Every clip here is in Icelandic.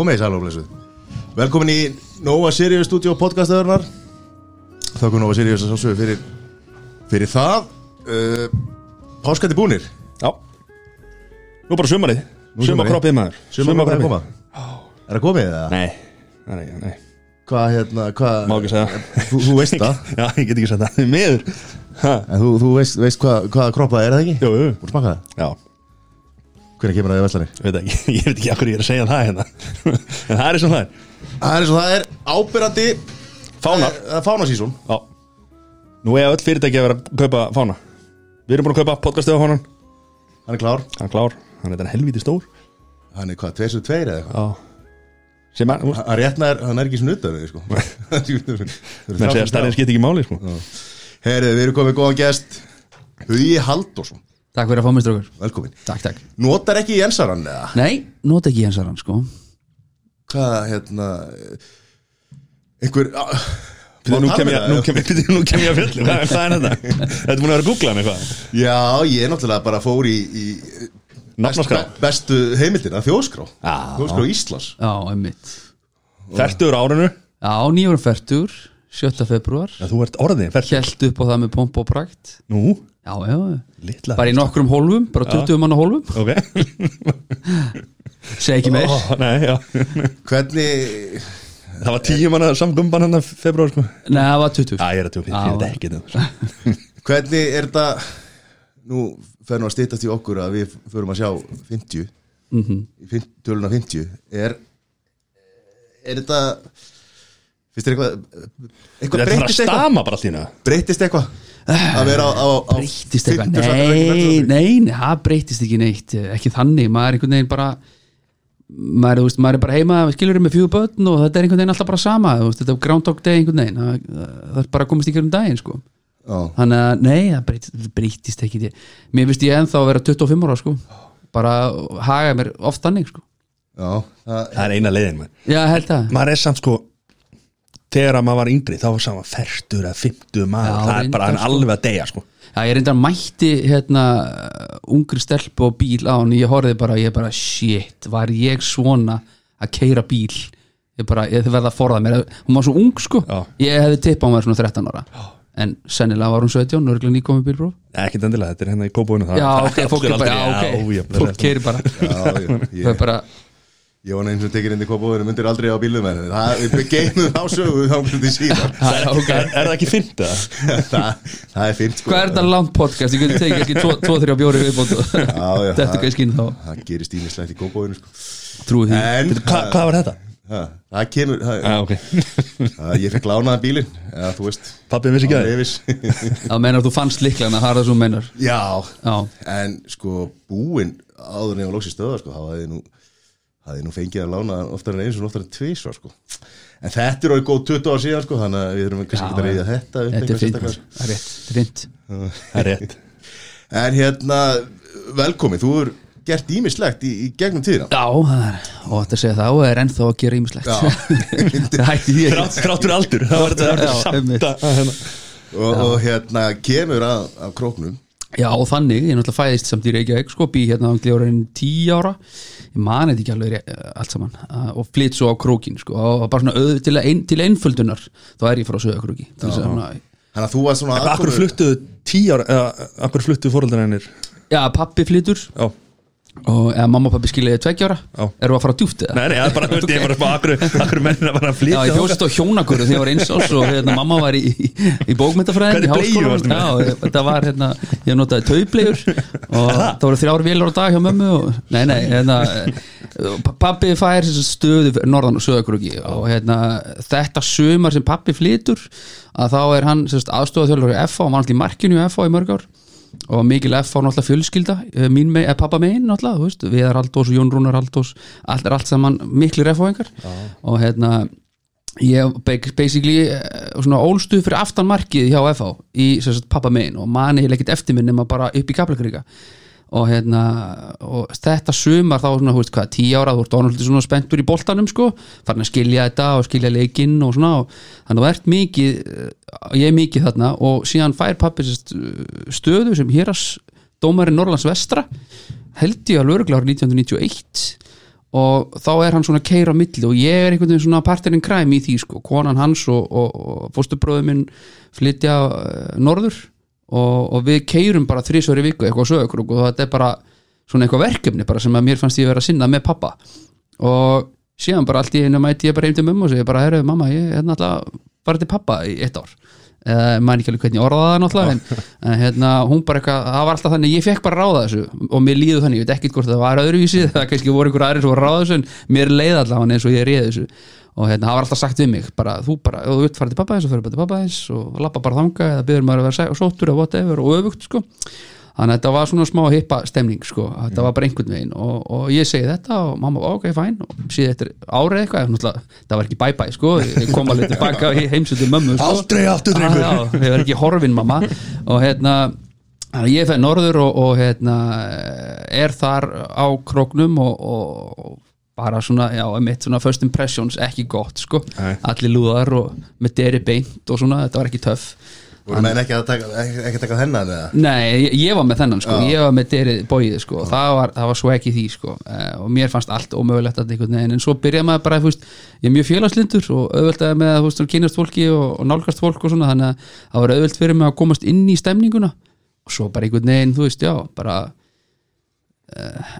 Komið í sælumlesu Velkomin í Nova Sirius Studio podcastöðurnar Þakku Nova Sirius að sásögu fyrir Fyrir það. Uh, Páskandi búnir. Já. Nú bara sumarið. Sumarkroppið maður. Sumarkroppið koma. Er það komið eða? Nei. Nei, nei, Hvað hérna, hvað Má ekki segja. Þú, þú veist það? Já, ég get ekki sagt það. Miður. En þú, þú veist, veist hvað, hvað kroppa er það ekki? Jú, jú. Búin að smaka það? Já Hvernig kemur það í Vestlani? Veit ekki Ég veit ekki akkur ég er að segja það hérna. En það er eins og það er. Það er eins og það er. Ábyrrandi Fánar Það er fánasísón. Já. Nú er öll fyrirtæki að vera að kaupa fána. Við erum búin að kaupa podcastið á fánan Hann er klár. Hann er klár. Hann er þetta helviti stór. Hann er hvað, tveir sem tveir eða eitthvað? Já. Sem er Hann réttnar, hann er ekki snuddar sko. Menn segja að stærðin skipt ekki máli sko. Herðu, við erum komið góðan gest. Hugi Halldórsson, Takk fyrir að fá mig strókur velkomin. Takk, takk. Notar ekki Jensarann eða? Nei, nota ekki Jens Aran sko. Hvað, hérna Einhver Nú kem ég með Nú það? kem ég Nú kem ég að fjallu Hvað hvað er þetta? Þetta er búin að vera að googla hann eitthvað Já, ég náttúrulega bara fór í, í Nafnaskrá. bestu, heimildina, þjóðskrá. Já. Þjóðskrá Íslands. Já, einmitt. Fertur áraunu Já, nýjum færtur 7. februar Já, þú ert orðin Fertur Hjælt upp á það með pomp og prakt. Nú Já, já, Litla bara í nokkrum hólfum Bara 20 manna hólfum. Ok. Segi ekki meir. Ó, Nei, já. Hvernig Það var tíu manna samgumban hann að februar sko. Nei, það var 20 Já, ég er að tjóka. Ég veit ekki það Hvernig er þetta Nú fer nú að stýttast í okkur að við förum að sjá 50 mm. -hmm. Töluna 50 Er Er þetta Fyrst er eitthvað Eitthvað Þetta er að breytist eitthvað? stama bara allt í hérna Breytist eitthvað Að vera á, á, á Breytist eitthvað 50 Nei, nei, nei, það breytist ekki neitt Ekki þannig, maður er einhvern veginn bara Maður, veist, maður er bara heima skilur með fjögur börn og þetta er einhvern veginn alltaf bara sama veist, þetta er groundhog day einhvern veginn það, það er bara að komast í hverjum daginn sko. Já. þannig að nei, það breytist, breytist ekki mér finnst ég ennþá að vera 25 ára sko. bara haga mér oft þannig sko. Já, það, Það er eina leiðin maður já, held það Maður er samt sko Þegar að maður var yngri Þá var saman fertur eða fimmtu maður. Já, Það er bara sko. alveg að deyja sko. Já, ég reyndar mætti hérna ungri stelpu og bíl á hann ég horfði bara, ég bara, shit var ég svona að keira bíl? Ég bara, ég verða að forða mér. Hún var svo ung sko, Já. ég hefði tippa á mér svona 13 ára, en sennilega var hún 17, nörgulega nýkomið bílbróf Ekkert endilega, þetta er hérna í kópúinu Já, ok, fólk bara, já, ok. Fólk keiri bara, já, bara ég var eins og tekið inn í kópavöðinu myndir aldrei á bílum en það, við geymum á sögu þá myndi síðan Já, ok. Er, er það ekki fint það, það er fint sko. Hvað er þetta langt podcast? Ég geti tekið ekki 2-3 bjóri viðbót og Já, já, Þetta það- er ekki skinn þá. það gerist ímislegt í kópavöðinu sko. Trúið því. En Hva, Hvað var þetta? ha, það kemur það, það, ég fekk lánaðan bílinn eða þú veist. Pappi vissi ekki það? Það menar að þú fannst líklega það er það sem þú meinar. Já, Já, en sko búinn áður hafði ég nú fengið að lána oftar en eins og oftar en tvisvar sko. en þetta er orðið góð 20 ár síðan sko, þannig að við erum kannski ekki að reyða þetta upp þetta er fint. Það er rétt, þetta er fint Það er rétt en hérna, velkomi þú er gert ímislegt í, í gegnum tíðina Já, það og þetta segja og er ennþá að gera ímislegt Já. Það hætti því ekki Þrátt þrátt fyrir aldur Það var þetta samt að að hérna. og, og hérna kemur að, af króknum Já, og þannig, ég er náttúrulega fæðist samt í Reykjavík sko, bý hérna á gljóraðin tíu ára. Ég mani þetta ekki alveg ré- allt saman. Uh, og flytt svo á krókin sko, og bara svona auð, til, ein, til einföldunar þá er ég frá að svona þannig að þú var svona Akkur fluttuðu tíu ára eða Akkur fluttuðu fóröldar hennir Já, pappi flyttur Já og eða mamma og pappi skiljaði tveggjára Já. Við að fara djúpt eða? Nei, nei, það er bara, þú veist, ég var að spá Akkur, akkur mennina bara að Já, flytja ég hjóst á hjónakurðu þegar ég var eins og hérna, mamma var í, í, í bókmyndafræðin í með? Já, þetta var hérna, ég notaði taublegur og það voru þrjár vélar á dag hjá mömmu og, nei, nei, hérna pa- pappi fær stöðu norðan og söðakrúki og hérna þetta sumar sem pappi flytur að þá er hann aðstofað og í í í mikil F á náttúrulega fjölskylda eh, mín með, eh, pappa megin náttúrulega veist, Viðar Aldós og Jón Rúnar Aldós allt er allt saman mikli refóingar og hérna ég ba- basically eh, svona ólstuð fyrir aftan markið hjá FH í sem sagt, pappa megin og mani heil ekkert eftir minn nema bara upp í Kaplakríka og hérna og þetta sumar þá svona, þú veist hvað, tíu ára þú ert ánaldið svona spenntur í boltanum sko. Farin að skilja þetta og skilja leikinn og svona og þannig að þú ert mikið eh, ég er mikið þarna og síðan fær pappi sérst, stöðu sem héras dómarinn Norrlands vestra held ég að lögregla árið 1991 og þá er hann svona keira á milli og ég er einhvern veginn svona partirinn kræm í því sko, konan hans og, og, og fóstubróður minn flytja uh, norður og, og við keirum bara þrísvöri viku eitthvað á sögur og þetta er bara svona eitthvað verkefni bara sem að mér fannst ég vera að sinna með pappa. Og síðan bara allt í einu mæti ég bara heim til mömmu og segi bara, herru mamma, ég er náttúrulega bara til pappa í eitt ár. Eða maður ekki alveg hvernig ég orðaði það náttúrulega en, en hérna, hún bara eitthvað, það var alltaf þannig ég fekk bara ráða þessu og mér líður þannig ég veit ekkert hvort það var öðruvísi það kannski voru einhver aðrir sem voru ráða þessu en mér leið allavega eins og ég réði þessu og hérna, það var alltaf sagt við mig bara, þú bara, ef þú vilt fara til pappa eins og fyrir bara til pappa eins og lappa bara þanga eða byrður maður að vera sæ- sóttur eða whatever og öfugt sko. Þannig að þetta var svona smá hippa stemning sko, þetta var bara einhvern veginn. Og, og ég segi þetta og mamma, ok, fæn og síðan eftir árið eitthvað, það var ekki bæ-bæ sko, ég kom alveg tilbaka í heimsöldu mömmu sko. Aldrei aftur, Ah, drengur. já, ég var ekki horfin mamma. Og hérna ég fæði norður og, og hérna er þar á króknum og, og bara svona, já, mitt svona first impressions ekki gott, sko, Nei. allir lúðar og með deri beint og svona, þetta var ekki töff. Voru menn ekki að taka, ekki, ekki taka þennan eða? Nei, ég, ég var með þennan sko, Já. ég var með derið bóið sko, það var, það var svo ekki því sko. Eh, og mér fannst allt ómögulegt að einhvern veginn. En svo byrjaði maður bara, veist, ég er mjög félagslindur og auðvöldaði með veist, kynast fólki og, og nálgast fólk og svona, þannig að það var auðvöld fyrir mig að komast inn í stemninguna. Og svo bara einhvern veginn, þú veist, já, bara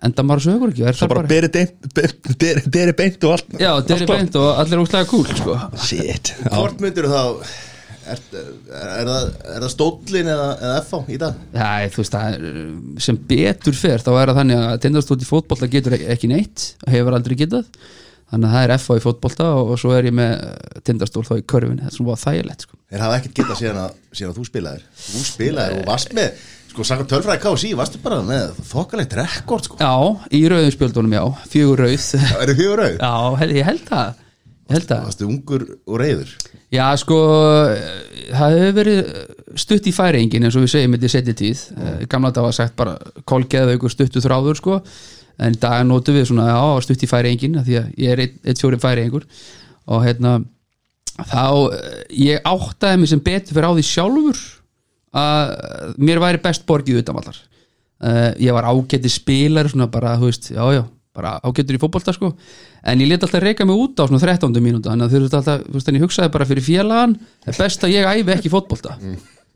enda maður sögur ekki, er það bara beri beint- be- beri- beri beint og allt. Já, allt. beint og allir úslega cool sko. Shit hvort myndir þá er, er, er, það, er það stóllin eða, eða FH í dag? Já, þú veist, það er, sem betur fer þá er það þannig að tindastótt í fótbolta getur ek- ekki neitt, hefur aldrei getað. Þannig að það er FH í fótbolta og, og svo er ég með tindastól þá í körfinni það er svona þægilegt sko. þeir hafa ekkert getað síðan að, síðan að þú spilaðir. Þú spilaðir og varst með sko sanga tölfræði KSI, varstu bara með þokkalegt rekord sko, Já, í rauðum spjöldunum, já, fjögur rauð. Er þið fjögur auð Já, ég held það. Ég held það. Varstu ungur og reyður Já, sko, það hefur verið stutt í færingin eins og við segjum þetta í setja tíð gamla þetta var sagt bara kolgeða ykkur stuttu þráður sko. En í dag notum við svona, já, stutt í færingin því að ég er eitt, eitt fjóri færingur. Og hérna þá, eh, ég áttaði mig sem betur fyrir á því sjálfur að mér væri best borgið utanvallar uh, ég var ágæti spilari svona bara, þú veist, já, já bara ágætur í fótbolta sko. En ég let alltaf reyka mig út á svona 13. mínúta þannig að þú veist alltaf, þú veist, en ég hugsaði bara fyrir félagan það er best að ég æfi ekki fótbolta.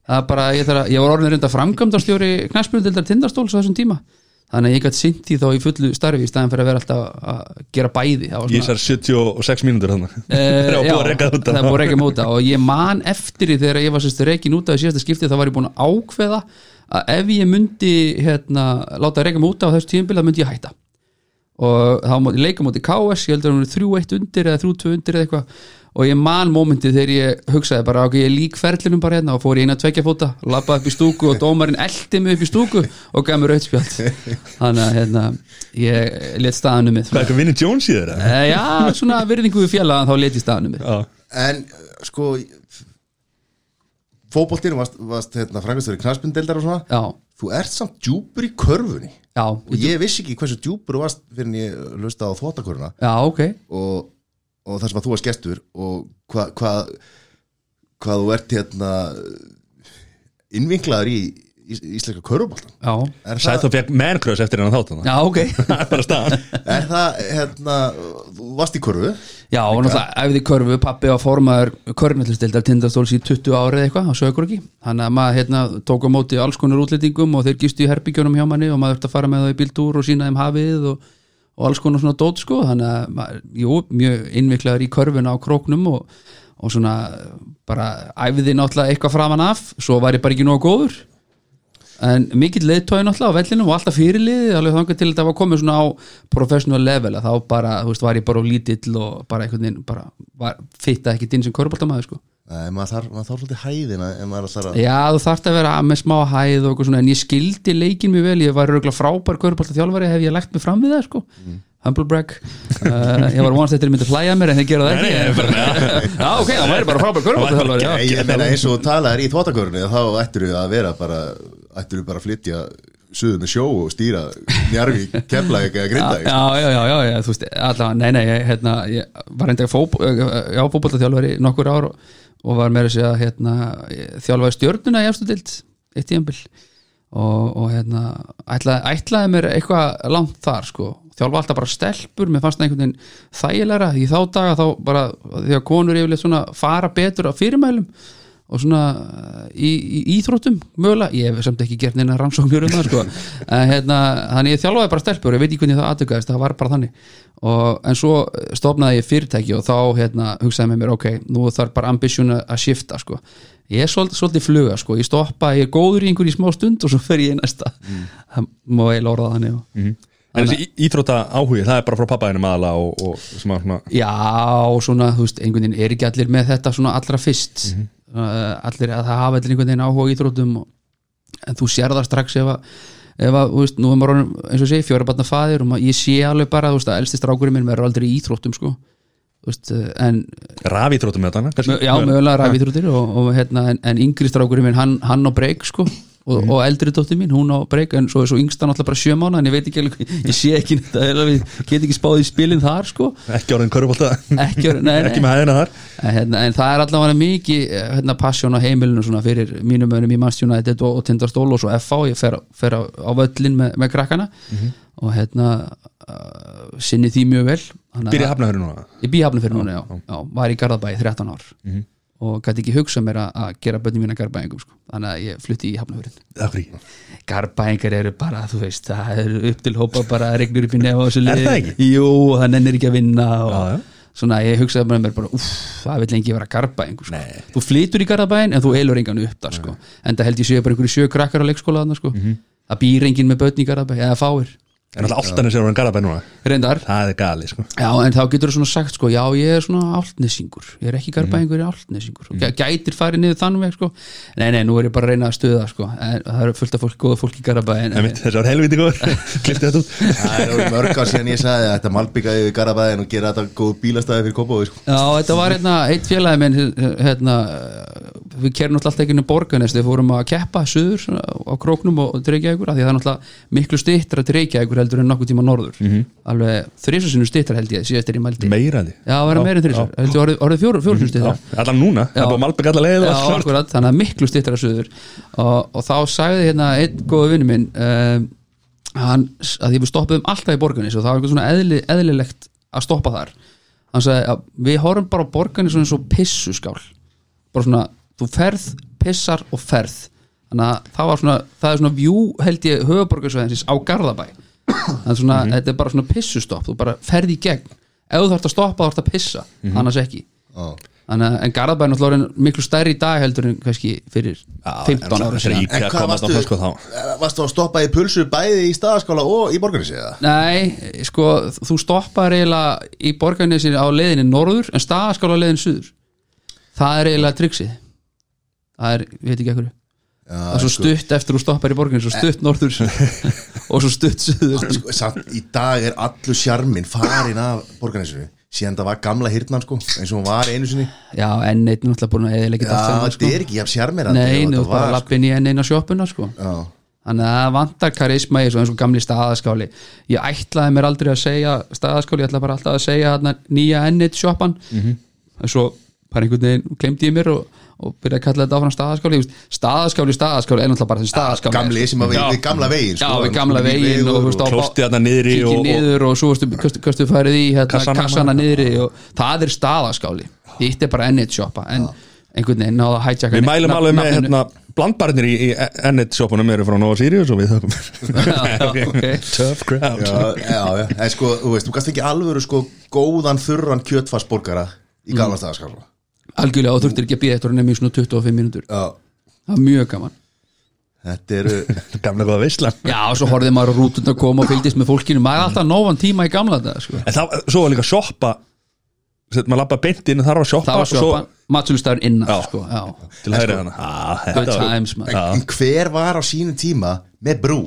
Það er bara, ég, að, ég var orðin reynda framkvæmdastjóri knaspjörndildar tindastóls á þessum tíma þannig að ég gæti sinnt því þá í fullu starfi í staðan fyrir að vera alltaf að gera bæði. Ég sær 76 mínútur þannig Eh, Það það er búið að reka móta og ég man eftir því þegar ég var reikin út af síðasta skipti þá var ég búin að ákveða að ef ég myndi hérna, láta reka móta á þessu tímabil þá myndi ég hætta. Og þá móti leika móti KS ég heldur að hún er 3-1 undir eða 3-2 undir eða eitthvað og ég man mómentið þegar ég hugsaði bara ok, ég lík ferlinum bara hérna og fór ég að tvekja fóta lappaði upp í stúku og dómarinn eldi mig upp í stúku og gaf mér rautspjald þannig að hérna, ég let staðanum með Hvað er eitthvað Vinnie Jones í þeirra? Eh, Já, svona virðingu við félagann þá let ég staðanum með Já. En sko fótboltinu varst, varst hérna, frangastur í knaspindeldar og svona. Já, þú ert samt djúpur í körfunni. Já, og ég vissi ekki hversu djúpur þú varst fyrir en ég lusta á þvóttaköruna já, ok. Og, og það sem að þú varst gestur og hvað hva, hvað þú ert hérna innvinklaður í ís, íslenska er, Sæð það- þá fekk mankröss eftir hennan þátt já, ok. Það er bara staðan. Er það hérna þú varst í körfu? Já, og náttúrulega æfði körfu, pappi var formaður körnallistildar tindastóls í 20 árið eitthvað á sögur ekki, þannig að maður hérna, tók á móti alls konar útlendingum og þeir gistu í herbygjónum hjá manni og maður þurfti að fara með það í bíltúr og sína þeim hafið og, og alls konar svona dót sko, þannig að jú, mjög innviklaður í körfuna á króknum og, og svona bara æfði náttúrulega eitthvað framan af. Svo var ég bara ekki nógu góður. En mikill leiðtói náttúrulega á vellinum og alltaf fyrirliði, alveg þangar til þetta var komið svona á professional level að þá bara, þú veist, var ég bara lítill og bara einhvern veginn, bara fitta ekki inn sem köruboltamaður, sko Nei, maður þarf, maður þarf svolítið hæðina að Já, þú þarft að vera með smá hæð og eitthvað svona, en ég skildi leikin mjög vel, ég var röglega frábær körubolta þjálfari hef ég lagt mig fram við það, sko. Humble brag. Uh, ég var vonast eftir að myndi hlæja mér en þeir gera það ekki. Já, ok, það væri bara frábær körubolta þjálfari Nei, ég meina eins og þú talaðir í þvóttakörunni þá ættir þú að vera bara ættir þú bara að flytja suðu með sjó og stýra njarvi, kefla ekki að grinda já, já, já, já, já, þú veist allavega, nei, nei, ég, hérna, ég var reynda fób, já, fótbollaþjálfari nokkur ár og, og var meira að segja hérna, þjálfaði stjörnuna í efstu dild eitt tíðanbill og, og hérna ætlaði, ætlaði mér eitthvað langt þar sko, þjálfa alltaf bara stelpur mér fannst það einhvern veginn þægilegra. Í þá daga þá bara því að konur yfirleitt svona fara betur á fyrirmælum og svona í, í íþróttum mögulega, ég hef samt ekki gert neina rannsóknir um það sko, en hérna þannig ég þjálfaði bara stelpur, ég veit ekki hvernig það aðtökaðist það var bara þannig. Og, en svo stofnaði ég fyrirtæki og þá hérna, hugsaði með mér, ok, nú þarf bara ambisjón að shifta sko. Ég er svolítið, svolítið fluga sko, ég stoppa, ég er góður í einhverjum smá stund og svo fer ég í næsta. Það má eiginlega orða þannig og, En þessi í- íþrótta áhugi, það er bara frá pappaðinum aðala og, og að svona Já, svona, þú veist, einhvern veginn er ekki allir með þetta svona allra fyrst. Uh, allir að það hafa allir einhvern veginn áhuga í íþróttum og, en þú sér það strax ef að, ef að, veist, nú er maður eins og segi, fjóra batna faðir og maður, ég sé alveg bara, veist, að elsti strákurinn minn verður aldrei í íþróttum, sko. En, rafíþróttum með kannski? já, mögulega og hérna, en yngri strákurinn minn, hann, hann á breyk, sko og, og eldri dóttir mín, hún á breyk en svo er svo yngsta náttúrulega bara sjö mánu en ég veit ekki alveg, ég sé ekki þetta, ég get ekki spáð í spilin þar, sko. Ekki orðin körfbólta ekki, nei, nei, Ekki með hæðina þar. En, hérna, en það er allavega mikið eh, hérna, passion á heimilinu svona fyrir mínum önum í Manchester United og, Tindastól og svo FH, ég fer, fer á, á völlin með, með krakkana. Og hérna uh, sinni því mjög vel. Byrja hafnahöru núna? Ég bý hafna fyrir núna, já, já, var í Garðabæ í 13 ár og gæti ekki hugsa mér að, gera börnum mína Garðabæingum sko. þannig að ég flutti í frí Garðabæingar eru bara, þú veist það eru upp til hópa bara regnur upp í nefa það ekki? Jú, það nennir ekki að vinna og Já, já. svona, ég hugsaði bara mér bara, uff, það vil lengi vera Garðabæingur sko. þú flytur í Garðabæin en þú eilur engan upp þar sko. en það held ég séu bara einhverju sjö krakkar á leikskóla þarna, sko. Mhm. það býr enginn með börn í Garðabæ eða fáir, En alltaf alltaf er orðin garabæð núna. Reyndar. Það er gali sko. Já, en þá getur þú svona sagt sko, já, ég er svona áltnesingur, ég er ekki garbaðingur, ég er áltnesingur gæ- gætir farið niður þann veg sko, nei, nei, nú er ég bara að reyna að stuða sko, en það eru fullt af fólk, góða fólk í mitt, þessi var helviti góður Klippti þetta út. Það er orðið mörg ár síðan ég sagði að þetta malbyggaði við Garabæðin og gera þetta góð bílastæði fyrir Kópavói sko. Já, þetta var hérna, eitt félagi minn hérna, við kerum alltaf ekki inn í borgarnes, við fórum að keppa suður svona, á króknum og dreikja ykkur, því það er náttúrulega miklu stittra dreikja ykkur heldur en nokkuð tíma norður, alveg þrísasinu stittra held ég, síðast er ég mældi. Meira því Já, það verða meira en þrísar, heldur orðið, orðið fjóru, fjóru stittra Allan núna? Það er búið að malbygga alla leið og Já, allt klárt. akkurat, þannig að miklu stittra suður. Og, og þá sagði hérna einn góða vinnu minn um, hann, að því við stoppuðum alltaf í borganis og það var eitthvað svona eðli, eðlilegt að stoppa þar. Hann sagði að við horfum bara borganis eins og pissuskál. Bara svona, þú ferð, pissar og ferð. Þannig að það var svona það er svona vjú held ég höfuborgarsveðinsins á Garðabæ það er svona, þetta er bara svona pissustopp þú bara ferð í gegn. Ef þú þarft að stoppa þá þarft að pissa, annars ekki. Já. Þannig en Garðabæn er miklu stærri í dag heldur en kannski fyrir 15 ára síðan. íkja að komast á flösku þá? eh, varstu að stoppa í pulsu bæði í staðaskála og í borgarinsi eða? Nei, sko, þú stoppar eiginlega í borgarnesinu á leiðinni norður en staðaskála á leiðinni suður. Það er eiginlega triksið. Það er, ég veit ekki ekkur Já, Það er svo sko, stutt eftir þú stoppar í borgarnesinu svo stutt norður. Og svo stutt sko, samt, Í dag er allur sjarmin farin af borgarinsi síðan það var gamla hirtnan sko eins og hún var einu sinni. Já, enn einn er náttúrulega búin að eða Já, þetta er ekki jafn sjarmir Nei, ert bara að lappa inn í enn eina sjoppuna sko. Já, Þannig að það vantar karisma í eins og gamli staðaskáli. Ég ætlaði mér aldrei að segja staðaskáli, ég ætlaði bara alltaf að segja nýja ennit sjoppan. Mhm. en svo bara einhvern veginn glemdi ég mér og, og byrjaði að kalla þetta áfram staðaskáli staðaskáli, staðaskáli er náttúrulega bara þessi staðaskáli gamli sem að við, gamla vegin Já, sko, við gamla vegur og, þú veist, á- Klósti þarna niðri og- og- niður og svo kastu farið í hérna, Kassana niðri og það er staðaskáli Hitt er bara ennit sjoppa en einhvern veginn náða að hætjaka Við mælum alveg með hérna Blandbarnir í, í Ennett sjópunum eru frá Nova Sirius og við. Tough crowd Já, já, já, en sko, þú veist, þú gast ekki alvöru sko góðan þurran kjötfarsborgara í Mm. gamla staðaskála Algjörlega og þurftir ekki að býða eftir að nefnir svona 25 mínútur Já, Það var mjög gaman þetta eru Gamla góða veisla Já, og svo horfði maður á rútund að koma og fylgdist með fólkinu maður er alltaf nóvan tíma í gamla þetta sko. En það, svo var líka sjoppa Sett, maður lappa beint inn þar var sjoppa Það var og svo sjópan, matsölustæður innan Já. sko. Já. Til hægri hana ah, Good Þetta var times man. En hver var á sínum tíma með brú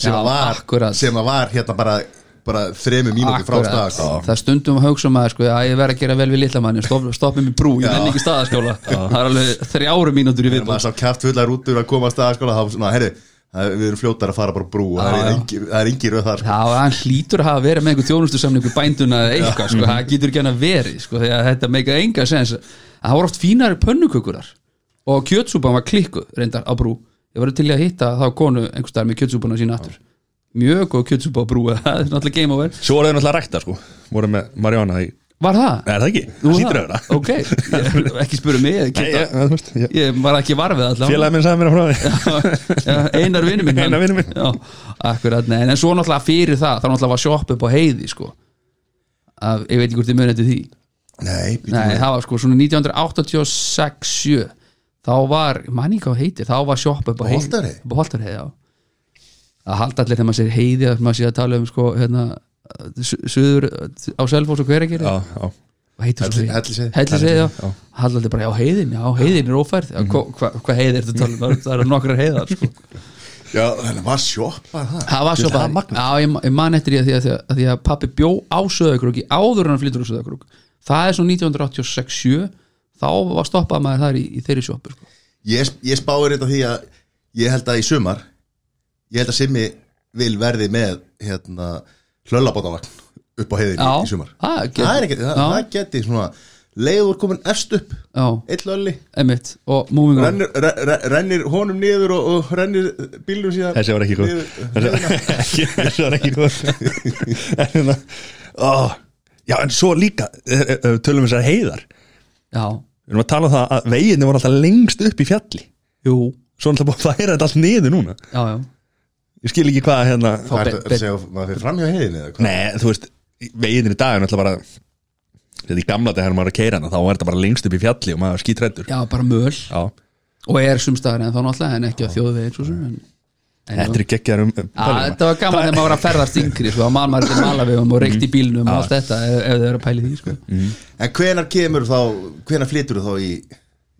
sem Já, að var akkurat. sem að var hérna bara, bara þremu mínúti frá Akkurat. staðaskála Það stundum að hugsa maður sko, að ég verð að gera vel við litla manni stopp, stoppið mér brú, ég menn ekki staðaskóla Það er alveg þrjáru mínútur í Þegar viðbúð maður sá kæft fullar útur að koma að staðaskóla þá svona, herri, við erum fljótar að fara bara brú og það er já. engi- það er engi röð þar sko. Já, hann hlýtur að hafa verið með einhver þjónustu samning við bænduna eða eitthvað, sko, það getur ekki hann að verið sko, því að þetta meika enga sens það voru oft fínari pönnukökurar og kjötsúpan var klikkuð reyndar á brú. Ég var til að hitta þá konu einhvers staðar með kjötsúpana sína aftur mjög góð brúa það er náttúrulega game over. Svo voru þau náttúrulega rækta sko. Voru með Mariana í Var það? Nei, er það ekki? Nú, Það hlýtur að vera. Ok, ég, ekki spuru mig ég, Nei, ég, þú veist, ég, var ekki varfið allavega. Félagi minn sagði mér að frá því einar vinnu minn Einar vinur minn. Já, akkurat, nei, en svo náttúrulega fyrir það þá náttúrulega var sjopp upp á heiði sko. að, ég veit ekki hvort þið munið til því. Nei, nei, það var sko svona 1986-7 þá var, manni hvað heitir þá var sjopp upp á heiði á Holtarheiði, já að halda allir þegar maður sér heiði að maður sé að tala um sko, hérna su- suður á Selfoss og hver ekki Já, já. Hvað heitir svo Já. halda allir bara, já heiðin já heiðin er ófærð, já, hvað hva, hva heiði er þetta að tala um, það eru nokkrar heiðar sko. Já, þannig var sjoppað það Það var Það magnað. já ég, man eftir því að því að, því að, pappi bjó á Söðakrúki áður en hann flyttur á Söðakrúk það er svo 1986-7 þá var stoppað maður þar í, í þeirri sjoppu sko. Ég, ég spáir þetta því að ég held að í sumar ég held að Simmi vil verði með hérna hlöllabótavagn upp á heiðinni Já, í sumar það geti- það, er ekki, það, já. það geti svona leiður komin efst upp. Já, eitt lölli emitt og moving on. Rennir, re, re, rennir honum niður og, og rennir bílnum síðan Þessi var ekki góð. niður- Þessi ekki- þessi var ekki góð. En hérna ó, Já, en svo líka eh, eh, Tölum við þessar heiðar. Já, Við erum að tala um það að veginni voru alltaf lengst upp í fjalli. Jú, Svo er alltaf búið að færa þetta allt niður núna. Já, já Ég skil ekki hvað hérna Hvað er þetta að segja að maður fyrir fram hjá heiðinni eða hvað? Nei, þú veist, veginni í dag er alltaf bara Þetta í gamla þegar maður er að keira hana Þá er þetta bara lengst upp í fjalli og maður er skítrættur Já, bara möl. Já, og er sumstaðar en þá náttúrulega en ekki á þjóðveginn svo sem en, en þetta er geggjar um, um Já, þetta var gaman þegar maður var að ferðast yngri sko, að maður til malavegum og reykt í bílnum og allt þetta ef, ef þau eru að pæli því sko. En hvenar kemur þá hvenar flytur þá í,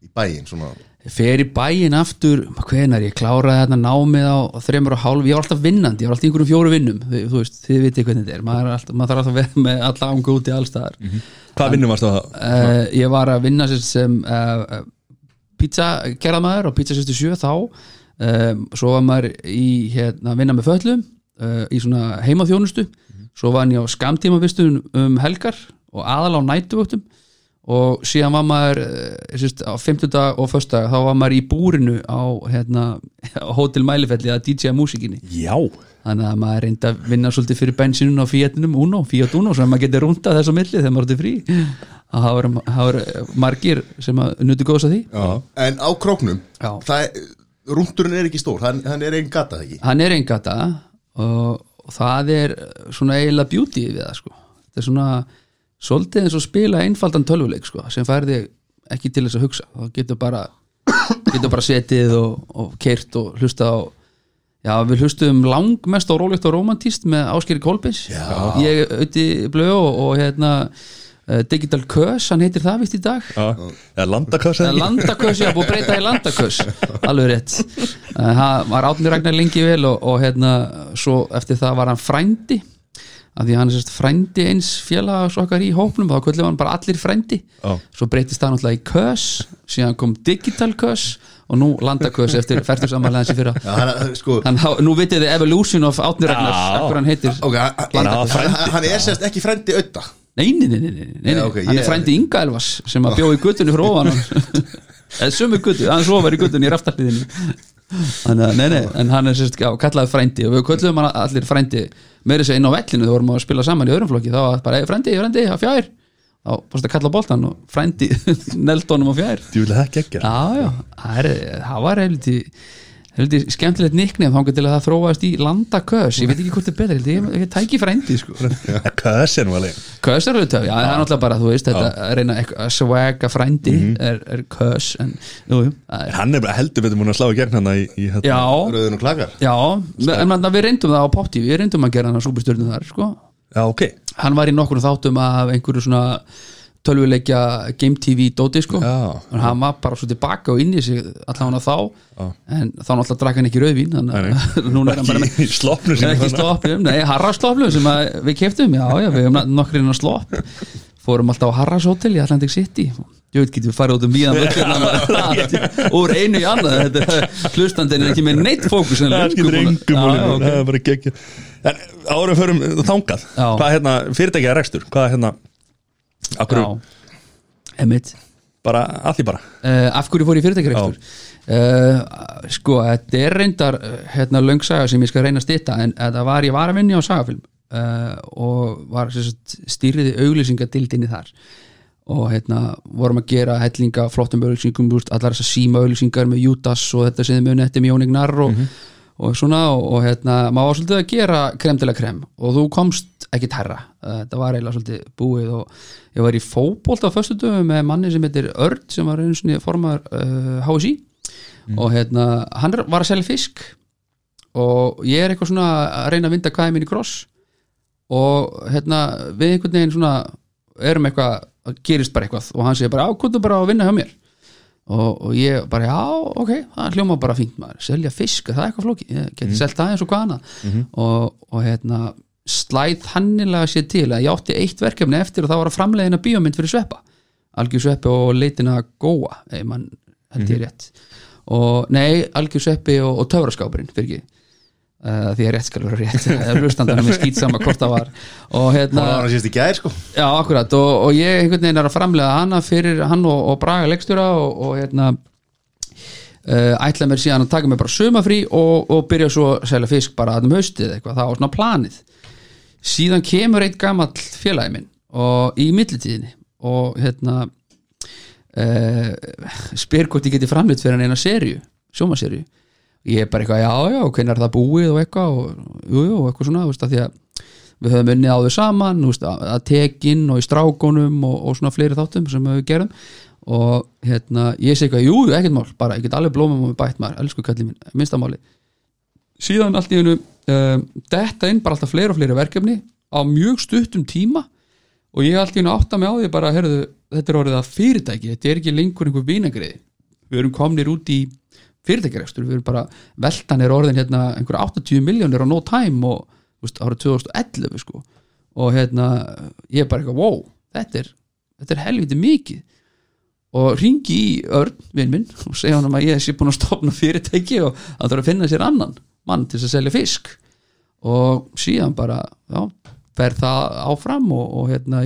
í bæinn svona fer í bæinn aftur. Hvenar ég kláraði þarna námið á þreymur og hálf, ég var alltaf vinnandi, ég var alltaf í einhverjum fjóru vinnum. Þið, þú veist, þið vitið hvernig þetta er. Maður, er alltaf, maður þarf alltaf að vera með alla ángu úti allstaðar mm Hvað vinnum varst á það? uh, ég var að vinna sem, sem uh, pizza gerðamaður og pizza 67 þá. Um, svo var maður í hérna, vinna með föllum uh, í svona heimaþjónustu. Svo var hann ég á skamtímavistun um helgar og aðal á nætuvöktum og síðan var maður eh, sérst, á 50 og föstudag þá var maður í búrinu á, hérna, á Hotel Mælifelli að DJ músikinni. Já, þannig að maður reyndi að vinna svolítið fyrir bensinun á Fiatinum Uno, Fiat Uno að maður geti rúnda þess á milli þegar maður er frí. Að það voru- það voru margir sem að nutu góðs að því. Já. En á króknum er, rúndurinn er ekki stór hann, hann er einn gata ekki? Hann er engata og, og það er svona eiginlega beauty við það sko. Þetta er svona svolítið eins og spila einfaldan tölvuleik sko sem færði ekki til þess að hugsa. Þá getur bara getur bara setið og, og keirt og hlusta á já við hlustum langmest á rólegt og romantíst með Áskeri Kolbins Já. ég auði blöð og, og hérna uh, Digital Kös, hann heitir það vist í dag. Já, eða landaköss Eh, Landaköss, haf búið að breyta í landaköss Alveg rétt. Eh, Það var Átni Ragnar lengi vel og, og hérna, svo eftir það var hann frændi af því að hann er sérst frændi eins félags okkar í hópnum þá kvöldum hann bara allir frændi. Já. svo breytist það náttúrulega í köss síðan kom digital köss og nú landaköss eftir færtur samanlega fyrra. Já, hann, sko, hann, nú vitið þið evolution of Átni Ragnar Já. akkur hann heitir ok, hann, hann, hann, hann er sérst ekki frendi auða Nei, nei, nei, nei, nei, nei, Já, ok, hann er frændi Inga Elvas sem að bjóði í guttunni frá ofan eða sömu guttu, hann svo var í guttunni í raftarliðinu Að, nei, nei, en hann er sérst, kallaði frændi og við köllum hann allir frændi meiri sér inn á vellinu, þegar vorum að spila saman í öðrum flokki, þá var bara, "Hey, frændi, frændi, að fjær. Þá varst að kalla boltan og frændi neldónum á fjær. Það geggjar Já, heldur heldur skemmtilegt nickname þá að það þróast í landakös. Ég veit ekki hvort það er betra, heldur ég, ég tæki frændi sko. Köss er nú alveg. Kös er auðvitað, já, það er náttúrulega bara, þú veist þetta að reyna að swagga frændi er, er kös, en jú, jú, er, Hann er bara heldur betur múin að slá í gegn hann í, í hérna Rauðin og klagar já en man, við reyndum það á Popti, við reyndum að gera hann að súpustjörnum þar, sko, Já, ok. Hann var í nokkur þáttum af einhverju svona tölvuleikja Game TV dóti, sko. Já. og hann var bara svo tilbaka og inn í sig allavega þá, en þá náttúrulega drakk hann ekki rauðvín, þannig að núna er hann bara með Ekki Nei, ekki sloppnum, nei, harrasloppnum sem við keftum, já, já, við hefum nokkur inn á slopp. Fórum alltaf á Harras Hotel í Atlantic City. Ég veit getum við farið út um víðan úr einu í annað. Þetta hlustandinn er ekki með neitt fókus en Það Já, já, er bara geggjað. En árum förum þangað. Já. Hvað er hérna fyrirtækja rekstur? Hvað er hérna Akkur Já, emitt bara allir bara. Uh, af hverju fór ég fyrirtækjarekstur? Uh, sko, þetta er reyndar uh, hérna löngsaga sem ég skal reyna að stýta en þetta var, ég var að vinna á sagafilm uh, og var sagt, stýriði auglýsingadildinni þar. Og hérna vorum að gera hellinga flottum auglýsingum, allar þessar síma auglýsingar með Judas og þetta sem þið muni eftir með Jónik Narr og, og svona og, og hérna, maður var svolítið að gera krem til að krem og þú komst ekki terra þetta var eiginlega svolítið búið og ég var í fótbolt á föstudöfu með manni sem heitir Örd sem var einu svona formar uh, HSI og hérna, hann var að selja fisk. Og ég er eitthvað svona að reyna að vinda kvæði mín í kross. Og hérna við einhvern veginn svona erum eitthvað, gerist bara eitthvað. Og hann segir bara ákvöndu bara að vinna hjá mér. Og, og ég bara já, ok. Það hljóma bara fínt maður, selja fisk það er eitthvað flóki, ég geti selt það eins og hvað annað. Og, og hérna slæð hannilega sér til að ég átti eitt verkefni eftir og það var að framleiðina bíómynd fyrir sveppa. Algjör sveppi og leitina góa, ef mann held ég rétt. Og nei, algjör sveppi og, og töfraskápurinn fyrir ekki. Uh, því að rétt skal vera rétt. Hlustandarinn með skýt sama hvort það var. Og hérna Það gær sko. Já, akkurat. Og, og ég einhvern veginn er að framlega hana fyrir hann og, og Braga leikstjóra og, og hérna uh, ætla mér síðan að taka mig bara sumafrí og, og byrja svo að selja fisk bara að um haustið eitthvað, það var svona planið síðan kemur eitt gamall félagi minn og í millitíðinni og hérna uh, spyr hvort ég geti framleitt fyrir hann eina serju, sjómaserju ég er bara eitthvað, já, já, hvernig er það búið og eitthvað og, jú, jú, eitthvað svona, veist, því að við höfum unnið á þau saman veist, að að tekin og í strákonum og, og svona fleiri þáttum sem við gerum og hérna, ég segi eitthvað, jú, ekkert mál bara, ég get alveg blómum og bætt maður, elsku kallið minn minnstamáli síðan allt í hennu um, detta inn bara alltaf fleiri og fleiri verkefni á mjög stuttum tíma og ég allt í hennu átta mig á því bara, herðu, þetta er orðið að fyrirtæki þetta er ekki lengur einhver vínagriði við erum komnir út í fyrirtækjarekstur við erum bara, veltan er orðin hérna einhver 80 miljónir á no time og veist, árið 2011 sko. Og hérna, ég er bara eitthvað wow, þetta er, þetta er helviti mikið. Og ringi í Örn, vinn minn, og segja hann að ég sé búin að stopna fyrirtæki og að þarf að finna sér annan mann til að selja fisk. Og síðan bara, já, fer það áfram og, og hérna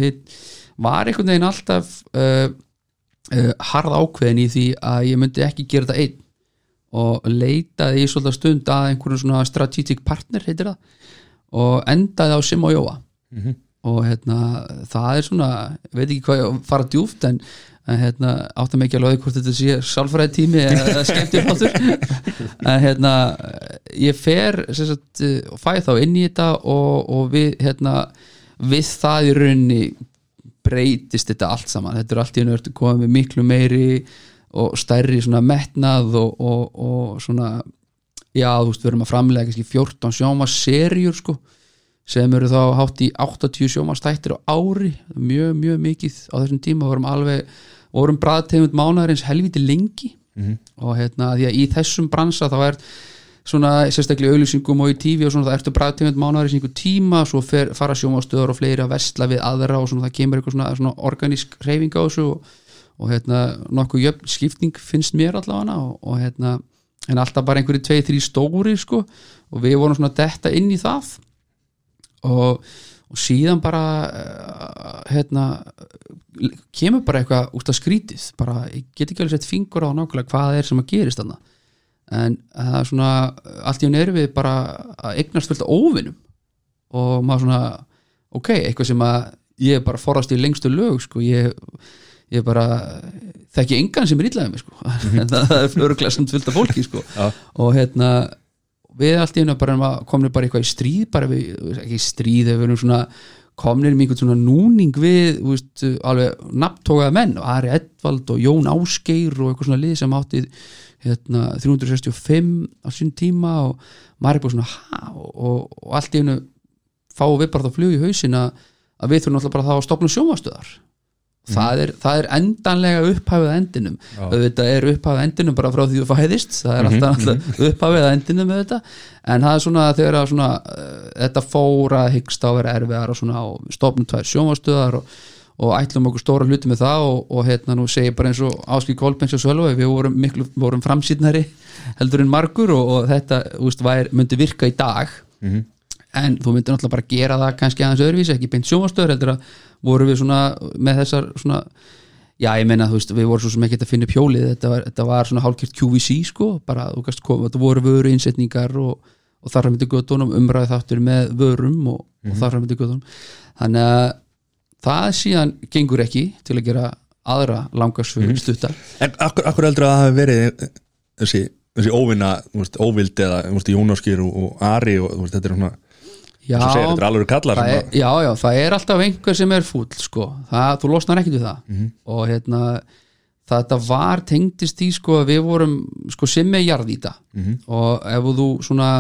var einhvern veginn alltaf uh, uh, harð ákveðin í því að ég myndi ekki gera þetta einn. Og leitaði í svolítið stund að einhverjum svona strategic partner heitir það og endaði á Sim og Jóa. Og hérna það er svona, veit ekki hvað fara djúft en, en hérna áttum ekki alveg hvort þetta sé sálfræði tími eða skemmtir áttur en hérna ég fer sagt, og fæ þá inn í þetta og, og við hérna við það í rauninni breytist þetta allt saman. Þetta er allt í nörd komið með miklu meiri og stærri svona metnað og, og, og svona já, þú veist, við erum að framlega kannski 14 sjómaserjur sko sem eru þá hátt í 80 sjómastættir á ári, mjög, mjög mikið á þessum tíma, vorum alveg vorum bræðtegund mánaðarins helviti lengi. Og hérna, því að í þessum bransa þá er svona sérstaklega auðlýsingum og í tífi og svona það ertu bræðtegund mánaðarins í einhver tíma, svo fer, fara sjómastöður og fleiri að vestla við aðra og svona það kemur eitthvað svona, svona organísk reyfing á þessu og, og hérna nokkuð jöfn skipting finnst mér allavega. Og, og hérna, en alltaf bara einhverju tvei, þrý stóri sko. Og við vorum svona detta inn í það og, og síðan bara uh, hérna kemur bara eitthvað út af skrítið. Bara, ég get ekki alveg sett fingur á nákvæmlega hvað það er sem að gerist þarna. En það er svona, allt í hún er við bara að eignast fullt óvinnum og maður svona ok, eitthvað sem að ég er bara forast í lengstu lög sko, ég ég bara þekki engan sem er illaðið mig sko. En það er flöruglega samt fullt af fólki sko. Já. og hérna við allt í hennu bara að komnir bara eitthvað í stríð bara við, ekki stríð við erum svona komnir einhvern svona núning við, veist, alveg nafntókaða menn, Ari Edvald og Jón Ásgeir og eitthvað svona lið sem átti hérna 365 á sín tíma og maður er bara svona ha, og, og, og allt í hennu fáum við bara það flug í hausin að, við þurfum alltaf bara þá að stopna sjómastöðar það, er, það er endanlega upphafið að endinum. Auðvitað er upphafið að endinum bara frá því þú fæðist. Það er alltaf, alltaf upphafið að endinum með þetta en það er svona þegar að svona, uh, þetta fóra hyggst á að vera erfiðar og svona og stopnum tvær sjónvastöðar og, og ætlum okkur stóra hluti með það og, og hérna nú segi bara eins og Áskil Kolbens og Sölva við vorum miklu, vorum framsýtnari heldur en margur og, og þetta úst, væri, myndi virka í dag en þú myndir náttúrulega bara gera það kannski aðeins öðruvísi, ekki beint sjónvastöður heldur að voru við svona með þessar svona já ég meina þú veist við vorum svo sem ekki að finna upp hjólið þetta var, þetta var svona hálfgjört QVC sko bara þú gast koma, þetta voru vöru innsetningar og, og þar myndi göttunum umræði þáttur með vörum og, og þar myndi göttunum þannig að það síðan gengur ekki til að gera aðra langarsfjör stuttar. En akkur, akkur heldur að það hafi verið eh, þessi, þessi óvinna, óvild eða Jónaskir og, og Ari og þetta er svona, já, er kallar það er, já, já, það er alltaf einhver sem er fúll sko, það, þú losnar ekkert við það. Og hérna þetta var tengdist í sko að við vorum sko sem með jarðýta og ef þú svona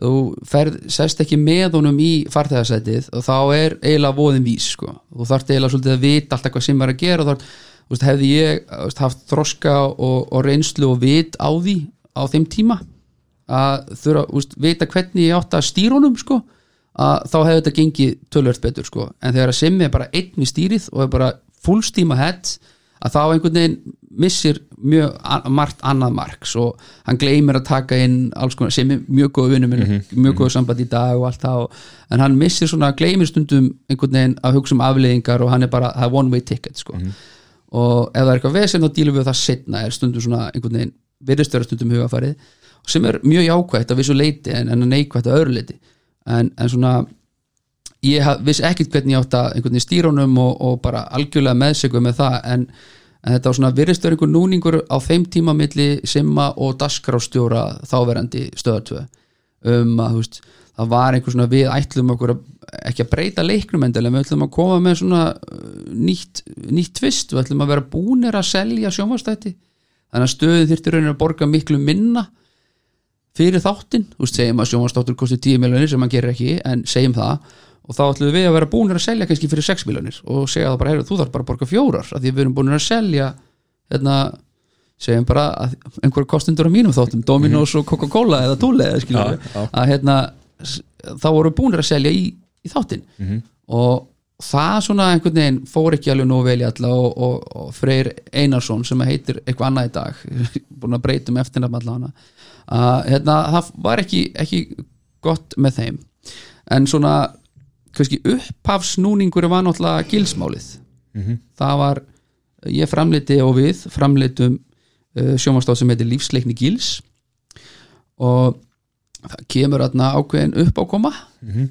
þú ferð, sest ekki með honum í farþegarsætið og þá er eiginlega voðin vís sko, þú þarft eiginlega svolítið að vita alltaf hvað sem er að gera og þarf, þú veist, hefði ég veist, haft þroska og, og reynslu og vit á því á þeim tíma að þurfa, þú veist, vita hvernig ég átt að stýra honum sko að þá hefði þetta gengið tölvört betur sko. En þegar að simmi er bara einn við stýrið og er bara fullstíma hett að þá einhvern veginn missir mjög margt annað marks og hann gleymir að taka inn konar sem er mjög góð vinnum mjög góð samband í dag og allt það en hann missir svona, gleymir stundum einhvern veginn að hugsa um afleiðingar og hann er bara, það er one way ticket sko. Og ef það er eitthvað vesen þá dílum við það setna er stundum svona einhvern veginn virðist vera stundum hugafarið sem er mjög jákvætt að vissu leiti en, en neikvætt að öðru leiti en, en svona ég haf- vissi ekkit hvernig ég átt að einhvern veginn stýra honum og, og bara algjörlega meðsöku með það. En, en þetta var svona virðist vera einhver núningur á þeim tíma milli Simma og Dasgrástjóra þáverandi stöðatvö um að þú veist það var einhver svona við ætlum okkur að, ekki að breyta leiknum endilega, við ætlum að koma með svona uh, nýtt, nýtt tvist við ætlum að vera búnir að selja sjónvastætti þannig að stöðin þyrfti raunin að borga miklu minna fyrir þáttinn, þú veist, segjum að sjónvastáttur kosti 10 miljonir sem hann gerir ekki en segjum það og þá ætlum við að vera búnir að selja kannski fyrir 6 miljonir og segja það bara, heyrðu, þú þarf bara að borga fjórar af því við erum búnir að selja hérna, segjum bara að einhver kostundur á mínum þáttum, Dominos og Coca-Cola eða Tule að hérna, þá voru búnir að selja í, í þáttinn. Og það svona einhvern veginn fór ekki alveg nógu vel í alla og, og, og Freyr Einarsson sem heitir eitthvað annað í dag búin að breyta um eftirnafn allavega að hérna, það var ekki, ekki gott með þeim. En svona kannski upphafsnúningur var náttúrulega gilsmálið. Það var ég framleiti og við framleitum uh, sjómastáð sem heitir lífsleikni gils. Og það kemur aðna ákveðin uppákoma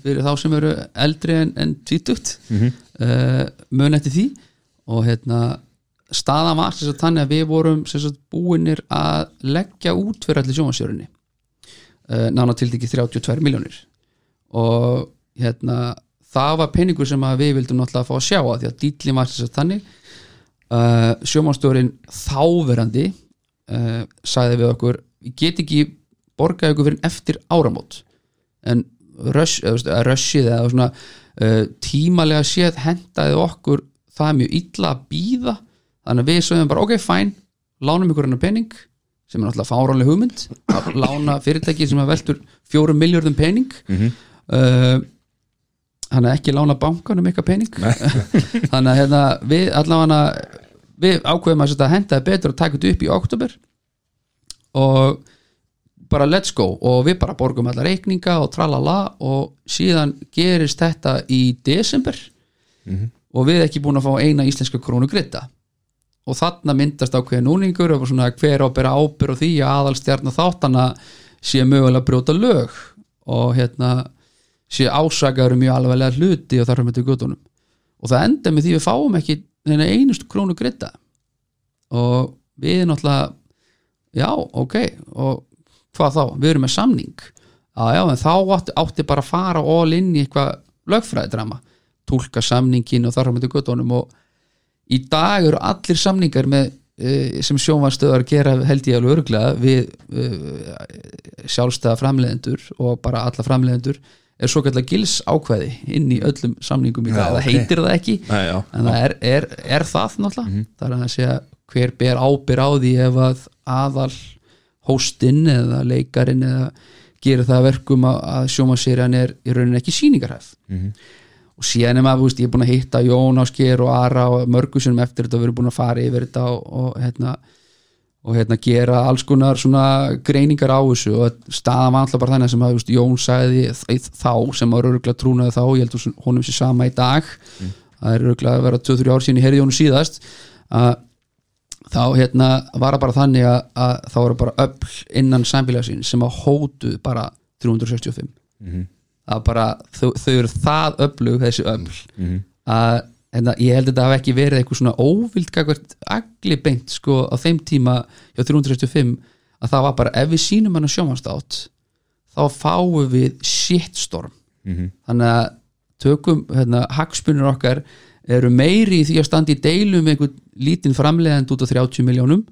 fyrir þá sem eru eldri en, en tvítugt. Uh, mun eftir því. Og hérna staðan var sem sagt þannig að við vorum sem sagt búinir að leggja út fyrir allir sjómasjörinni uh, nána til ekki 32 miljónir og hérna það var peningur sem að við vildum náttúrulega fá að sjá að því að dýtlinn var sem sagt þannig. Uh, sjómanstjórin þáverandi uh, sagði við okkur við get ekki borgaði okkur fyrir eftir áramót. En rush, eða, svona tímalega séð hendaði okkur það mjög illa að býða þannig að við sögum bara ok, fæn lánum ykkur hennar pening sem er náttúrulega fáránleg hugmynd. Að lána fyrirtæki sem er veltur fjórum miljörðum pening. Uh, þannig að ekki lána bankanum eitthvað pening. Þannig að hérna, við allavega við ákveðum að þetta hendaði betur að taka þetta upp í oktober og bara let's go. Og við bara borgum alla reikninga og tralala og síðan gerist þetta í desember. Og við ekki búin að fá eina íslenska krónu gritta og þarna myndast ákveðin núningur og svona hver á að bera ábyrð á því að aðalstjarnar þáttana sé mögulega að brjóta lög og hérna sé ásakaður um mjög alveglega hluti og þar með til gutunum og það enda með því við fáum ekki neina einustu krónu gritta og við náttúrulega já, ok og hvað þá, við erum með samning. Já, já, en þá átti, átti bara að fara all inn í eitthvað lögfræðidrama. Túlka samningin og þar með til gutunum og í dag eru allir samningar með eh, sem sjónvarstöðar gera held ég alveg örglega við uh, sjálfstæða framleiðendur og bara alla framleiðendur er svo kallar gils ákveði inn í öllum samningum í dag, það ok. heitir það ekki. Nei, já, en það er, er, er það náttúrulega. Það er að segja hver ber ábyr á því ef að aðal hóstinn eða leikarin eða gerir það að verkum að, sjómaserjan er í rauninni ekki sýningarhæf og síðan er maður, veist, ég er búin að hitta Jón Ásker og Ara og mörgusunum eftir þetta og við erum búin að fara yfir þetta og, og hérna og hérna gera alls konar greiningar á þessu. Og staðan var alltaf bara þannig sem að veist, Jón sagði þá sem var örgulega trúnaði þá, ég held að honum sé sama í dag. Það er örgulega að vera 2-3 ár síðan í herði Jónu síðast. Að þá hérna var það bara þannig að, að þá voru bara öll innan samfélagsinn sem að hótu bara 365 að bara þau, þau eru það öflug þessi öfl að hérna, ég held að þetta hafi ekki verið eitthvað svona óvild agli beint sko á þeim tíma hjá 365 að það var bara ef við sínum hann að sjómanstátt þá fáum við shitstorm. Þannig að tökum hérna, hagsmunir okkar eru meiri í því að standa í deilum einhvern lítinn framleiðand út á 30 miljónum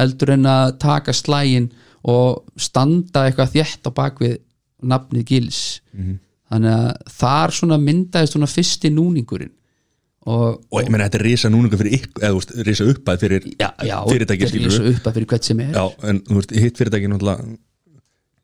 heldur en að taka slægin og standa eitthvað þétt á bakvið nafnið gils. Þannig að þar svona myndaðist svona fyrsti núningurinn. Og, og ég meina þetta er risa núninga fyrir ykkur eða þú veist, risa uppæð fyrir já, já, fyrirtæki þetta er skilur svo upp að fyrir hvert sem er. Já, en þú veist, hitt fyrirtæki náttúrulega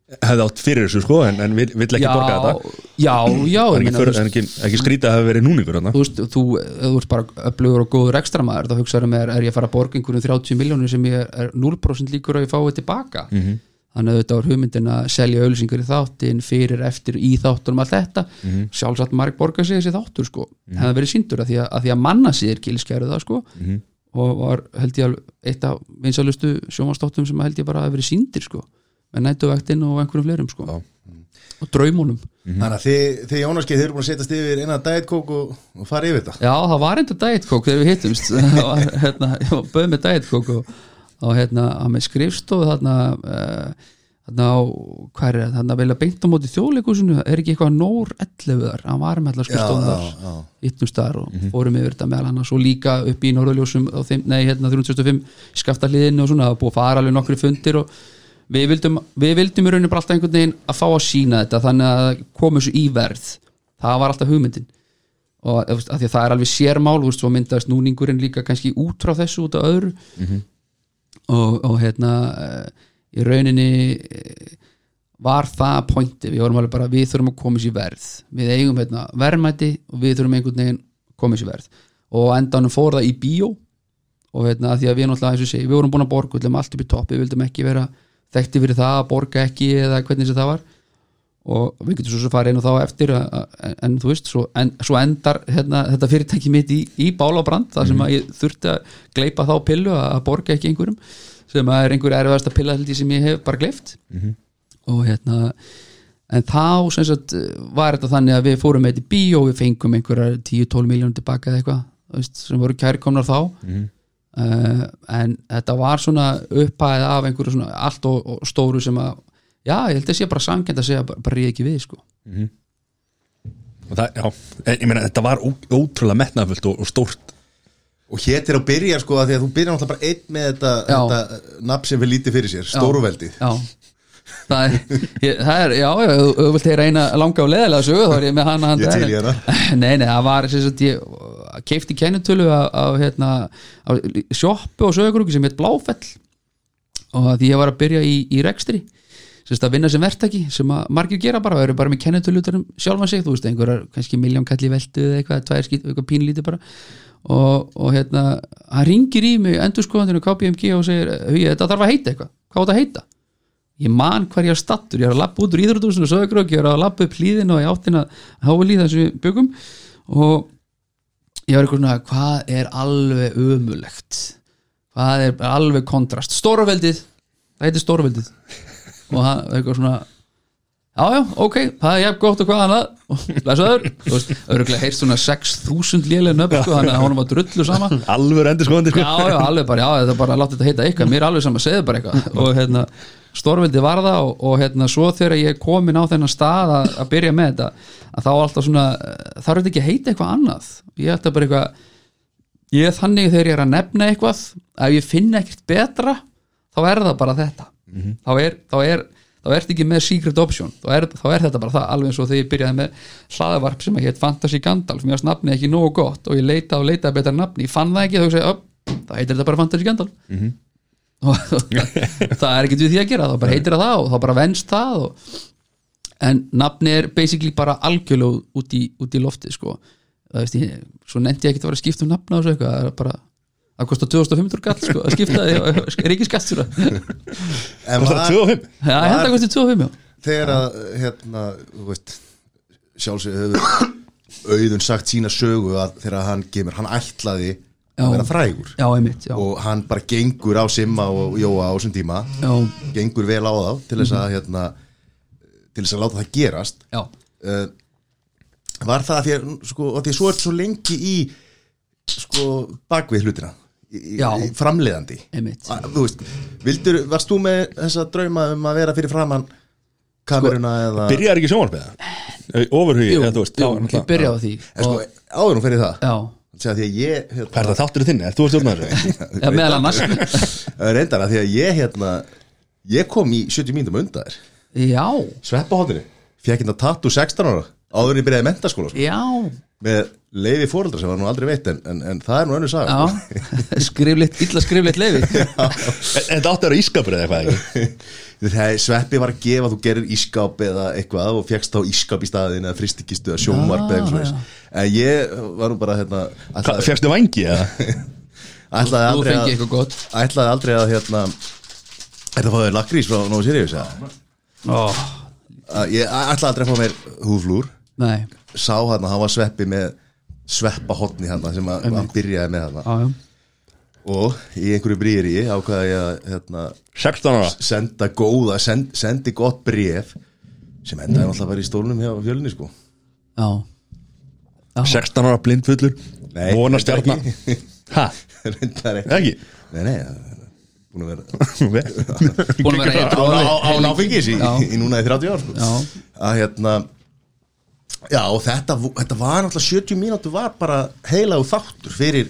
hefði átt fyrir þessu sko en, en vill, vill ekki borga þetta. já, já, Það ég ekki, þú en ekki, ekki skrítið að hafa verið núningur þú veist, þú, þú ert bara öflugur og góður ekstramæður, þá hugsaður með er ég að fara að borga einhverjum 30 miljónir sem ég er 0% líkur að ég fái tilbaka? Mm. -hmm. Þannig að þetta var hugmyndin að selja ölsingar í þáttin, fyrir, eftir, í þáttunum allt þetta, mm Mhm. -hmm. sjálfsagt marg borga sig þessi þáttur sko, mm -hmm. hefði verið síndur að því að, að því að manna sér gilskæru það sko Mhm. og var held ég alveg eitt af vinsalustu sjómanstáttum sem held ég bara að verið síndir sko, með nætuvæktinn og einhverjum fleirum sko, Já. og draumunum Þannig að þið, þið Jónaskið, þið eru búin að setjast yfir eina dætkók og, og fara yfir þetta Já, það var enda Diet Coke þegar við hittumst Var, hérna, og, og að með skrifstofu þarna uh, þarna á, hvað er það, þarna vilja beint á móti þjóðleikusinu, er ekki eitthvað nór 11 þar, hann var með allar skrifstofun Já, þar já, já. hittumst þar og fórum yfir þetta meðal hann og líka upp í Norðurljósum á þeim, nei, hérna 365 skafta hliðinu og svona, það var búið að fara alveg nokkri fundir og við vildum, við vildum í rauninu bara alltaf einhvern veginn að fá að sína þetta þannig að komu þessu í verð. Það var alltaf hugmyndin. Og því að það er alveg sérmál þú veist, svo myndaðist núningurinn líka kannski út frá þessu út af öðru og, og hérna eh, í rauninni eh, var það pointi, við vorum alveg bara við þurfum að koma sér verð. Við eigum hérna, verðmæti og við þurfum einhvern veginn koma sér verð. Og endanum fór það í bíó. Og hérna, því að við náttúrulega, ég segi, við vorum búin að borga við vildum allt upp í topp, við vildum ekki vera þekkti fyrir það að borga ekki eða hvernig sem það var og við getum svo farið og þá eftir en þú veist, svo, en, svo endar hérna, þetta fyrirtæki mitt í, í bálabrand þar sem að ég þurfti að gleipa þá pillu að, borga ekki einhverjum sem að er einhver erfiðasta pilla held ég sem ég hef bara gleift og hérna en þá sagt var þetta þannig að við fórum með þetta í bíó og við fengum einhverjar 10-12 miljónum tilbaka eða eitthvað sem voru kærkomnar þá. Uh, en þetta var svona upphæð af einhverju svona allt og, og stóru sem að já, ég held að sé bara sangend að segja bara, bara ríð ekki við sko. Og það, já, en, ég meina þetta var ó, ótrúlega metnaðfullt og, og stórt. Og hér til að byrja sko að því að þú byrjar náttúrulega bara einn með þetta, þetta nafn sem við lítið fyrir sér, stóruveldið já. Það er, ég, það er já, já, þú vilt heyra eina langa og leðilega sögu þá er ég með hana handa Ég til henni. hana. nei, nei, það var sem sagt, ég keifti kennitölu á, á, hérna, á sjoppu og sögurúki sem heit Bláfell. Og því ég var að byrja í, í rekstri sagt, að vinna sem verktaki sem að margir gera bara, það eru bara með kennitölu utan um sjálfan sig, þú veist, einhverjar kannski miljón kalli veldu eða eitthvað, tvær skýt, eitthvað pínlítið bara. Og, og hérna hann ringir í mig endurskoðandinu KPMG og segir, þetta þarf að heita eitthvað. Hvað á þetta að heita? ég man hver ég er stattur, ég er að lappa út úr íþrótúsinu og sögurök, ég er að lappa upp hlýðin og ég áttin að háa líð þessu byggum og ég var eitthvað svona, hvað er alveg ömulegt hvað er alveg kontrast, stórveldið það heitir stórveldið og hann eitthvað svona já já, ok, það er jafn gott og hvað annað. Og lesaður, þú veist, örgulega heyrst svona 6.000 lélega nöfn sko, þannig að honum var drullu sama. Alveg endur skoðandi sko. já, já, alveg bara, já, þetta er bara að láta þetta heita eitthvað mér er alveg saman að segja bara eitthvað. Og hérna, stórvildi var það og, og hérna, svo þegar ég er komin á þennan stað að, að byrja með þetta að þá alltaf svona, eh, þarf þetta ekki að heita eitthvað annað? Ég ætla bara eitthvað ég er þannig þegar ég er að nefna eitthvað ekkert betra þá er þá er, þá er ert ekki með secret option. Þá er, þá er þetta bara það, alveg eins og þegar ég byrjaði með hlaðavarp sem að hétt Fantasy Gandalf. Mér varst nafni ekki nógu gott og ég leita og leita betra nafni, ég fann það ekki þá hugsaði, ég, "Upp, þá heitir þetta bara Fantasy Gandalf. Og það er ekkert við því að gera þá bara heitir það og þá bara venst það og, en nafni er basically bara algjörlega út í, út í lofti sko, það veist ég svo nefndi ég ekki að vera að skipta um nafna og svo eitthvað það er bara, það kostar 2500 gall sko, að skipta En Kostar var, 2 og 5 Já, að kosti 25 já. þegar að hérna, þú veist sjálfsög hefur auðun sagt sína sögu að þegar hann gemur, hann ætlaði að vera frægur. Já, einmitt, já, og hann bara gengur á Simma og Jóa á þessum tíma. Já, gengur vel á þá til þess að hérna, til þess að láta það gerast. Já. uh, var það að því að sko, að því að svo er svo lengi í sko bakvið hlutina í, í, framleiðandi. Að, veist, vildur, varst þú með þessa drauma um að vera fyrir framann kameruna eða Byrjar ekki sjónvarpið Overhugi, Jú, eða þú veist jú, þá er ég byrja á því sko, og, áður nú fyrir það Já, Segja, því að ég hérna, Hvað er það þáttur þinni? Er þú að stjórna þessu? já, meðal annars. Reyndar að því að ég hérna ég kom í 70 mínútum undan þér. Já, sveppa hóttinu, fekk hérna tattu 16 ára áður en ég byrjaði mentaskóla sko, já, með leiði fóreldra sem var nú aldrei veitt en, en, en það er nú önnur saga. Já. Skriflitt, illa skriflitt lefi En Þetta átti að vera ískapur eða eitthvað sveppi var að gefa þú gerir ískáp eða eitthvað og fegst þá ískáp í staðin eða fristikistu eða sjónvarp eða eitthvað en ég var nú bara hérna, ætlaði, Fjækstu vangi eða? ætlaði aldrei að ætlaði aldrei að hérna Þetta fáið lakrís frá Nóa Sirius Ég ætlaði aldrei að fá mér húflúr Nei, Sá hann að hann var sveppi með sveppa hotni hann sem að, hann byrjaði með hann. Já, já. Og í einhverju brýri ákvaði ég að hérna, 16 ára? senda góða, send, sendi gott bref sem endaði náttúrulega bara í stólnum hjá fjölunni sko. Já, já. 16 ára blindfullur? Nei, Vona reyndar ekki. Hæ? reyndar ekki. Ekki? Nei, nei, búin að vera Búin að vera á, náfengis í, núna í 30 ár sko. Já. að hérna já og þetta, þetta var náttúrulega 70 mínútur var bara heila og þáttur fyrir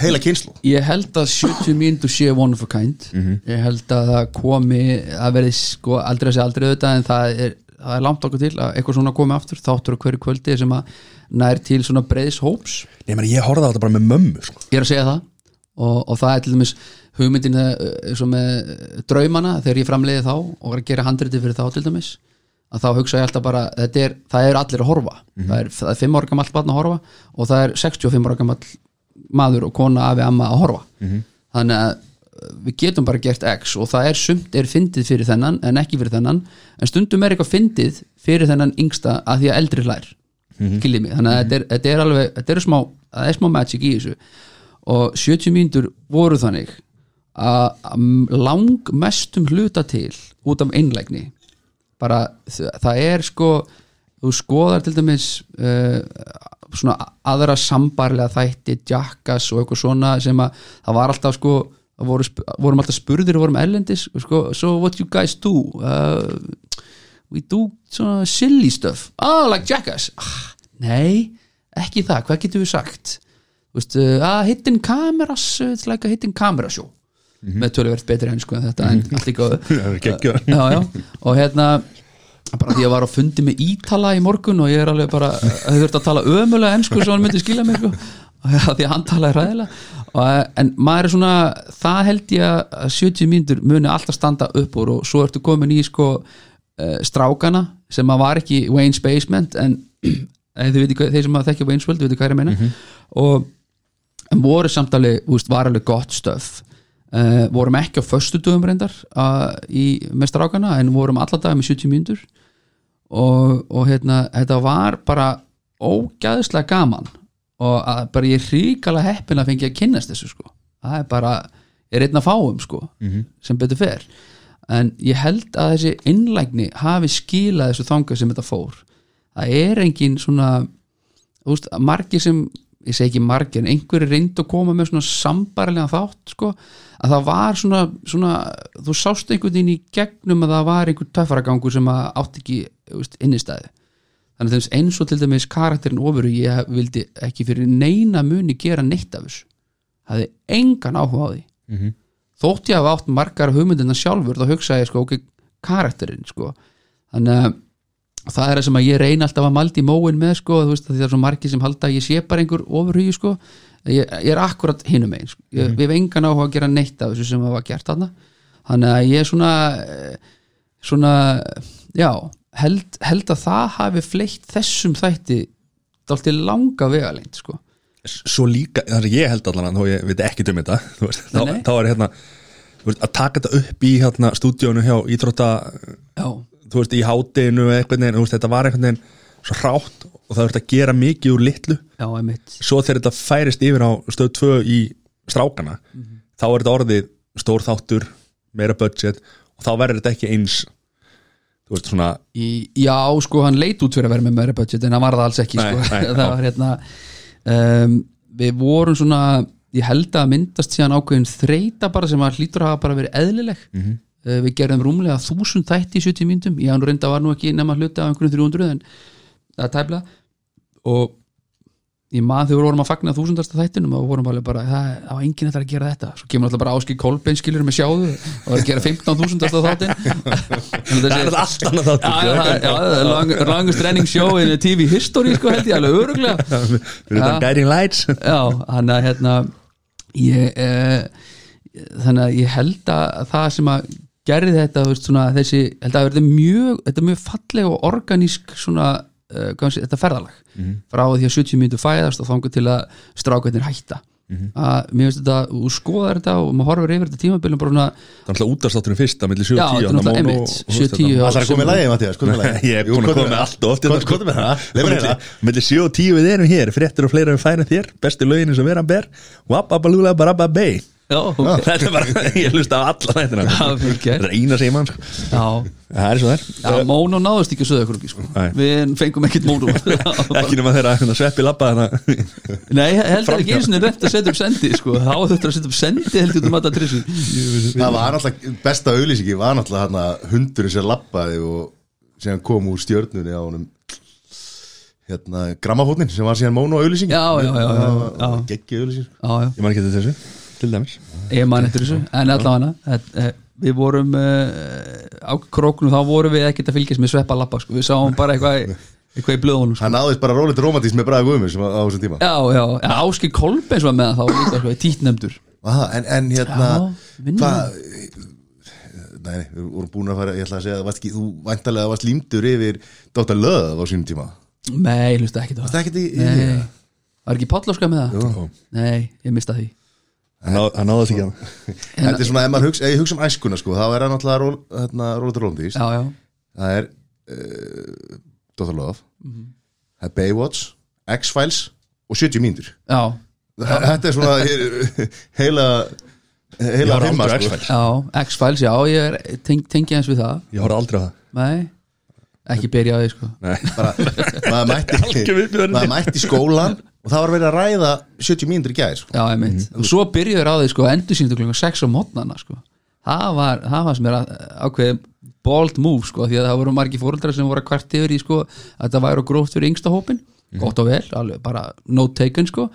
heila kynslu Ég held að 70 mínútur sé one of a kind. Ég held að það komi að verði sko aldrei að segja aldrei auðvitað en það er, það er langt okkur til að eitthvað svona komi aftur þáttur á hverju kvöldi sem að nær til svona breiðs hóps. Nei, meni, ég horfði á þetta bara með mömmu sko. Ég er að segja það. Og, og það er til dæmis hugmyndin eh, og með draumana þegar ég framleiði þá og gera handriti fyrir þá til dæmis að þá hugsa ég alltaf bara er, það er allir að horfa. Það, er, það er 5 ára gamall barn að horfa og það er 65 ára gamall maður og kona afi amma að horfa. Þannig að uh, við getum bara gert X og það er sumt er fyndið fyrir þennan en ekki fyrir þennan. En stundum er eitthvað fyndið fyrir þennan yngsta að því að eldri hlær. Mm mig, þannig að þetta er, þetta er alveg þetta er smá, það er smá magic í þessu. Og 70 mínútur voru þannig að að langmestum hluta til út af einlægni bara það er sko þú skoðar til dæmis uh, svona aðra sambarlega þætti Jackass og eitthvað svona sem að það var alltaf sko voru, vorum alltaf spurðir og vorum ellendis sko, so what you guys do uh, we do svona silly stuff. Oh like Jackass. Ah, nei, ekki það, hvað getum við sagt? Þú veist, uh, ah, hidden cameras uh, it's like a hidden camera show með töluvert betri ennsku en þetta en allt er geggjör já, já. og hérna bara því að ég var á fundi með Ítala í morgun og ég er alveg bara, þau þurft að tala ömulega ennsku svo hann myndi skilja mig sko. Því að hann talaði ræðilega og, en maður er svona, það held ég að 70 mínútur muni alltaf standa upp úr og svo ertu komin í sko uh, strákana sem að var ekki Wayne's Basement en eh, þeir sem að þekkja Wayne's World, þið veitir hvað ég er að meina og en voru samt alveg, þú veist, var alveg gott stöf uh, vorum ekki á föstu dögum reyndar uh, í, með strákana en vorum alla daga með 70 mínútur. Og, og hérna, þetta var bara ógæðslega gaman. Og að bara ég er ríkala heppin að fengi að kynnast þessu sko. Það er bara, er einn að fáum sko sem betur fer. En ég held að þessi innlægni hafi skilað þessu þanga sem þetta fór. Það er engin svona þú veist, margir sem ég segi ekki margir, en einhverju reyndi að koma með svona sambarlega þátt sko, að það var svona, svona þú sást einhvern veginn í gegnum að það var einhver töffaragangur sem að átt ekki þú veist, innistæði þannig að eins og til dæmis karakterin ofuru ég vildi ekki fyrir neina muni gera neitt af þessu. Hafði engan áhuga á því. Þótt ég hafa átt margar hugmyndina sjálfur þá hugsaði ég sko, ok, karakterinn sko, þannig að það er það sem að ég reyna alltaf að maldi móin með sko, veist, það er svo margir sem halda að ég sé bara einhver ofurhugi sko. Ég, ég er akkurat hinum megin sko. ég, við hef engan áhuga að gera neitt af þessu sem það var gert þarna. Þannig að ég er svona eh, svona, já held, held að það hafi fleitt þessum þætti dálítið langa vegalengt sko. Svo líka, þannig að ég held allan þó ég veit ekki um þetta veist, þá, þá er hérna að taka þetta upp í hérna, stúdíónu hjá íþrótta já, þú veist, í hátinu eitthvað neginn, þú veist, þetta var einhvern veginn svo hrátt og það verður að gera mikið úr litlu. Já, einmitt. Svo þegar þetta færist yfir á stöð 2 í strákana þá er þetta orðið stór þáttur meira budget og þá verður þetta ekki eins þú veist svona í, Já, sko, hann leit út fyrir að vera með meira budget en hann var það alls ekki Nei, sko. nei, var hérna um, við vorum svona ég held að myndast síðan ákveðin þreita bara sem að hlýtur að hafa bara verið eðlileg. Mhm. uh, við gerðum rúmlega þúsund þætti í 70 myndum ég hann reynda var nú ekki nema hluti af einhverjum 300 en það er tæpla og ég maður þegar við vorum að fagna þúsundasta þættinum og vorum alveg bara, það það var enginn þetta að gera þetta. Svo kemur alltaf bara áskil Kolbein skilur með sjáðu og var að gera 15.000 þáttin það er allt annað Já, já, það- það er long, longest running show in TV history, sko, held ég alveg öruglega Já. það guiding lights. Já, hann að hérna ég eh, þannig að ég held að það sem að gerði þetta, veist, svona þessi held að þetta er mjög, þetta er mjög falleg og organísk svona uh, sé, þetta ferðalag. Frá því að 70 mínútur fæðast og þangur til að strákvætnir hætta. Að mér finnst þetta, þú skoðar þetta og maður horfir yfir þetta tímabilum bara svona, það er alltaf útastátturinn fyrst að milli 7 já, og 10 þetta náttúrulega einmitt 7-10 Það er komið lægi, Mattias, ég er búin að koma með allt og oft. Hvað komið með það? Leif mér hérna milli 7 og 10 við erum hér fréttir og fleira við færum þér bestu lögin sem vera ber. Wapabalula barababay Já, ok. Þetta er bara, ég hlusta á alla gert. þetta er eina sem mann sko. Já, það er svo þær Móno náðust ekki að söða ykkur sko. Við fengum ekkert Móno ekki nema þeirra að sveppi labba þannig Nei, ég held að ekki eins og reynt að setja upp sendi sko. þá þetta að setja upp sendi heldur út um að trissu Það var náttúrulega, besta auðlýsingi var hérna hundurinn sem lappaði og sem kom úr stjörnunni á honum hérna grammafótnin sem var síðan mónu á auðlýsingi Já, já, já, já, já. Gekki auðlýsing Já, já, ég man ekki eftir þessu til dæmis ég man eftir þessu en allavega hana við vorum uh, á króknum þá vorum við ekkert að fylgjast með sveppa lappa sko. við sáum bara eitthvað eitthvað í blöðunum sko. Hann náðist bara rólið romantískt með bræði guðmur sem var á þessum tíma Já, já, já Áskil Kolbens var með það þá var líka sko, títnemdur Aha, en, en hérna. Hvað Nei, við vorum búin að fara Ég ætla að segja ekki, þú væntalega varst límdur yfir Dr. Love á sínum tíma Nei, ég hlusta ekki það var ekki Pállóska með það? Jú. Nei, ég mista því hann ná- hann náði þess ekki að Þetta er svona, ef maður hugsa, ef ég hugsa um æskuna sko, þá er það náttúrulega ról, hérna, Róletur Róndís Já, já, Það er uh, Dr. Love Mhm. Það er Baywatch, X-Files og 70 mínútur já, Þetta er svona he- heila heila á sko. X-Files. já X-Files, já, ég er, teng, tengi eins við það ég horfði aldrei á það Nei, ekki byrja á því sko Nei. bara, maður mætti maður mætti skólan og það var verið að ræða 70 mínútur í gæði sko. Já, ég mynd Og svo byrjuður á því sko endur síndu klukkan 6 á mótnana sko. Það var, það var sem er að- ákveðið bold move sko því að það voru margir fóreldrar sem voru að kvart yfir í sko að það væri gróft fyrir yngsta hópin gott og vel, alveg bara no taken sko.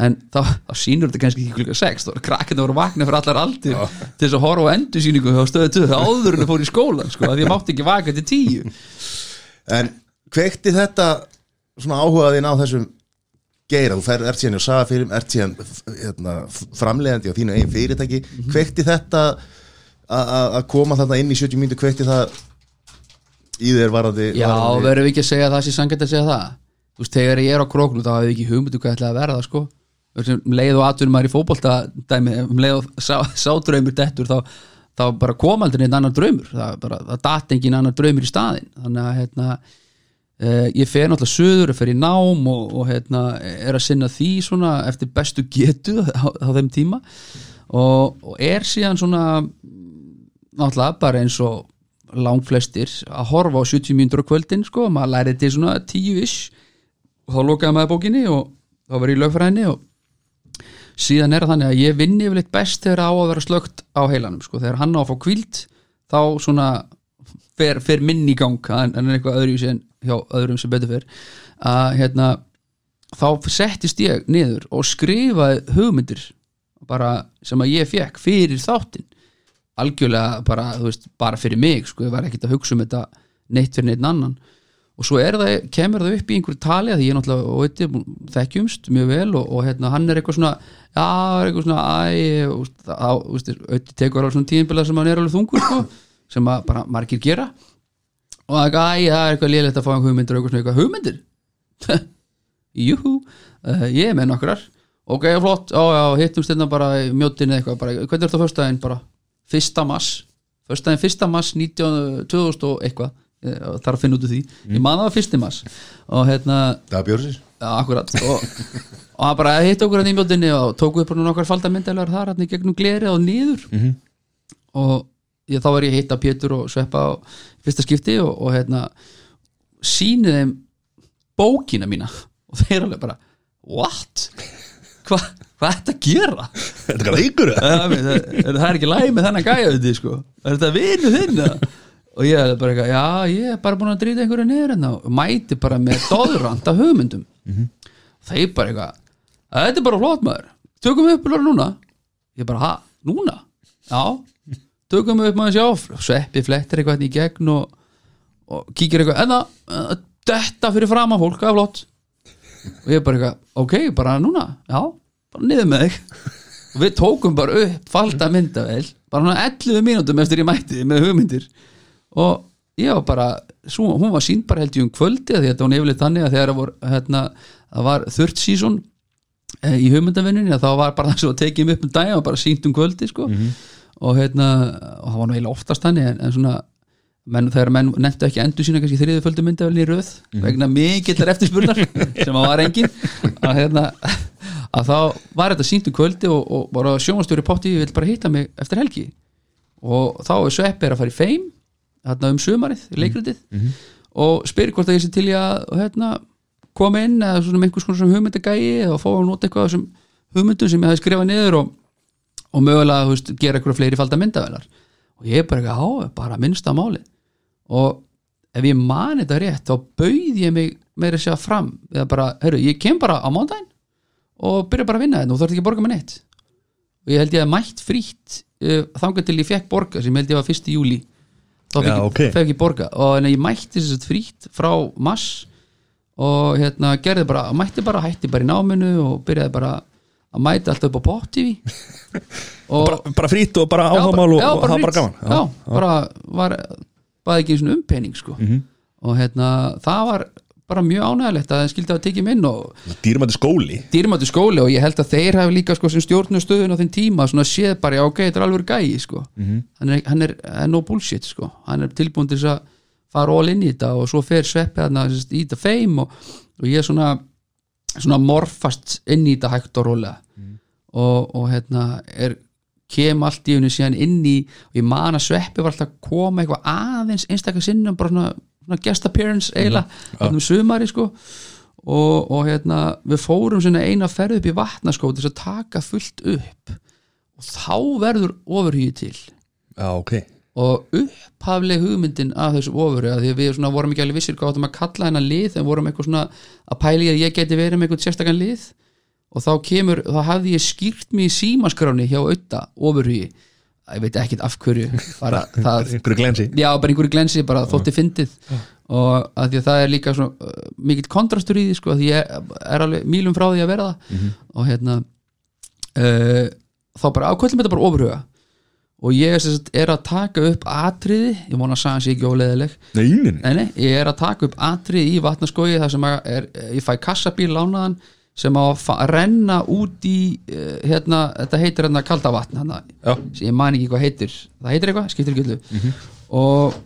En þá, þá sýnur þetta kannski ekki klukkan 6 þá voru krakkina voru vakna fyrir allar aldir til þess að horfa á endur síningu hjá stöðu 2 áður en það fór í skólan sko að því að mátti ekki vaka til 10 en kveikti þetta svona áhugaðin á þessum geira, þú fer, ert síðan í sagafyrum ert síðan hérna, framleiðandi á þínu eigin fyrirtæki, kveikti þetta að- að að koma þarna inn í 70 mínútur, kveikti það í þér varandi Já, verðum við ekki að segja það sem sangætt að segja það? Þú veist, þegar ég er á króknu þá hefur við ekki hugmyndu hvað ætlaði að verða sko. Leið og atvinnum maður í fótbolta dæmi, um leið og sá, sádraumur dettur þá, þá bara kom aldrei einn annar draumur. Það, bara, það datt engin annar draumur í staðinn. Þannig að hérna uh, ég fer náttúrulega söður, ég fer í nám og, og hérna, er að sinna því svona eftir bestu getu á, á þeim tíma. Og, og er síðan svona náttúrulega bara eins og langflestir að horfa á 70 mínútur á kvöldin sko, maður lærið til svona 10-ish og þá lokaði maður bókinni og þá var ég í lögfræðinni og síðan er þannig að ég vinni yfirleitt best þegar á að vera slögt á heilanum sko, þegar hann á að fá kvíld þá svona fer, fer minn í gang en, en eitthvað öðru sem hjá öðrum sem betur fer að hérna þá settist ég niður og skrifaði hugmyndir bara sem að ég fekk fyrir þáttinn. Algjörlega bara, þú veist, bara fyrir mig sko, ég var ekkert að hugsa um þetta neitt fyrir neitt annan. Og svo það, kemur það upp í einhverju tali að ég náttúrulega þekkjumst mjög vel og, og hérna, hann er eitthvað svona já, það eitthvað svona æ, og þú veist, auðvitað tekur alveg svona tíðinbila sem hann er alveg þungur sko, sem að bara margir gera. Og það er eitthvað, æ, það er eitthvað lélegt að fá einhver hugmyndir og eitthvað svona eitthvað hugmyndir. Júhú, uh, ég með nokkrar. Ok, flott, já, já, hittumst hérna bara eða eitthvað, bara, hvernig er þetta fyrstæðin bara, fyrsta mass fyrstæðin fyrsta mass 19, 2000 og eitthvað. Ég þarf að finna út úr því. Ég man það var fyrsti mass Og hérna, Það björnsins. Já, akkurat. Og, og hann bara hitt okkur hann í mjótinni Og tóku upp hann okkar faldamyndalar þar í gegnum gleri og niður. -hmm. Og ég, þá var ég að hitta Pétur og Sveppa á fyrsta skipti Og, og hérna Sýnið þeim bókina mína Og þeir alveg bara What? Hva, hvað er þetta að gera? Þetta er leikur það er ekki læg með þennan gæja þetta sko. er þetta vinu þinn og ég er bara eitthvað, já ég er bara búin að drýta einhverju niður hérna og mæti bara með doðrand af hugmyndum þeir bara eitthvað þetta er bara flott maður, tökum við upp alveg núna ég bara, ha, núna? já, tökum við upp maður sjá sveppi flettir eitthvað hérna í gegn og, og kíkir eitthvað enna, þetta fyrir fram að fólk, það er flott. Og ég bara eitthvað, ok, bara núna já, bara niður með þig. Og við tókum bara upp falda myndavel bara svona 11 mínútum eftir ég mætti með hugmyndir. Og ég var bara, svo, hún var sínd bara held ég um kvöldi því að var nefnilegt þannig að þegar það var, hérna, það var season e, í hugmyndavinninni að þá var bara það sem að tekið mig upp um daginn og bara sínt um kvöldi sko. Og hérna, og það var nú eiginlega oftast þannig en, en svona menn, þegar menn nefndu ekki endur sína kannski þriðu földu myndavelin í röð vegna mikillar eftirspurnar sem að var engin að hérna að þá var þetta sínt um kvöldi og, og bara sjónastjóri potti vil bara hitta mig eftir helgi. Og þá er Sveppi er að fara í feim hérna um sumarið, leikritið og spyrir hvort að ég sé til í að hérna, koma inn eða svona með einhvers konar svona hugmyndagægi og fá að nota eitthvað þessum hugmyndum sem ég hefði skrifað niður og, og mögulega veist, gera eitthvað fleiri falda myndavelar og ég er bara eitthvað, á, bara minnsta máli og ef ég mani þetta rétt þá bauð ég mig meira segja fram. Eða bara, heyrðu, ég kem bara á mándaginn og byrja bara að vinna þetta og þú þarf ekki að borga með neitt. Og ég held ég að mætt frítt uh, þangað til ég fekk borga sem ég held ég var 1. júli þá fekk, Já, ég- ok. fekk ég borga og en ég mætti þess að frítt frá mass og hérna gerði bara, mætti bara hætti bara í náminu og byrjaði bara að mæta alltaf upp á og bara, bara frýtt og bara Já, áhagamál og, já, og það var bara gaman já, bara var bara ekki svona umpenning sko. Mhm. og hérna það var bara mjög ánægilegt að það skildi að tekið minn og Dýrmætti skóli dýrmættu skóli og ég held að þeir hafi líka sko, sem stjórnu stöðun á þeim tíma svona séð bara, já ok, þetta er alveg gæi sko. Mhm. hann, er, hann er, er no bullshit sko. hann er tilbúin til þess að fara all inn í þetta og svo fer sveppi þarna sem sagt, í þetta feim og, og ég svona svona morfast inn í þetta hægt og rólega. Og, og hérna er kem allt í henni síðan inn í og ég man að sveppi var alltaf að koma eitthvað aðeins einstakar sinnum bara svona, svona guest appearance eiginlega ja. um sumari sko. Og, og hérna við fórum svona eina ferð upp í vatnaskó þess að taka fullt upp. Og þá verður ofurhýði til. Já, ok og upphafleg hugmyndin af þessu ofurhýði að því að við svona vorum ekki alveg vissir hvað áttum að kalla hennar lið en vorum eitthvað svona að pæli að ég geti verið með eitthvað sérstakann lið. Og þá kemur, þá hafði ég skýrt mig í símaskráni hjá auða ofurhýði ég veit ekkit af hverju bara það Einhverju glensi. Já, bara einhverju glensi, bara þótti fyndið. Og að því að það er líka svona uh, mikill kontrastur í því sko, að ég er alveg mílum frá því að vera það. Og hérna uh, þá bara ákvæmlega þetta bara ofurhuga og ég er, að taka upp atriði, ég vona að sagði sé ekki óleðileg Nei, nei, nei. nei, nei, ég er að taka upp atriði í vatnaskói þar sem er, ég fæ kassabíl lánaðan sem á að renna út í uh, hérna, þetta heitir hérna kalda vatn hérna, ég man ekki hvað heitir. Það heitir eitthvað, skiptir ekki öllu. Og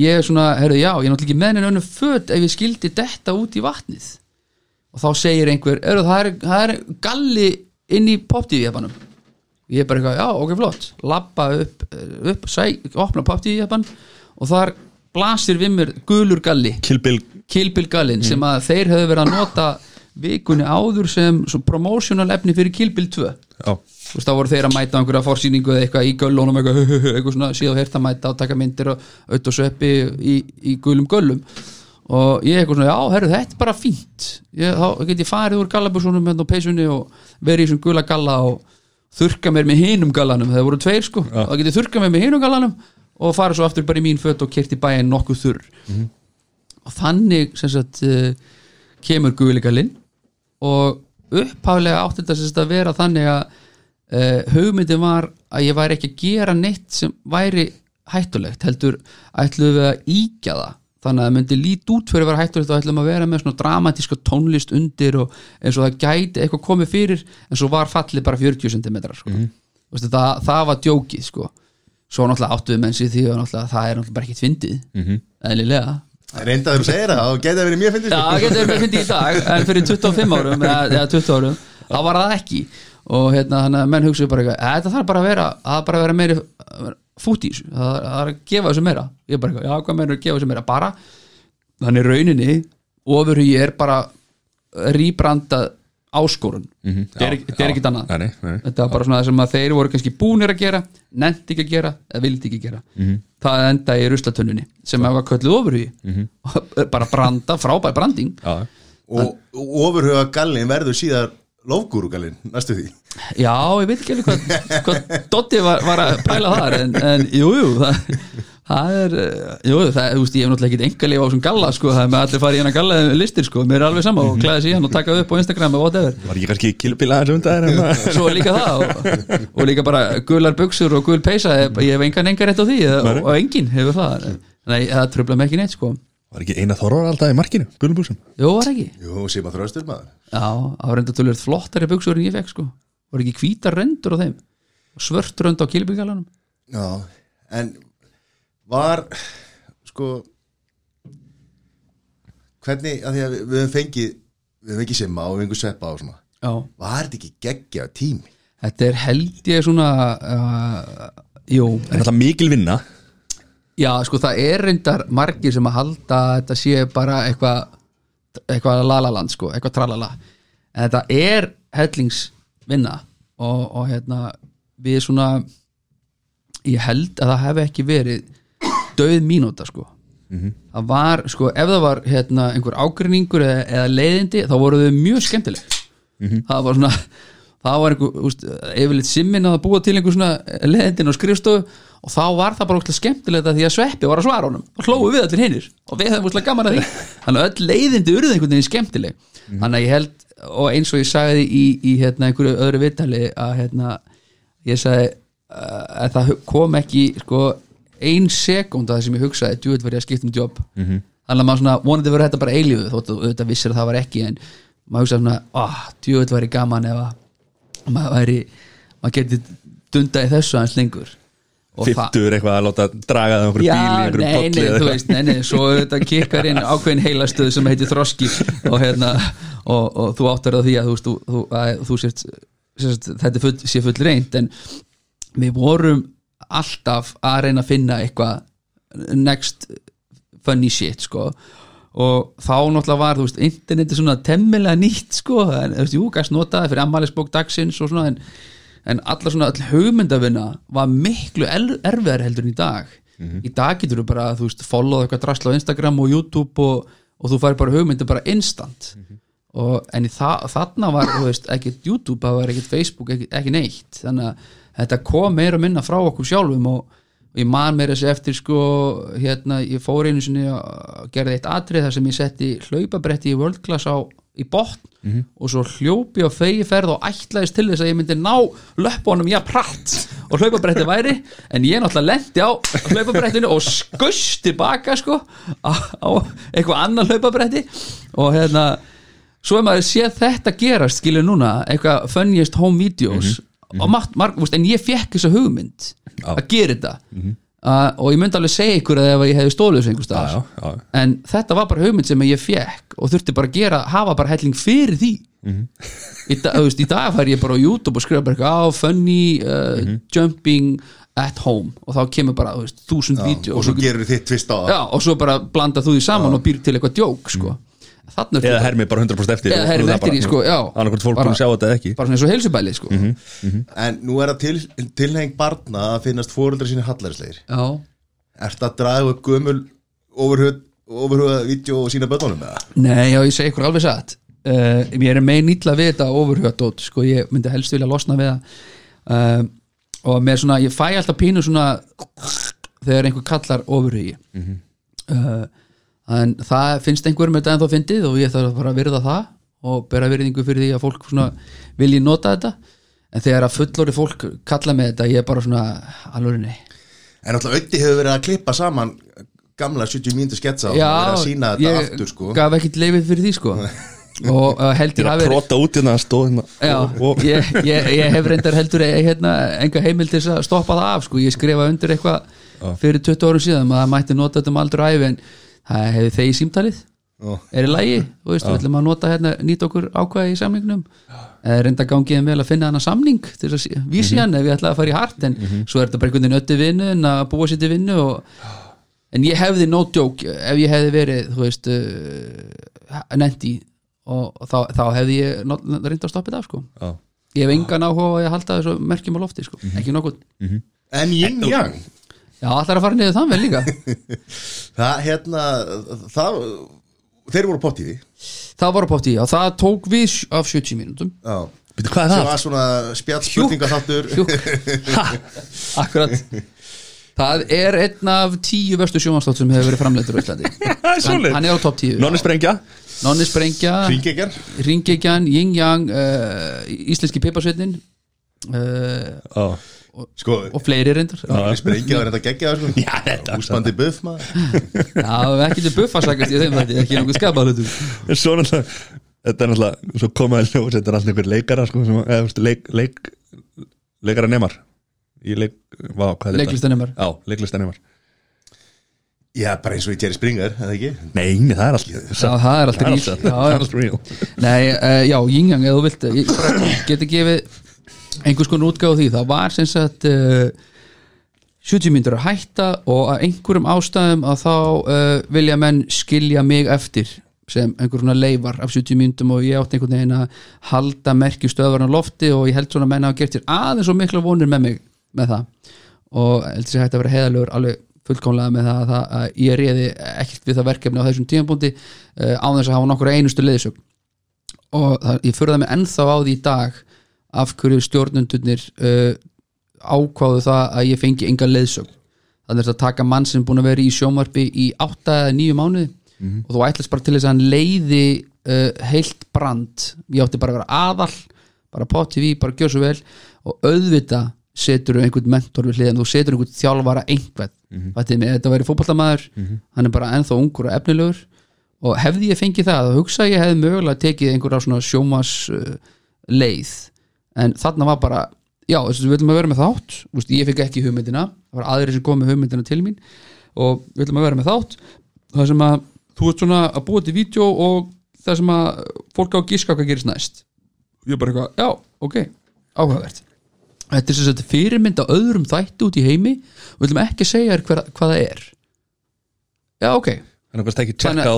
ég er svona, herru, já, ég er náttúrulega ekki með henni önnum föt ef ég skildi detta út í vatnið. Og þá segir einhver, það er, það er galli inn í poptíðjöpanum ég er bara eitthvað, já, ok, flott. Labba upp, upp sæk, opna poptíðjöpan og þar blasir við mér gulur galli. Kill Bill. Gallin sem að þeir höfðu verið að nota vikunni áður sem, promotional efni fyrir Kill Bill 2 Já, þú veist þá voru þeir að mæta einhverja forsýningu eða eitthvað í göllunum eitthvað, eitthvað svona síðan hérta að mæta og taka myndir og auðvitað sveppi í, í gulum göllum. Og ég eitthvað svona, já, herru, þetta er bara fínt. Ég, þá get ég farið úr gallabúsunum hérna á peysunni og verið í þessum gula galla og þurka mér með hinum gallanum. Það voru tveir sko, þá get ég þurka mér með hinum gallanum og fara svo aftur bara í mín fött og kert í bæinn nokkuð þurr. Og þannig sem sagt uh, kemur guli gallinn og upphaflega átti þetta sem sagt að vera þannig að uh, hugmyndin var að ég væri ekki að gera neitt sem væri hættulegt heldur ætlum við að íkja það þannig að það myndi lít út fyrir að vera hættulegt og ætlum að vera með svona dramatíska tónlist undir og eins og það gæti eitthvað komið fyrir en svo var fallið bara 40 cm sko. mm það, það var djókið sko. svo náttúrulega áttu við menn sér því að það er náttúrulega bara ekkit fyndið mm -hmm. eðlilega reynda þegar þú segir það og geta verið mjög fyndið Já, það getur verið fyndið í dag en fyrir 25 árum eða, eða 20 árum þá var það ekki og hérna að menn hugsaðu bara eitthvað "Eh, þetta þarf bara að að að fút í þessu, það það er að gefa þessu meira. Ég er bara já hvað meira að gefa þessu meira? Bara þannig rauninni ofurhugi er bara rýbrandað áskorun. Mhm. þetta er, Já, þetta er já. ekkit annað. Nei, nei, þetta var bara svona það sem að þeir voru kannski búnir að gera nefndi ekki að gera eða vildi ekki gera. Mhm. það enda í ruslatönnunni sem var kölluð ofurhugi. Mhm. bara branda, frábær branding. Já, og ofurhuga gallin verður síðar lofgúru gallin, næstu því. Já, ég veit ekki alveg hvað, hvað Dotti var, var að pæla þar en, en jú, jú, það, það er eh, jú, það, þú veist, ég hef náttúrulega ekki enga lifa á þessum galla, sko, það er með allir farið í hennar galla listir, sko, mér er alveg sama og klæði sig í hann og taka upp á Instagram og whatever. Var ekki kannski kilpila aðeins um það svo er líka það og, og líka bara gular buksur og gul peysa ég ég hef engan enga rétt á því og, og enginn hefur það Nei, það tröfla mig ekki neitt, sko Var ekki eina þorvar alltaf í markinu, gulubúsum Jú, var ekki. Jú, maður þröstur maður. Já, það var reynda tölvöld flottari buksur en ég fekk, sko. Var ekki hvítar rendur á þeim? Svört rönd á kilbyggalanum Já, en var sko hvernig, að því að við, við höfum fengið við höfum fengið simma og við höfum fengið sveppa og svona. Já. Var þetta ekki geggja tími? Þetta er held ég svona uh, Jú, En alltaf mikil vinna. já sko það er reyndar margir sem að halda að þetta sé bara eitthvað eitthvað lalaland sko, eitthvað tralala. En þetta er hellingsvinna og, og hérna við svona ég held að það hefði ekki verið döð mínúta sko. Það var, sko, ef það var hérna, einhver ágrinningur eða, eða leiðindi þá voru þau mjög skemmtileg. Það var svona það var einhver, yfirleitt simmin að búa til einhver svona leiðindin og skrifstofu og þá var það bara óslega skemmtilegt að því að sveppi var að svara honum og hlóðu við allir hinnir og við hefum óslega gaman að því. Þannig að öll leiðindi urðu einhvern veginn skemmtileg. Þannig að ég held, og eins og ég sagði í, í hérna, einhverju öðru vitali að hérna, ég sagði uh, að það kom ekki sko, ein sekúnda það sem ég hugsaði djúið verið að skipta um jobb -hmm. þannig að maður svona, vonandi verið þetta bara eilífu þótt að þetta vissir að það var ekki en maður hugsaði svona, ah, djúið verið gaman ef að maður væri maður geti dunda í þessu aðeins lengur. Fittur eitthvað að láta draga það einhverju Já, bíl í einhverju nei, bolli nei, eða þú veist, nei, nei, svo þetta kikkar inn ákveðin heilastöð sem heitir þroski og hérna, og, og þú áttar á því að þú veist, þú, þú, að, þú sért, sért þetta full, sé full reynd en við vorum alltaf að reyna að finna eitthvað next funny shit, sko og þá náttúrulega var, þú veist, interneti svona temmilega nýtt, sko. En, þú veist, jú, gæst notaði fyrir ammælisbók dagsins og svona, en, en allar svona all hugmyndavinna var miklu erfiðar heldur en í dag. Í dag getur þú bara, þú veist, follow eitthvað drasla á Instagram og YouTube og, og þú fær bara hugmynda bara instant. Og, en þa þarna var, þú veist, ekkert YouTube það var ekkert Facebook, ekki, ekki neitt. Þannig að þetta kom meira minna frá okkur sjálfum og, og ég man meira þessi eftir sko, hérna, ég fór einu sinni og gerði eitt atrið þar sem ég setti hlaupabretti í World Class á í botn og svo hljópi á fegi ferð og ætlaðist til þess að ég myndi ná löpunum já pratt og hlaupabretti væri en ég náttúrulega lendi á hlaupabrettinu og skust tilbaka sko á, á eitthvað annan hlaupabretti og hérna svo er maður séð þetta gerast skilur núna, eitthvað funniest home videos og margt, margt, veist, en ég fekk þessa hugmynd Já. að gera þetta. Uh, og ég myndi alveg segja ykkur að ef ég hefði stólið þessu Já, já, já. en þetta var bara hugmynd sem ég fekk og þurfti bara að gera, hafa bara helling fyrir því. Í, dag, veist, í dag fær ég bara á YouTube og skrifa bara eitthvað á funny uh, jumping at home. Og þá kemur bara, þúsund vídeo og svo gerur þitt tvist á það. Já, og svo bara blanda þú því saman og býr til eitthvað djók sko. Þannig Eða hermi bara 100% eftir Eða og- hermi eftir því, sko. Annarkvæmt fólk búin að sjá þetta eða ekki. bara svona eins og heilsubæli sko. en nú er það til, tilheng barna að finnast fóreldra síni hallarislegir já, Ertu að draga upp gömul ofurhuga vídeo og sína bönnunum með það? nei, já, ég segi ykkur alveg satt. Uh, ég er megin illa við þetta ofurhugadót, sko, ég myndi helst vilja losna við það. Uh, og með svona, ég fæ alltaf pínu svona þegar einhver kallar ofurhugi uh, en það finnst einhverjum þetta en þá fyndið og ég þarf bara að virða það og bera virðingu fyrir því að fólk vilji nota þetta. En þegar að fullori fólk kalla með þetta ég er bara svona alveg nei. En alltaf Ötti hefur verið að klippa saman gamla 70 mínútur sketsa og verið að sína þetta ég aftur sko. gaf ekkit leifið fyrir því sko. Og uh, held Ég ég hafi að verið króta út hérna stóð hérna. Já, og- og- ég, ég, ég hef reyndar heldur eh, hérna, enga heimild til að stoppa það af sko. ég skrifa undir eitthvað fyrir 20 árum síðan að það mætti nota þetta um aldur æfi en hefði þeir í símtalið? Já. er í lagi, þú veist, við ætlum að nota hérna, nýta okkur ákvæði í samningnum. Eða reynda gangið vel að finna hana samning til þess að vísi hann ef ég ætla að fara í hart en svo er þetta bara einhvern veginn ötti vinnu en að búa sér til vinnu og, en ég hefði no joke ef ég hefði verið, þú veist uh, nendi og þá, þá hefði ég reynda að stoppa þetta af sko. Já. ég hef engan áhuga að halda þessu merkjum á lofti sko, ekki nokkuð En yin yang já, allar að fara niður þann vel líka? Það hérna það, Þeir voru pott í því. Það var á potti, já, það tók við af 70 mínútum. Já. Býtu, hvað er sem það? var svona spjallspurninga þáttur Hjúk. akkurat. Það er einn af tíu verstu sjónvarstátt sem hefur verið framleitur á Íslandi. Það er hann, hann er á topp tíu. Nonni sprengja. Nonni Sprengja, Ringekjar Ringegjan, Yin Yang uh, Íslenski piparsveitin. Uh, Já Sko, og fleiri reyndar já, sprengja var þetta geggja sko. Já, Úspandi buff er ekki til buffasakast í þeim þetta ekki nokkuð skapa hlutum En Svo náttúrulega Þetta er náttúrulega Svo komaði ljós Þetta er alltaf einhver leikara sko, sem, eða, veist, leik, leik, Leikara nemar Í leik er? Leiklistanemar. Já, leiklistanemar Já, bara eins og í Jerry Springer, eða ekki? Nei, nei, það er alltaf Já, það er alltaf real. Já, já. er Nei, uh, já, Yin Yang, ef þú vilt ég bara geti gefið einhvers konar útgáð því, það var sem sagt uh, 70 myndur að hætta og að einhverjum ástæðum að þá uh, vilja menn skilja mig eftir sem einhver svona leifar af 70 myndum og ég átti einhvern veginn að halda merkjustöðvarn á lofti og ég held svona menna að gert sér aðeins og mikla vonir með mig með það. Og heldur sér hægt að vera heiðalegur alveg fullkomlega með það að, að ég reyði ekkert við það verkefni á þessum tímapunkti uh, á þess að hafa nokkur einustu leiðisögn og það, ég fyrir það mig ennþá á því í dag af hverju stjórnundurnir uh, ákváðu það að ég fengi enga leiðsögn. Þannig að taka mann sem er búin að vera í sjónvarpi í 8 eða 9 mánuði og þú ætlast bara til þess að hann leiði uh, heilt brand. Ég átti bara að vera aðal bara pott TV, bara gjör svo vel og auðvita setur einhvern mentor við hliðan, þú setur einhvern þjálfara einhvern, mm -hmm. þetta væri fótbollamæður hann er bara ennþá ungur og efnilegur og hefði ég fengið það, þá hugsa ég hefði mögulega tekið einhverja svona sjómas uh, leið, en þarna var bara já, þess að við viljum að vera með þátt Vist, ég fikk ekki hugmyndina, það var aðrir sem kom með hugmyndina til mín og við viljum að vera með þátt. Það sem að þú ert svona að búa til vídeo og það sem að fólk á að gíska hvað gerist næst. Ég bara eitthvað, já, ok, áhugavert. Þetta er sem sagt fyrirmynd á öðrum þætti út í heimi og við viljum ekki segja þér hver, hvað það er. Já, ok. Þannig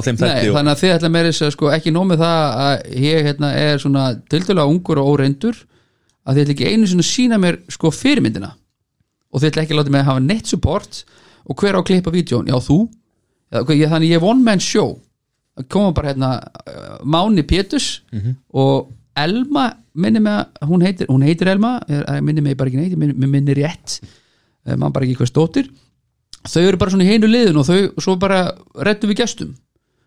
þeim nei, og... þannig að þið ætla meira þess að sko, ekki nómið það að ég hérna, er svona tildulega ungur og óreindur að þið ætla ekki einu sinni að sína mér sko fyrirmyndina. Og þið ætla ekki að láta mig að hafa neitt support og hver á að klippa vídjón, já þú. Ég, þannig ég er one man show. Það koma bara hérna uh, Máni Pétus og Elma minni mig að hún heitir, hún heitir Elma, ég minni mig bara ekki neitt minni, minni rétt uh, mann bara ekki hvað stóttir þau eru bara svona í heinu liðun og þau svo bara rettum við gestum.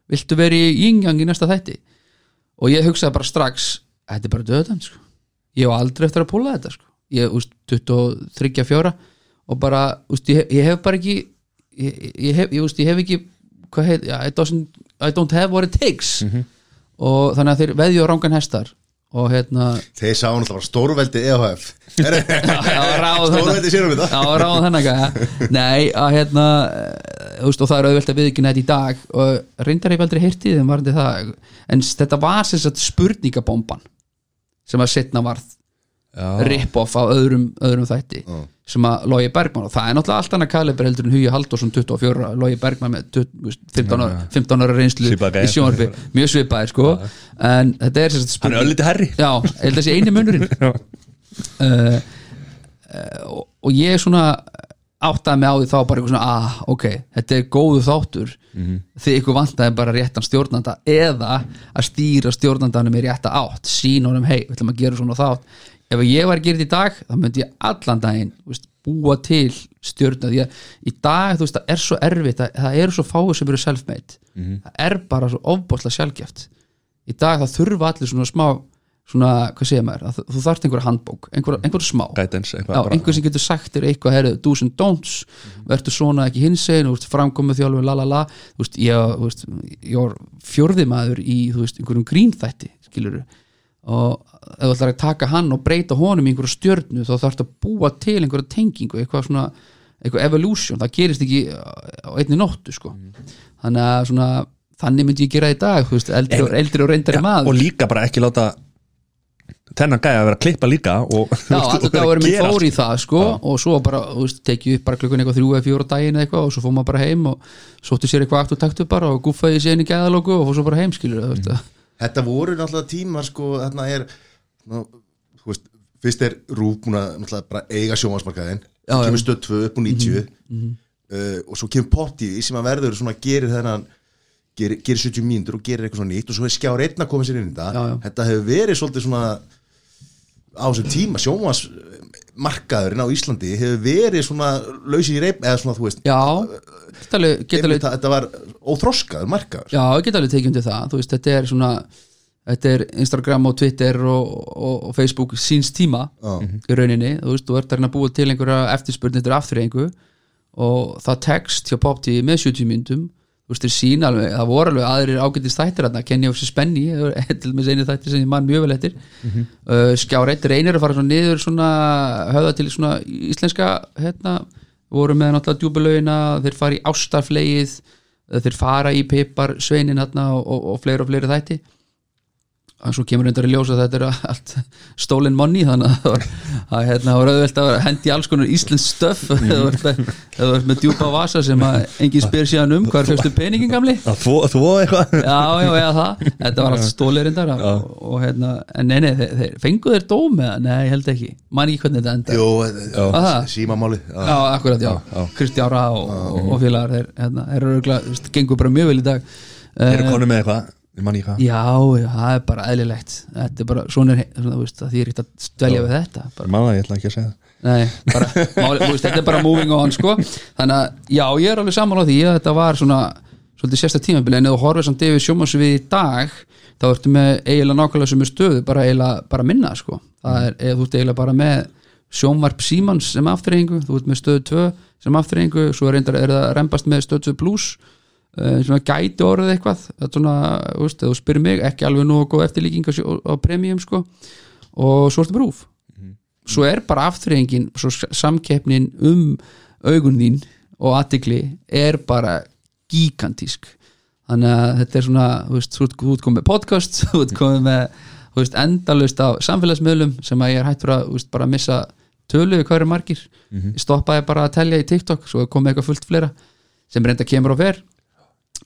Viltu vera í yingjang í næsta þætti? Og ég hugsaði bara strax þetta er bara döðan sko. Ég hef aldrei eftir að púla þetta sko. ég úst, 23 fjóra og bara, úst, ég, ég hef bara ekki ég, ég, hef, ég, úst, ég hef ekki hvað heit, I, doesn't, I don't have what it takes. Og þannig að þeir veðju á rangan hestar og hérna Þeir sá náttúrulega bara stórveldi E EHF ráð Stórveldi sérum við það Já, ráð þennan gæja. Nei, að hérna eh, og það er auðvelt að viðkynna þetta í dag. Og reyndar hef þeim varandi það. En þetta var sagt spurningabomban sem að setna varð rip-off á öðrum, öðrum þætti sem að Logi Bergman og það er náttúrulega allt annað kaliber heldur en Hugi Halldórsson 24, Logi Bergman með 20, þú veist, 15 ára, 15 ára reynslu Svipaður í gæi. sjónvarpi, mjög svipaðir sko. En þetta er sagt Hann er öllítið herri Já, held að þessi eini munurinn. Uh, uh, og, og ég svona áttaði mig á því þá bara eitthvað svona ah, ok, þetta er góðu þáttur. Því ykkur vantaði bara réttan stjórnanda eða að stýra stjórnandanum í rétta átt, sín honum hei, við ætlum að gera svona þátt. Ef ég var að gera þetta í dag, þá myndi ég allan daginn veist, búa til stjórna því að í dag, þú veist, það er svo erfitt það, það eru svo fáið sem eru self-made. Það er bara svo ofbóðslega sjálfgeft. Í dag það þurfa allir svona smá svona, hvað segir maður, að þú þarft einhverja handbók einhverja, einhverja smá. Guidance Já, einhver sem getur sagt þér eitthvað herri, do's and don'ts, verður svona ekki hinsegin, þú veist, framkomið þjálfur, la la la. Þú veist, ég, þú veist, ég var fjórði maður í, þú veist, einhverjum grínþætti skilur og ef þú ætlar að taka hann og breyta honum í einhverju stjörnu þá þarfst að búa til einhverja tengingu eitthvað svona, eitthvað evolution það gerist ekki á einni nóttu sko. þannig að svona þannig myndi ég gera í dag, þú veist, eldri, og, eldri og reyndari Já, maður. og líka bara ekki láta þennan gæja að vera að klippa líka og, Já, og alltaf vera að dagur minn gera fór í það sko og svo bara, þú veist, tekið upp bara klukkan eitthvað þrjú eða fjóra daginn eða eitthvað og svo fór maður bara heim og sótti sér eitthvað og taktu bara og guffaði sér inn í gæðalóku og fór svo bara heim skilur þú veist. Þetta voru náttúrulega tímar sko, þarna er ná, þú veist, fyrst er að náttúrulega bara eiga sjónvarsmarkaðin Já, já. kemur stöð 2 upp úr 90 uh, og svo kemur Potti sem að verður svona gerir þennan gerir, gerir 70 mínútur og gerir eitthvað svona nýtt og svo er skjár einn að koma sér inn í þetta. Já, já. þetta hefur verið svolítið svona á þessum tíma sjónvarsmarkaðurinn á Íslandi hefur verið svona lausi í reip eða svona þú veist Já, geta alveg, geta alveg einmitt, þetta var óþroskaður markaður. Já, ég get alveg tekið undir það. Þú veist, þetta er svona þetta er Instagram og Twitter og, og, og Facebook síns tíma Já. í rauninni, þú veist, þú ert að búa til einhverja eftirspurn eftir afturreyingu og það text hjá PopTV með 70 myndum þú veist, þeir sína alveg, það voru alveg aðrir ágætist þættir þarna, Kenny of Spenny til með einu þættir sem ég mann mjög vel eftir. Uh, Skjár eitt reynir að fara svona niður svona höfða til svona íslenska hérna, voru með náttúrulega djúbulögina, þeir fara í ástarflegið þeir fara í pipar sveinin hérna og, og, og fleiri og fleiri þætti og svo kemur reyndar í ljós að þetta er allt stolen money þannig að það var, að, hérna, það var auðvelt að hendi alls konar íslensk stöf eða þú ert með, djúpa vasa sem að engin spyr síðan um hvað er fyrstu peningin gamli? Að Þú, þú eitthvað. Já, já, já, það, þetta var allt stólið reyndar og, og hérna, en nei, nei, þeir, þeir fengu þeir dóm eða, nei, ég held ekki. Man ekki hvernig þetta enda Jú, Aha. símamáli já, akkurat, já, Kristjára og, og, og félagar, þeir, hérna, eru veist, gengur bara mjög vel í dag. Þeir eru Eh, konu með eitthvað Já, það er bara eðlilegt. Þetta er bara, svona er, svona, veist, því er ekkert að dvelja við þetta bara, það, ég ætla ekki að segja það. Nei, bara, máli, veist, þetta er bara moving on, sko. Þannig að, já, ég er alveg sammála því að þetta var svona, svolítið sérsta tímabili en ef þú horfir samt yfir sjómasvið í dag þá ertu með eiginlega nákvæmlega sem er stöðu bara eiginlega, bara minna, sko. Það er, eða þú ert eiginlega bara með sjónvarp Símans sem afturreyingu, þú ert með stöðu 2 sem afturreyingu, svo er, reyndar, er það rembast með stöðu 2 plus svona gæti orðið eitthvað. Er svona, þú veist, þú spyrir mig ekki alveg nú góð eftirlíking á, á premium sko, og svo ertu brúf svo er bara s- samkeppnin um augun þín og aðtikli er bara gigantísk þannig að þetta er svona þú veist, þú ert- komið með podcast þú ert komið með veist, endalaust af samfélagsmiðlum sem að ég er hættur að þú veist, bara missa tölu við hvað eru margir ég stoppaði bara að telja í TikTok svo er komið eitthvað fullt fleira sem reynda kemur og fer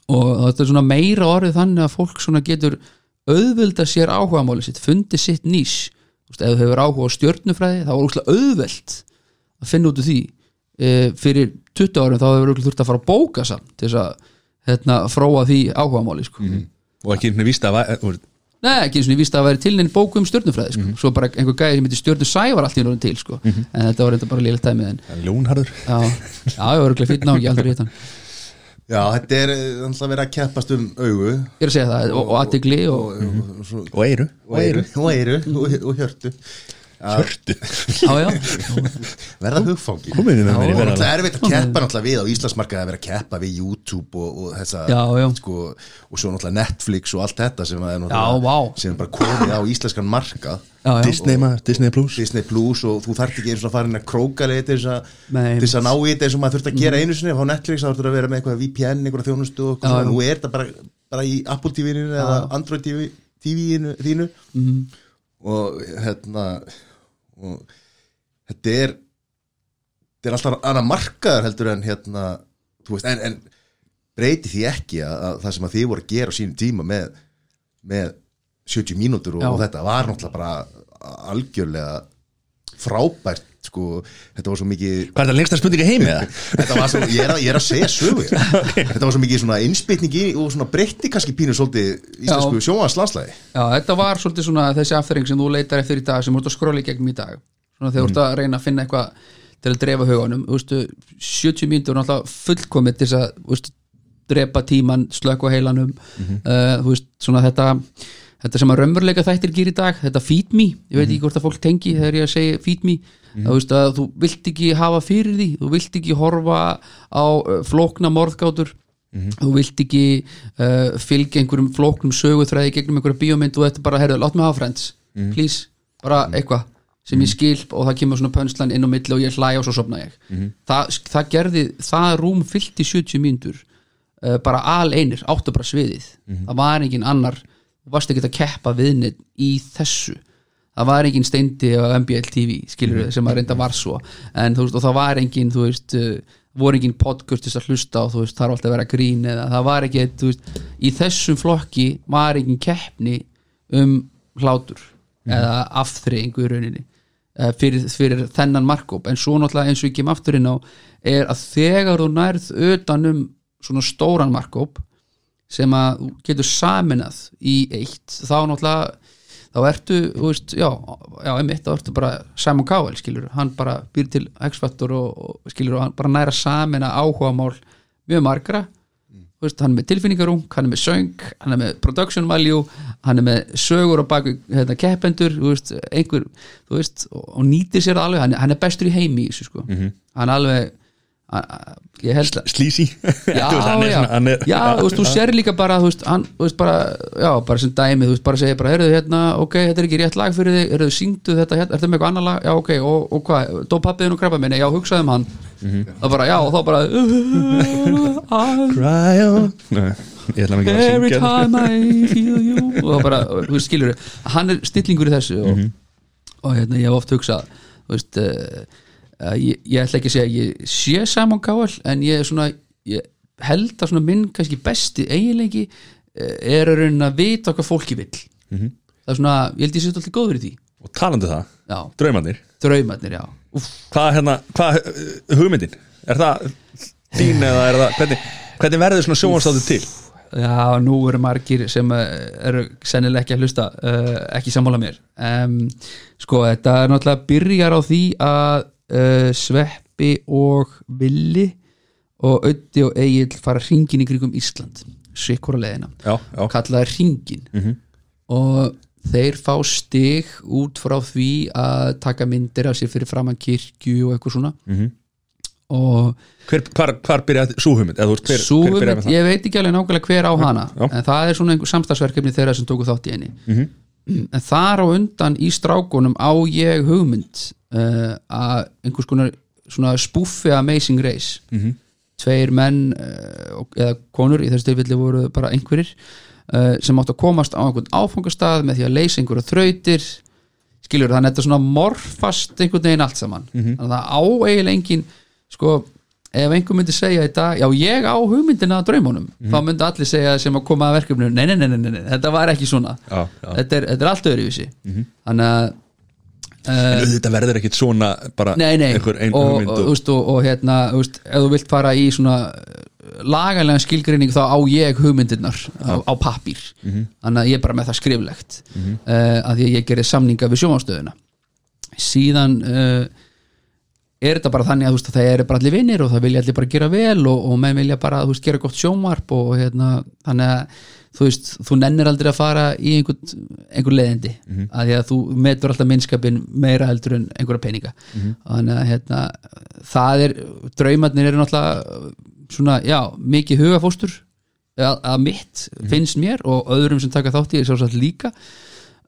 og þetta er svona meira orðið þannig að fólk svona getur auðvelda sér áhugamáli sitt fundi sitt nýs. Ef þú hefur áhuga á stjörnufræði þá er úrslega auðvelt að finna út úr því. E, fyrir 20 árum þá hefur örugglega þurft að fara að bóka samt til þess að hérna, fróa því áhugamáli sko. Og ekki einhvern víst að Nei, ekki eins og ég víst að það væri til neinn bóku um stjörnufræði sko. svo bara einhver gæði sem heitir stjörnu sævar allt í náttúrulega til sko. en þetta var reynda bara lélitt dæmið en það Ljónharður já, já, ég var örugglega fýtt ná ekki aldrei hitt hann Já, þetta er eh, alltaf verið að keppast um augu. Ég er að segja það, og, og aðtigli og, og, og, Og Eiru og og, og hjörtu Hjörtu. Verða hugfangi og verðan náttúrulega erfitt að keppa náttúrulega við á Íslandsmarkaði að vera að keppa við YouTube og, og þessa Já, já. Sko, og svo náttúrulega Netflix og allt þetta sem er Já, vá. sem er bara komið á íslenskan já. Disney maður, Disney Plus. Disney Plus og þú þarft ekki eins og að fara inn að króka leið til þess að, ná í þetta eins og maður þurft að gera einu sinni. Á Netflix þá þurft að vera með eitthvað VPN, einhverja þjónustu og nú er þetta bara, bara í Apple TV-inu eða Android TV, TV-inu þínu. Mhm. og hérna og þetta er þetta er alltaf annað markaður heldur en hérna þú veist, en, en breyti því ekki að, að það sem að þið voru að gera á sínum tíma með, með 70 mínútur og, og þetta var náttúrulega bara algjörlega frábært sko, þetta var svo mikið Hvað er það lengsta spurninga heimi eða? þetta var svo, ég er að, ég er að segja sögu. Þetta var svo mikið svona innspytning í og svona breytti kannski pínu svolítið íslensku sjónvarslandslæði Já, þetta var svolítið svona þessi afþreng sem þú leitar eftir í dag sem þú ert að skróla í gegnum í dag. Svona þegar þú ert að reyna að finna eitthvað til að drefa hugunum þú veistu, 70 mínútur er náttúrulega fullkomið til þess að þú veist, drepa tíman, slökk á heilanum uh, þú veist, svona þetta þetta sem að raunveruleika þættir gera í dag þetta feed me, ég veit ekki hvort að fólk tengi þegar ég að segja feed me þá veist að þú vilt ekki hafa fyrir því þú vilt ekki horfa á flókna morðgátur. Þú vilt ekki uh, fylgja einhverjum flóknum söguþræði gegnum einhverja bíómynd og þetta bara, heyrðu, lát mig hafa friends please, bara eitthvað sem ég skil og það kemur svona pönslan inn á milli og ég hlæja og svo sopna ég. Það, það gerði, það rúm fyllt í 70 mínútur uh, bara al einir, áttu bara sviðið. Það var engin annar, þú varst ekki að keppa viðnið í þessu? Það var engin steindi á MBL TV skilur sem að reynda var svo. En veist, og það var engin, þú veist uh, voru engin podcast til þess að hlusta og þú veist, var alltaf að vera grín eða það var ekki, veist, í þessum flokki var engin keppni um hlátur eða afþreyingu í rauninni eh, fyrir, fyrir þennan markóp en svo náttúrulega eins og ég kem aftur inn á er að þegar þú nærð utan um svona stóran markóp sem að getur saminað í eitt þá náttúrulega þá ertu, þú veist, já, já einmitt, þá ertu bara Simon Cowell, skilur hann bara býr til X-Factor og, og skilur og hann bara næra samina áhugamál mjög margra. Þú veist, hann er með tilfinningarung, hann er með söng hann er með production value hann er með sögur á baku hérna, keppendur þú veist, einhver þú veist, og, og nýtir sér alveg, hann, hann er bestur í heimi í þessu sko, hann er alveg Slísi já, já, já, þú veist, þú sér líka bara þú veist, hann, þú veist, bara, já, bara sem dæmi þú veist, bara segja bara, heyrðu hérna, ok, þetta er ekki rétt lag fyrir þig, heyrðu, syngdu þetta hérna, ertu með eitthvað annar lag, já, ok, og, og hvað dó pappiðin og krabba minni, já, hugsaðu um hann það bara, já, og þá bara Cry on every time I feel you og það bara, þú veist, skilur hann er stillingur í þessu og, og hérna, ég hef oft hugsað þú veist, uh, uh, ég, ég ætla ekki að segja ég sé Simon Cowell en ég svona, ég held að minn kannski besti eiginleiki uh, er að raunin að vita hvað fólki vill. Það er svona, ég held ég sé alltaf góður í því. Og talandi um það, já, draumarnir. Draumarnir, já. Úff, Hvað hérna, hvað uh, hugmyndin? Er það þín eða er það Hvernig, hvernig verður svona sjónvarstáttið til? Já, nú eru margir sem eh, eru sennilega ekki að hlusta uh, ekki sammála mér. Um, sko, þetta er náttúrulega byrjar á því að uh, Sveppi og Villi og Öddi og Egil fara hringin í kringum Ísland sikkura leiðina, Já, já, kallaði hringin Mhm. og þeir fá stig út frá því að taka myndir af sér fyrir framan kirkju og eitthvað svona Mhm. og hver, hvar, hvar byrjaði sú hugmynd? Eða, þú veist, hver, Sú hver hugmynd, byrjaði með það? ég veit ekki alveg nákvæmlega hver á hana já. en það er svona einhver samstagsverkefni þeirra sem tóku þátt í henni Mhm. en þar á undan í strákunum á ég hugmynd uh, að einhvers konar svona spúffi Amazing Race Mhm. tveir menn uh, eða konur í þessu tilfelli voru bara einhverjir uh, sem áttu að komast á einhvern áfangastað með því að leysa einhverja þrautir skilur þannig að þetta svona morfast einhvern veginn allt saman Mhm. þannig að á eiginlega engin sko, ef einhver myndi segja í dag já ég á hugmyndina að draumunum Mhm. þá myndi allir segja sem að koma að verkefninu nei, nei, nei, nei, nei, nei, þetta var ekki svona Já, já. þetta er, þetta er allt öðruvísi þannig að En uh, auðvitað verður ekkit svona bara nei, nei, einhver ein og, hugmynd og, og, og, og, hérna, veist, ef þú vilt fara í svona uh, lagalega skilgreining þá á ég hugmyndirnar á, á pappír. Þannig að ég er bara með það skriflegt. Uh, að því að ég gerir samninga við sjómanstöðuna síðan uh, er þetta bara þannig að, veist, að það er bara allir vinnir og það vilja allir bara gera vel og, og menn vilja bara veist, gera gott sjónvarp og hérna, þannig að þú veist, þú nennir aldrei að fara í einhvern, einhver leiðindi. Að því að þú metur alltaf minnskapin meira heldur en einhverja peninga. Þannig að hérna, það er draumarnir eru náttúrulega svona, já, mikið hugafóstur að, að mitt finnst mér og öðrum sem taka þátt í er sjálfsagt líka.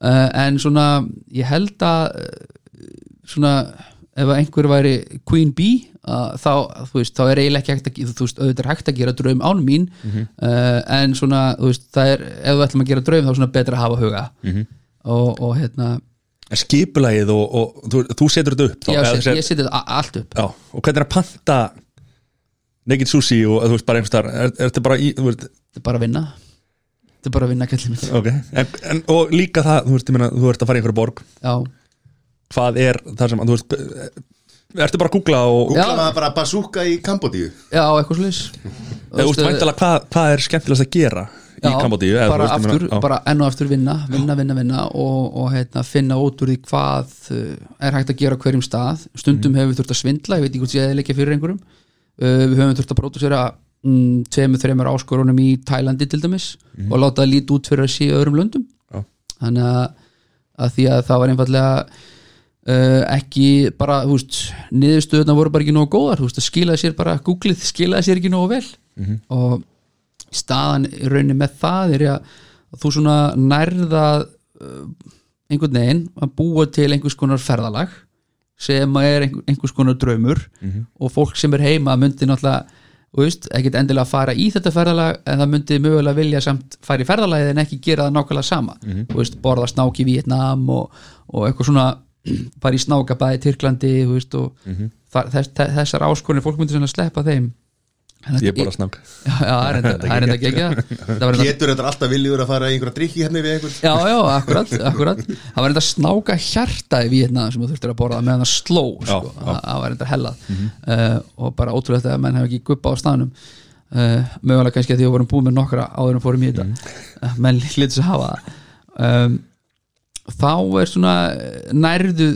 Uh, en svona, ég held að uh, svona, ef einhver væri Queen Bee uh, þá, veist, þá er eiginlega ekki hægt að þú veist, auðvitað er hægt að gera draum án mín uh, en svona, þú veist, það er ef við ætlum að gera draum þá er svona betra að hafa huga. Og, og hérna skipulagið og, og þú, þú setur þetta upp þá, já, set, þessi- ég seti þetta allt upp. Já, og hvernig er að panta naked sushi og þú veist bara einhvers þar er, er þetta bara í, þú veist, þetta er bara að vinna. Þetta er bara að vinna kallið mitt ok en, en, og líka það, þú veist, ég meina, þú ert að fara í einhverja borg. Já, hvað er það sem, að, þú veist eh, ertu bara að googla og Já. Googla maður bara bazooka í Kambodíu. Já, eitthvað slis eða, þú veist, væntalega hvað, hvað er skemmtilegast að gera í Kambodíu? Eða, þú bara veist, ég aftur, meina, já. bara enn og aftur vinna vinna, vinna, vinna og, og heitna, finna út úr því hvað uh, er hægt að gera á hverjum stað. Stundum hefur við þurft að svindla, ég veit ekki hvort ég eða leikja fyrir einhverjum. Uh, við höfum þurft að pródusera mm, tveimur, þreimur áskorunum í Tælandi til dæmis og láta það líti út fyrir að sé í öðrum löndum. Já. þannig að, að því að það var einfallega uh, ekki bara, þú veist niðurstöðuna voru bara ekki nógu góðar þú veist, það skilaði sér bara, googlið skilaði sér ekki nógu vel. Og staðan í rauninni með það er að þú svona nærða uh, einhvern veginn að búa til einhvers konar ferðalag sem að er einhver, einhvers konar draumur og fólk sem er heima myndi náttúrulega þú veist, ekkert endilega fara í þetta ferðalag en það myndi mögulega vilja samt fara í ferðalagið en ekki gera það nákvæmlega sama. Þú veist, borða snák í Vietnam og, og eitthvað svona fara í snákabæði Tyrklandi þú veist, og þar, þess, þessar áskonir fólk myndi svona sleppa þeim. Ég er þetta- bara snakk það er þetta alltaf viljugur að fara í einhverja drikki hérna við einhvern Já, já, akkurat, akkurat. Það var enda snáka hjarta í Vietnam sem þú þurftir að borða meðan það sló sko. Það var enda hellað. Uh, og bara ótrúlega að menn hef ekki guppa á staðnum. Uh, mögulega kannski að því að við vorum búin með nokkra áður en fórum í þetta. Uh, menn hlýtur þess að hafa það. Um, þá er svona nærðu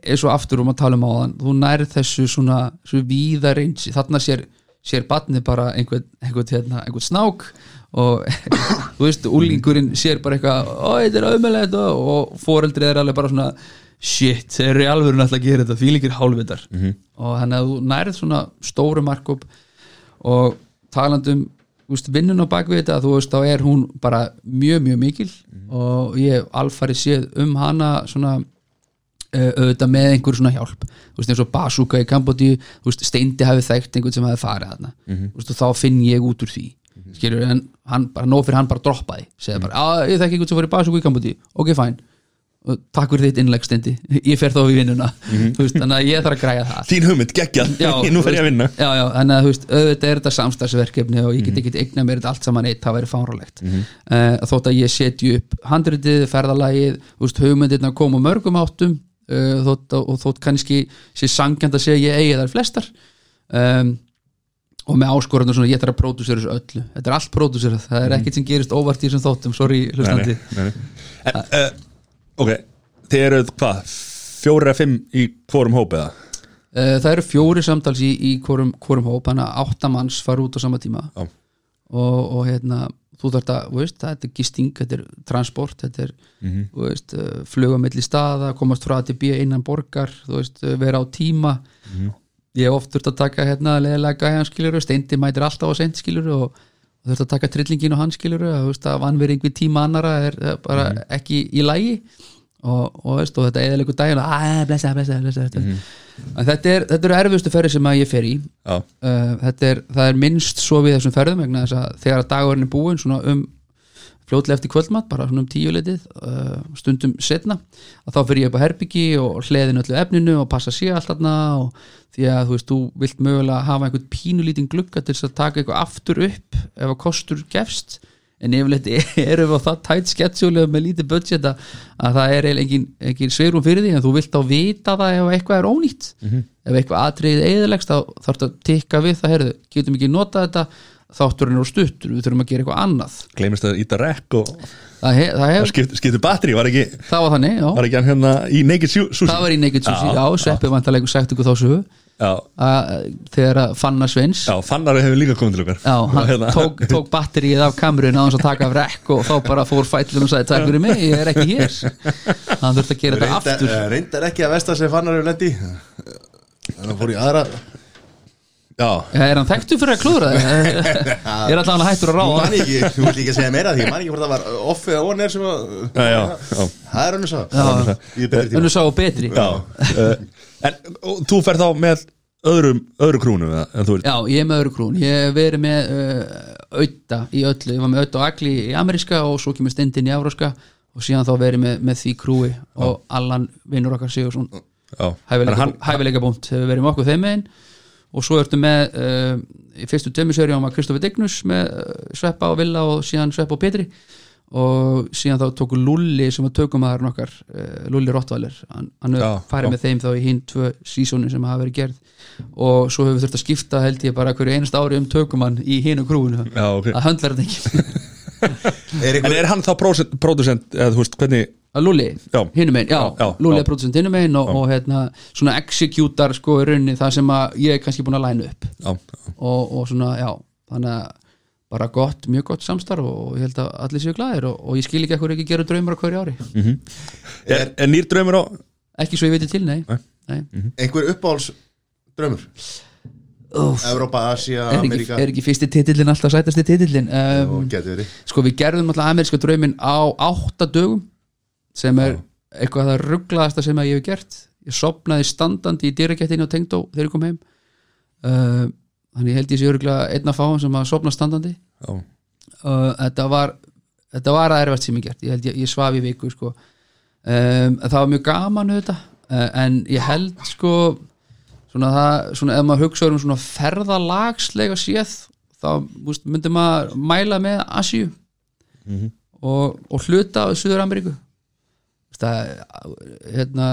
eins og aftur um að tala um áðan þú nærð þessu svona svo víða reynsi, þarna sér sér batni bara einhvern, einhvern, hérna, einhvern snák og þú veist, úlingurinn sér bara eitthvað ó, þetta er auðmælegt og, foreldrið er alveg bara svona shit, þeir eru í alvöru náttúrulega að gera þetta fílingir hálfvitar -hmm. og þannig að þú nærð svona stóru markup og talandum vinnun á bakvið þetta þú veist, þá er hún bara mjög, mjög mikil og ég alfari séð um hana svona uh, auðvitað með einhver svona hjálp. Þú veist eins og Basuka í Kambodí þú veist Steindi hafi þekkt einhvern sem hafi farið þarna. Þú veist og þá finn ég út úr því skilur en hann bara nóg fyrir hann bara droppaði segði bara, að ég þekki einhvern sem fór í Basuka í Kambodí ok fine, takk fyrir þitt innlegg Steindi, ég fer þá í vinnuna. Þú veist, þannig að ég þarf að græja það. Þín hugmynd, geggja, nú fer ég að vinna. Já, já, þannig að veist, auðvitað er þetta samstagsverkefni og ég get ekki eigna mér þetta allt saman eitt, það væri fáralegt mm þótt að ég setju upp handritið, ferðalagið, hugmyndirna koma úr mörgum áttum uh, þótt, og þótt kannski sé sangjand að segja ég eigi þær flestar. Um, og með áskorðan svona, ég þarf að pródúsera þessu öllu. Þetta er allt pródúserað, það er ekkert sem gerist óvart í þessum þóttum, sorry hlustandi Nei, nei, nei. En, uh, Ok, þið eruð hvað Fjórir að fimm í hvorum hóp eða? Uh, það eru fjóri samtals í, í hvorum, hvorum hóp, þannig að átta manns fara út á sama tíma Já. og, og hérna, þú þarft að, þú veist, þetta er gisting, þetta er transport, þetta er, þú veist, uh, fluga milli staða, komast frá til B innan borgar, þú veist, uh, vera á tíma. Ég hef oft þurft að taka hérna leðilega gæjan skilur, steindi mætir alltaf á sent skilur og, og þurft að taka trillingin og hann skilur, að, þú vanvering við tíma annara er bara ekki í lægi og, og, veist, og þetta eðalegu og að blessa, blessa, blessa þetta. En þetta er, þetta eru erfiðustu ferði sem að ég fer í. Já, uh, er, það er minnst svo við þessum ferðum þegar að dagurinn er svona um fljótlega eftir kvöldmatt, bara svona um tíu litið uh, stundum setna að þá fyrir ég upp á herbyggi og hleðin öllu efninu og passa sér allt þarna og því að þú veist, þú vilt mögulega hafa einhvern pínulítinn glugga til þess að taka eitthvað aftur upp ef að kostur gefst. En yfirleitt erum við á það tætt sketsjúlega með lítið budget að, að það er engin, engin sveirum fyrir því en þú vilt á vita það ef eitthvað er ónýtt. Ef eitthvað atriðið eðilegst þá þarf að tikka við það, herðu, getum ekki notað þetta þátturinn er á stuttur, við þurfum að gera eitthvað annað. Gleymist að íta rekk og það, hef, það, það hef, skipt, skiptu batteri, var ekki það var þannig, já. Var ekki hann hérna í Naked Su- Sushi? Það var í Naked Sushi, já, Sveppi vantarleikur sagt ykkur þá Já, að þegar að Fanna Sveins já Fannar hefur líka komið til okkar. Já, hann hérna. tók, tók batterið af kamerun á hans að taka af rekk og þá bara fór fællum og sagði takk fyrir mig, ég er ekki hér. Hann þurfti að gera þetta reyndar, aftur. eh, reyndar ekki að vestar sem fannar hefur lendi þannig að fór í aðra Já, Já, er hann þekktu fyrir að klúðra það? Ég er alltaf hann hættur að ráða. Man ég ekki, þú vilt ekki að segja meira því. Ég man ekki hvort það var off eða on air sem að já, já, já, það er betri tíma. Unnu sá betri. Já. Uh, En og þú fer þá með öðrum, öðru krúnu eða, en þú vilt? Já, ég er með öðru krún Ég hef verið með auða í öllu. Ég var með auða og agli í ameríska og svo kemur stendin í evróska og síðan þá verið með, með því krúi og Allan vinnur okkar Sigursson. Já, en hann, hæfileika búnt hefur verið með okkur þeim megin og svo ertu með uh, í fyrstu tömmisverjum var Kristoffer Dignus með uh, Sveppa og Villa og síðan Sveppa og Petri. Og síðan þá tóku Lulli sem var tökumæðurinn okkar uh, Lulli Rottvaler hann, hann Já, hefur farið já. með þeim þá í hinn tvö sísónu sem hafa verið gerð. Og svo hefur þurft að skipta held ég bara hverju einast ári um tökumann í hinu krúinu. Já, ok. að höndlar þetta ekki. Er En einhver, er hann þá pródusent eða þú veist hvernig Já. hinum einn, já, Já, já. er producent hinum einn og, og hérna, svona executar sko í rauninni það sem að ég er kannski búin að læna upp. Já, já, og, og svona, já þannig að bara gott, mjög gott samstarf og ég held að allir séu glæðir og, og ég skil ekki ekkur ekki gera draumar á hverju ári. Er, er nýr draumur á ekki svo ég veit til, nei, Nei. nei. einhver uppáhalds draumur Úf, Evrópa, Asia, er, ekki, Amerika er ekki fyrsti titillin alltaf sætasti titillin um, verið. sko við gerðum alltaf ameríska drauminn á átta dögum sem er eitthvað það rugglaðasta sem að ég hef gert. Ég sopnaði standandi í dýragettinni á Tengdó þegar ég kom heim. Uh, þannig held ég sé örgulega einn af fáum sem að sopna standandi. Já. uh, þetta var þetta var að erfært sem ég gert. Ég held ég, ég svaf í viku sko. um, það var mjög gaman auðvitað. Uh, en ég held sko svona það, svona ef maður hugsa um svona ferðalagslega séð þá myndi maður mæla með Asíu og, og hluta á Suður Ameríku það hérna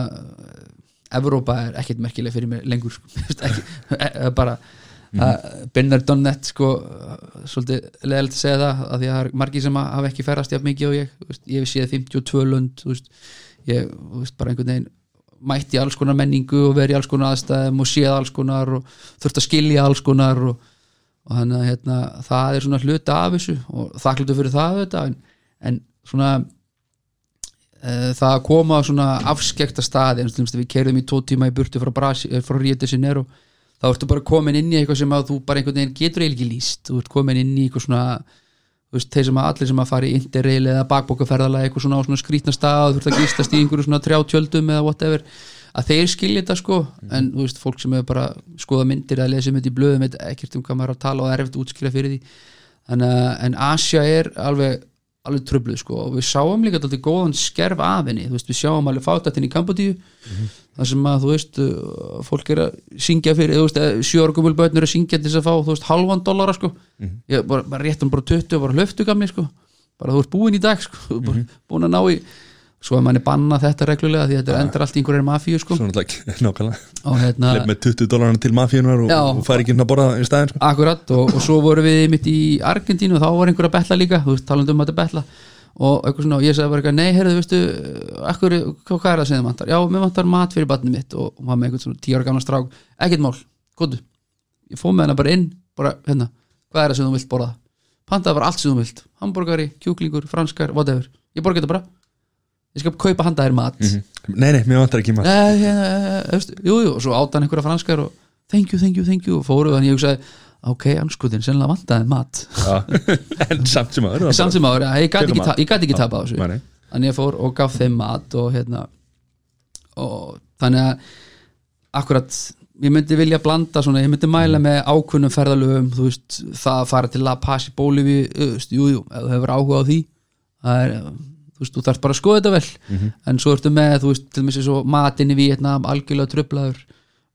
Evrópa er ekkert merkileg fyrir mig lengur sko. ekki, e- e- bara mm. Bernard Donnet sko, svolítið leðilegt að segja það að því að það er margir sem hafa ekki ferðast jafn mikið og ég, veist, ég hef séð 52 lönd þú veist, ég veist, bara einhvern veginn mætti alls konar menningu og verið alls konar aðstæðum og séð alls konar og þurft að skilja alls konar og, og þannig að hérna, það er svona hluta af þessu og þakklutu fyrir það þetta, en, en svona það að koma á svona afskekta staði eins og þú veist, við kerðum í tvo tíma í burtu frá, eh, frá Ríeti Sinero þá ertu bara komin inn í eitthvað sem að þú bara einhvern veginn getur eiginlega ekki líst þú ert komin inn í eitthvað svona veist, þeir sem að allir sem að fara í interrail eða bakbókaferðalega eitthvað svona á svona skrítna stað þú ert að gistast í einhverju svona trjátjöldum eða whatever, að þeir skilja þetta sko. En þú veist, fólk sem hefur bara skoða myndir eða lesið mynd í blöðum ekkert um hvað maður að tala og er eftir útskýra fyrir því. En, en Asia er alveg alveg tröfluð sko. Og við sáum líka alltaf góðan skerf af henni, þú veist, við sjáum alveg fátatinn í Kambodíu þar sem að þú veist, uh, fólk er að syngja fyrir, þú veist, sjórgumul börnur er að syngja til þess að fá, þú veist, halvan dollara sko. Ég bara, bara réttum bara 20 og bara hlöftu gamni sko, bara þú ert búin í dag sko, ert bara búin að ná í svo að manni banna þetta reglulega því þetta endur allt í einhverjum mafíu sko. Og hérna, Leif með 20 dólarna til mafíunar og, og fær ekki inn að borða í staðin sko. Akkurat og, og svo vorum við mitt í Argentínu og þá var einhver að betla líka þú veist, talandi um að þetta betla og svona, og ég sagði bara eitthvað, nei, heyrðu, veistu akkur, hvað, er það sem þið vantar? Já, mér vantar mat fyrir batnið mitt. Og var með einhvern svona tíu ára gamla strák, ekkert mál, góðu ég fóð með hana bara inn, bara, hérna hvað er það sem þú vilt borða? Pantaði bara allt sem þú vilt, hambúrgari, kjúklingur, franskar whatever, ég borga þetta bara ég skal kaupa handa þér mat. Nei, nei, mér vantar ekki maður Nei, hérna, eh, veistu, jú, jú, og svo átt hann einhverja franskar og thank you, thank you, thank you og fóru, þannig ég hugsaði, ok, anskutin sennilega vantaði mat. En samt sem aður samt sem áður, ég gæti ekki, ta- ekki tapa á þessu. þannig ég fór og gaf þeim mat og hérna og þannig að akkurat, ég myndi vilja blanda svona, ég myndi mæla með ákunnum ferðalöfum, þú veist, það að fara til La Paz í Bólivi, jú, jú ef þú hefur áhuga á því. Það er, þú veist, þú þarf bara að skoða þetta vel. En svo ertu með, þú veist, til mér svo matinn í Vietnam, algjörlega tröflaður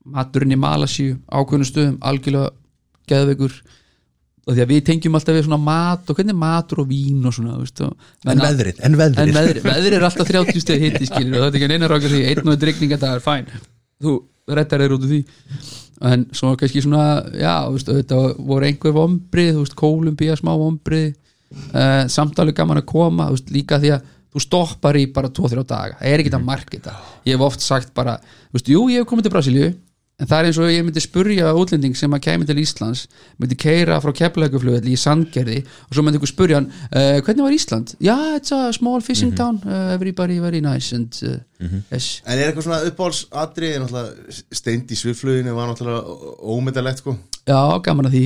maturinn í Malasíu, ákveðnum stöðum algjörlega geðveikur. Og því að við tengjum alltaf við svona mat og hvernig er matur og vín og svona veist, og, En veðrið, en veðrið. En veðri, veðri er alltaf 30 steg hitti skilur og þetta er ekki eina rákar því einn og drikning þetta er fæn þú rettar þér út úr því. En svo kannski svona já, veist, þetta voru einhver vombrið þú veist, Kólumbía smá vombrið uh, samtalið gaman að koma veist, líka því að þú stoppar í bara 2-3 daga, það er ekki það mark þetta. Ég hef oft sagt bara, þú veist, jú, ég hef komið til Brasilíu. En það er eins og ég myndi spurja útlending sem að kæmi til Íslands myndi keira frá keflækuflugvelli í Sandgerði og svo myndi ykkur spurja hann uh, hvernig var Ísland? Já, yeah, it's a small fishing town. Uh, everybody very nice and uh, yes. En er eitthvað svona náttúrulega steind í svifluginu var náttúrulega ómyndalegt sko. Já, gaman að því.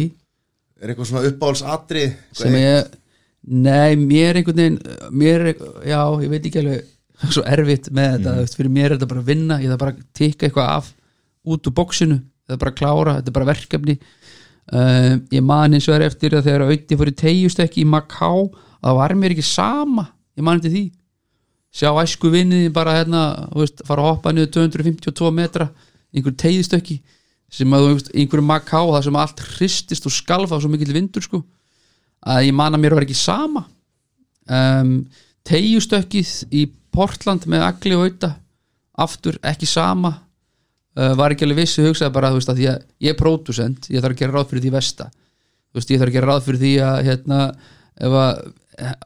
Er eitthvað svona uppáhaldsatrið sem ég, nei, mér einhvern veginn mér, já, ég veit ekki alveg svo erfitt með þetta, mm. fyrir mér er þetta bara að vinna, ég þarf bara að tikka eitthvað af út úr bóksinu, það er bara að klára þetta er bara verkefni. Uh, ég man eins og er eftir að þegar auðvitað fór í tegjustekki í Macá það var mér ekki sama, ég man eftir því. Sjá æsku vinniði bara hérna, veist, fara að hoppa niður 252 metra, einhver tegjustekki sem að einhverju Macá það sem allt hristist og skalfa svo mikill vindur sko að ég man að mér var ekki sama. Um, tegjustökkið í Portland með agli og auða aftur ekki sama. Uh, var ekki alveg vissi hugsaði bara veist að að ég er pródusent ég þarf að gera ráð fyrir því versta. Þú veist ég þarf að gera ráð fyrir því að hérna ef að,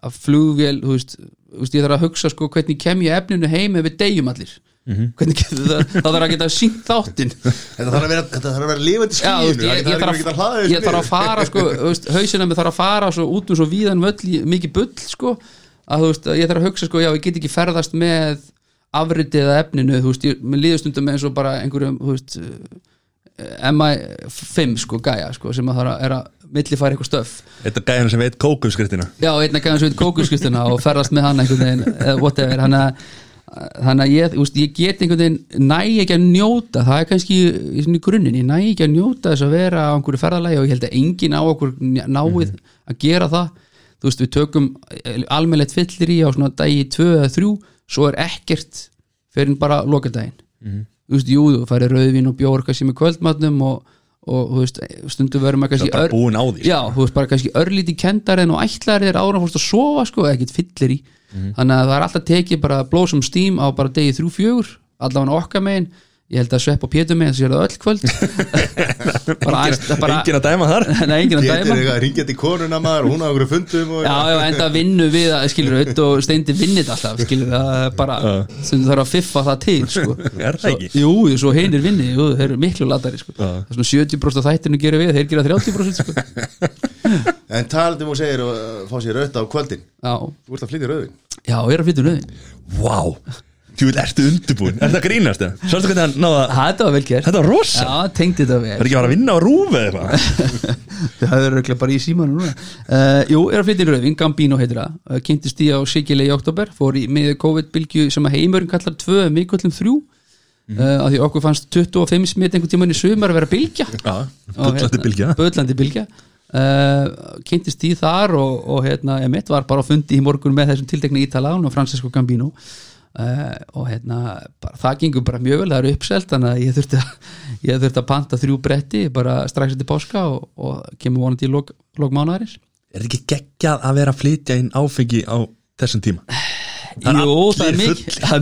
að flugvél þú veist, þú veist ég þarf að hugsa sko hvernig kem ég efninu heim ef við deyjum allir hvernig getur það? Þá þarf að geta sínt þáttinn. Þetta þarf að vera, þetta þarf að vera lifandi skínu ég, ég, þarf að, ég þarf að fara sko, hausina með þarf að fara svo, út um svo víðan völl mikið bull sko, að þú veist, ég þarf að hugsa sko, já, ég get ekki ferðast með afritið eða efninu, þú veist, ég, mér líður stundum eins og bara einhverjum, þú veist eh, MI5 sko, gæja sko, sem að það er að millifæra eitthvað stöf Þetta gæðan sem veit kókuskritina Já, einn að gæða svo eitthvað kókuskristina og ferðast með hann einhvern veginn, eða whatever hann að þannig að ég, úst, ég get einhvern veginn næ ekki að njóta það er kannski í grunninn, ég næ ekki að njóta þess að vera á einhverju ferðalagi og ég held að enginn á okkur náið að gera það. Þú veist, við tökum almennlegt fyllir í á svona dagi 2 eða 3 svo er ekkert fyrir bara lokadaginn. Þú veist, jú, þú færi rauðvín og bjór kannski með kvöldmatnum og, og þú veist, stundum verðum að kannski bara búin á því já, þú veist, bara kannski örlíti kendar en og ætlar þér ára fórst að sofa sko, ekkert fyllir í. Þannig að það er alltaf tekið bara blóðsum stím á bara degi þrjú fjögur allavega okkar megin ég held að Svepp og Pétur megin það sér það öll kvöld. Bara, æst, bara Engin að dæma þar. Nei, enginn að dæma. er að ringja til konuna maður og hún á okkur fundum og Já, já, enda vinnu við að, skilur auðvitað og steindi vinnit alltaf, skilur það er bara, sem þarf að fiffa það til, sko. Er það ekki? Jú, svo hinir vinni, jú, þeir eru miklu latari, sko. Það er svona 70% af þættinu gerir við, þeir gera 30%, sko. En talandi og segir að uh, fá sér auðvitað á kvöldin. Já, Þú ert að flytja rauðin já, ég er að flytja nöðin Vá, þú veit, ertu undirbúin Er það grínast það? Sástu hvernig hann náða Þetta var vel gert. Þetta var rosa. Já, tengdi þetta Það vel. Er ekki að fara að vinna á rúfi eða eitthvað? Það er auðvitað bara í símanu núna. Uh, Jú, er að flytja í rauðin, Gambino heitir það. Uh, Kynntist í á Sigile í oktober Fór í með COVID-bylgju sem að heimurinn kallar tvö, mikullum þrjú. Mm -hmm. Því okkur fannst 25 smitt einhvern tímann í sumar að vera bylgja. Já, bullandi bylgja. Böllandi bylgja. Uh, Kynntist í þar og, og hérna, emitt var bara á fundi í morgun með þessum tiltekni ítala og Francesco Gambino Uh, og hérna, bara, það gengur bara mjög vel það eru uppselt, þannig að ég þurfti að ég þurfti að panta þrjú bretti bara strax eftir páska og, og kemur vonandi í lok, lok Er þetta ekki geggjað að vera að flytja inn áfengi á þessum tíma? Það Jú, það er,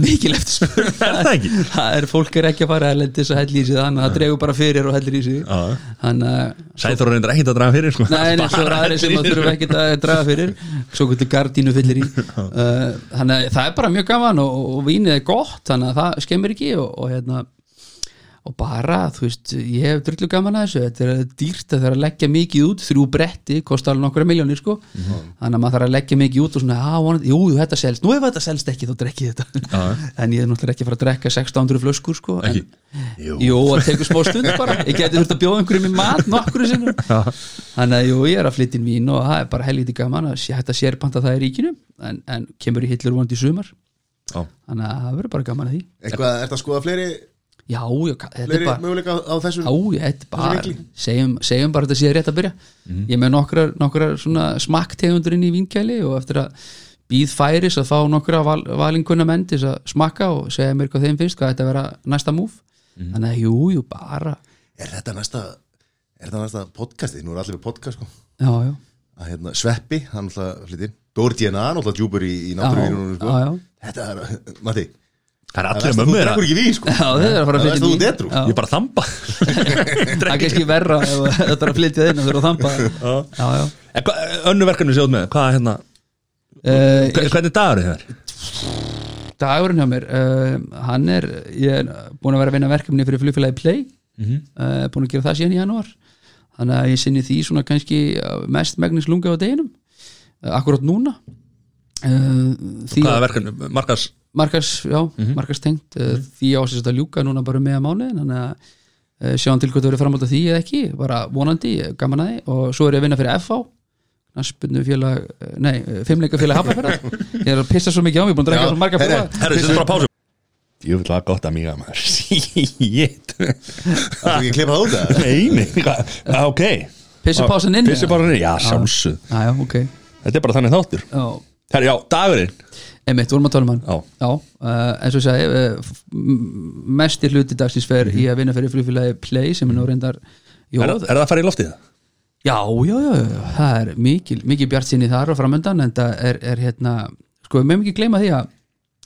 mikil, það er spurning. Er það það er, fólk er ekki að fara að lendis að helli í sig þannig að það dregur bara fyrir og hellir í sig. Já. þannig að Sæþór reyndir ekkert að draga fyrir sko. Nei, nei, svo er aðri sem að hellir í þurfa ekkert að draga fyrir. Svo kvöldu gardínu fyllir í. Uh, þannig að það er bara mjög gaman og, og vínið er gott, þannig að það skemmir ekki og, og hérna og bara, þú veist, ég hef drullu gaman að þessu. Þetta er dýrt að það er að leggja mikið út. Þrjú bretti, kostar alveg nokkra miljónir sko, þannig að maður þarf að leggja mikið út og svona, á, vonandi, jú, þetta selst. Nú ef þetta selst ekki, þá drekki ég þetta. En ég er náttúrulega ekki að fara að drekka 1600 flöskur sko, en, Ekki? Jú. Jú, það tekur smá stund bara. Ég geti þurft að bjóða einhverjum í mat nokkru sinnum. Þannig að jú, ég er að flytja inn vín og það er bara helviti gaman að að sérpanta það í ríkinu en, en kemur í hillur vonandi í sumar. Já. Þannig að það verður bara gaman að því. Eitthvað, ert að skoða fleiri, Já, já, þetta er bara möguleika á, þessum Já, ég, þetta er bara, segjum, segjum bara að þetta sé rétt að byrja. Ég er með nokkrar, nokkrar svona smakktegundur inn í vinkæli og eftir að býð færis að fá nokkra val, valinkunna menn til að smakka og segja mér hvað þeim finnst, hvað þetta vera næsta múf Þannig að jú, jú, bara Er þetta næsta, er þetta næsta podcasti? Nú er allir með podcast sko. Já, já. Að hérna, Sveppi, hann alltaf flyttir Dóri DNA, hann alltaf djúpur í, í náttúruvínu sko. já, já. Þetta er, Matti Það er Það allir er þú drekkur ekki vín sko. Já, þið er að fara að Það flytja veist þú inn í- detru. Já. Ég er bara að þamba Það er kannski verra ef þetta er að flytja þinn og að Já, já En hvað- Önnu verkefni sjóð með, hvað er hérna uh, hva- Hvernig dagur er? Þér? Dagurinn hjá mér uh, Hann er, ég er búin að vera að vinna verkefni fyrir flugfélagi Play. Uh, Búin að gera það síðan í janúar. Þannig að ég sinni því svona kannski mest megnis lunga á deginum. Akkurat núna. Uh, Því Hvað er verkefni? Markas markars, já, markars tengt. Uh, því á þess að ljúka núna bara með að máli þannig að uh, sjáum til hvað það verið framhald af því eða ekki, bara vonandi, gaman að því. Og svo er ég að vinna fyrir FH Knaspunnu félag, eh, nei, fimmleika félag Hafnarfjörðar, ég er að pissa svo mikið á mig búin að drekka Já, svo marga fjóða þetta er bara pásu. Ég vil að gott að mýga maður. Shit. Það er ekki að klippa það út það Nei, nei, ah, ok. Pissupásan inn Pissupásan inn, já, sjálfsög Já, já, ok. Þetta er bara þannig þáttur. Já, Herru, já, dagurinn emitt, vorum að tala um hann Já. Já, uh, eins og ég segi uh, mestir hluti dagsins fer í að vinna fyrir flugfélagi Play sem er nú reyndar Jó, Er, er það að fara í loftið það? Já, já, já, já, það er mikil, mikil bjart sinni þar og framöndan en það er, er hérna, sko, við meðum ekki gleyma því að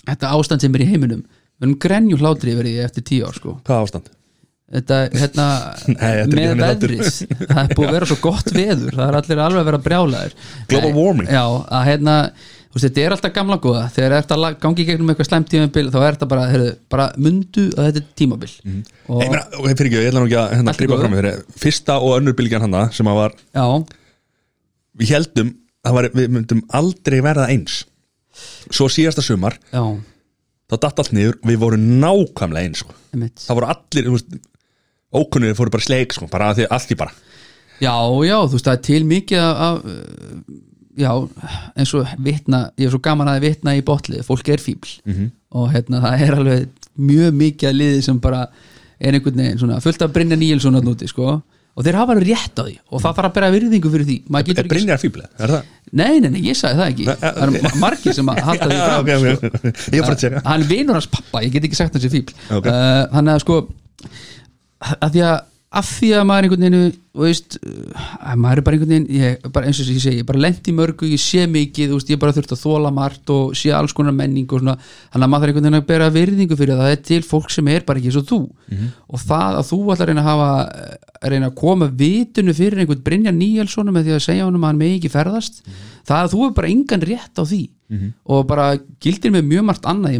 þetta ástand sem er í heiminum við erum grenju hlátri yfir því eftir tíu ár, sko Hvað ástand? þetta, hérna, Nei, með veðrið það er búið að vera svo gott veður það er allir alveg að vera brjálæður Global warming. Já, að hérna, veist, þetta er alltaf gamla góða þegar þetta gangi gegnum eitthvað slæmt tímabil þá er þetta bara, heyrðu, bara mundu að þetta er tímabil. Og Ég meina, ok, fyrir ekki, ég ætla nú ekki að hérna gripa fram með þeirri Fyrsta og önnur bylgjan hana sem að var já, Við heldum að var, við myndum aldrei verða eins. Svo síðasta sumar já, þá datt allt niður. Og við vorum nákvæmlega eins sko. Það voru allir, Ókunnir fóru bara sleik, sko, bara að allt í bara. Já, já, þú veist, það er til mikið af, af já, eins og vitna, ég er svo gaman að vitna í botlið, fólk er fíbl -hmm. og hérna, það er alveg mjög mikið að liði sem bara er einhvern veginn svona, fullt af Brynja Níelsson að núti, sko, og þeir hafa rétt á því og það þarf að bera virðingu fyrir því getur Er Brynjar fíbli, er það? Nei, nei, nei, ég sagði það ekki Það ma- margir sem að halda því fram ok, sko. ok, ok. Ég er bara að tjekka hann er vinur hans pappa, ég get ekki sagt hans er fíbl Ok. uh, þannig að sko að því að af því að maður einhvern veginn veist, að maður er bara einhvern veginn ég, bara eins og ég segi, ég bara lendi í mörgu ég sé mikið, veist, ég bara þurft að þóla margt og sé alls konar menning og svona. Þannig að maður er einhvern veginn að bera virðingu fyrir það það er til fólk sem er bara ekki eins og þú. Og það að þú ætlar að reyna að hafa að reyna að koma vitunu fyrir einhvern Brynja Níelsson með því að segja honum að hann megi ekki ferðast það að þú er bara engan rétt á því. Og bara gildir með mjög margt annað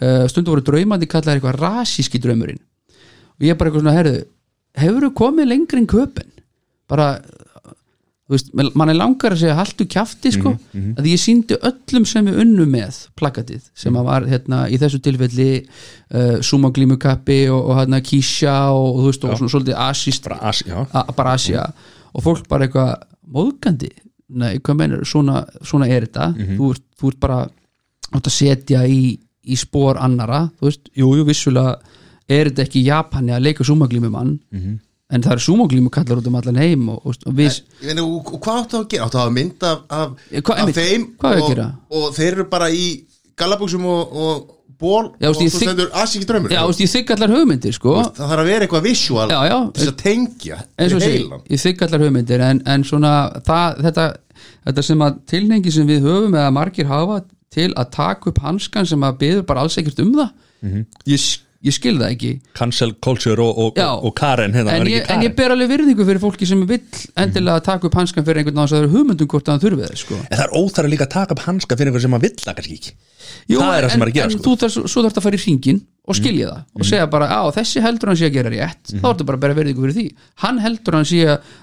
ég uh, stundu voru draumandi kallaði eitthvað rasíski draumurinn. Og ég bara eitthvað svona, herðu hefur þú komið lengri en köpen? Bara þú veist, mann er langar að segja haltu kjafti sko, að ég síndi öllum sem við unnu með plakatið sem að var hérna í þessu tilfelli uh, sumaglímukappi og, og hérna kísja og, og þú veist, og svona svolítið asíst Bara as, já. A- bara Asia. Og fólk bara eitthvað móðgandi? Nei, hvað mennur, svona, svona er þetta. Þú, ert, þú ert bara átt að setja í, í spór annara þú veist, jú, jú, vissulega er þetta ekki í Japani að leika sumaglímumann en það er sumaglímu kallar út um allan heim og, og, og meina, og, hvað áttu að gera? Áttu að hafa mynd af, af, Eh, hvað- af einmitt, þeim og, þeir eru bara í gallabuxum og, og ból Já, og veist, svo þykk- stendur Asíki draumur já, þú veist, ég þykk allar hugmyndir sko. Það þarf að vera eitthvað til þess að tengja ég þykk allar hugmyndir en, en svona það, þetta, þetta sem að tilhengi sem við höfum eða margir hafa til að taka upp hanskan sem að byður bara alls ekkert um það. Ég, s- ég skil það ekki. Cancel culture og, og, Já. og Karen hérna, en ég, ekki en ég Karen ber alveg virðingu fyrir fólki sem vill endilega taka upp hanskan fyrir einhvern það eru hugmyndum hvort að hann þurfi það sko. En það er líka að taka upp hanska fyrir einhver sem að vill það kannski ekki. Jú, Það er það sem er að gera, en sko. Mhm. þú þarf, svo þarf að fara í ringin og skilja það og segja bara, á þessi heldur hann sé að gera rétt. Þá ertu bara að bera verðingu fyrir því. Hann heldur hann sé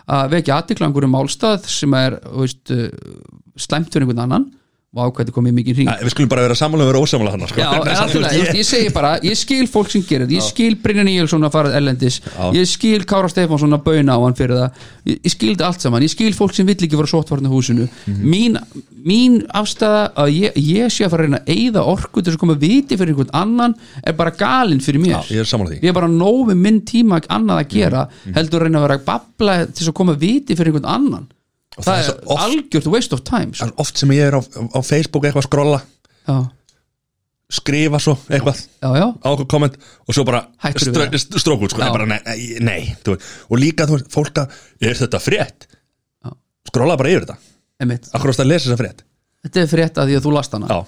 að vekja aðtikla um málstað sem er veist, uh, slæmt fyrir einhvern annan ákvæði komið mikið hring. Æ, Við skulum bara vera sammála og vera ósammála hann sko. Já, ég, ég segi bara, ég skil fólk sem gerir þetta, ég skil Brynja Níelsson að fara ellendis ég skil Kára Stefánsson að bauna á hann fyrir það. Ég, ég skil þetta allt saman, ég skil fólk sem vill ekki vera sóttvarni húsinu. Mín, mín afstæða að ég, ég sé að fara að reyna að eyða orku til þess að koma viti fyrir einhvern annan er bara galinn fyrir mér. Já, ég er sammála því. ég er bara nóg með minn tíma annað að gera heldur að reyna að vera að babla til þess að koma viti fyrir einhvern annan Og það, það er algjört waste of time sko. oft sem ég er á, á Facebook eitthvað að skrolla já, skrifa svo eitthvað já, já, á okkur komment og svo bara strók út sko, bara, nei, nei, og líka þú veist, fólk að, er þetta frétt? Skrolla bara yfir þetta. Akkur ást að lesa þessa frétt? Þetta er frétt að því að þú last hana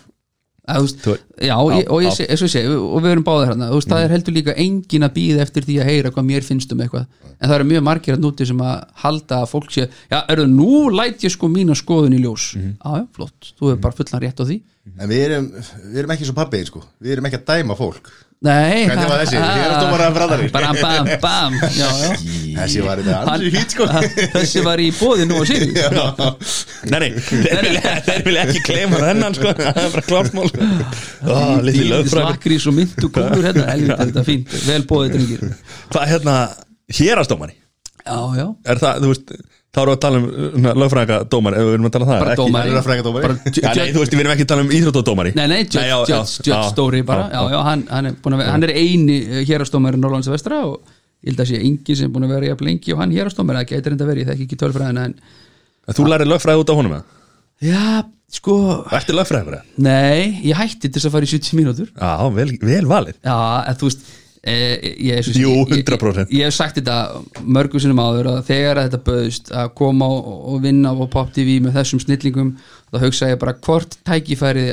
að, þú veist, Þú- já, Já, ég, og ég sé, eins og ég sé og við erum báðir hérna, veist, það er heldur líka engin að býða eftir því að heyra hvað mér finnst um eitthvað. En það eru mjög margir að núti sem að halda að fólk sé, já, eru nú læt ég sko mína skoðun í ljós. Já, já, flott, þú hefur bara fullan rétt á því. En við erum, við erum ekki svo pabbiðin sko. Við erum ekki að dæma fólk Nei, Hvernig var þessi? Ég er að stóma að brandari. Bam, bam, bam Já, já þessi var þetta Hann- alveg hýtt sko Þessi var í bóði nú á sig nei, nei, þeir vilja, þeir vilja ekki kleima hennan sko, það er bara klártmál ó, litli lögfræð Slakrís og myndu kúlur hérna. Helvita, þetta er fínt, vel bóðið drengir. Hvað hérna, hérastómari Já, já. Er það, þú veist, þá erum við að tala um lögfræðingadómari, ef við erum að tala um það Bara ekki- dómari. Hann er að fræða dómari. Bara Já, ju- nei, þú veist, við erum ekki að tala um íþróttadómari. Nei, nei, Judge, Story bara. Já, já, hann, hann, er búinn að vera, hann er eini hérastómari Norrlands vestra og ég held að sé engin sem er búin að vera jafn lengi og hann hérastómari, það gætir enda verið, ég þekki ekki tölfræðina en Þú lærir lögfræði út á honum eða? Já, sko, Ertu lögfræðingur eða? nei, ég hætti til þess að fara í 70 mínútur. Já, vel, vel valið. Já, en þú veist e, ég, ég, Jú, ég, 100%. ég, hef sagt þetta mörgum sinnum áður að þegar að þetta böðust að koma og, vinna á Pop TV með þessum snillingum þá hugsa ég bara hvort tækifæri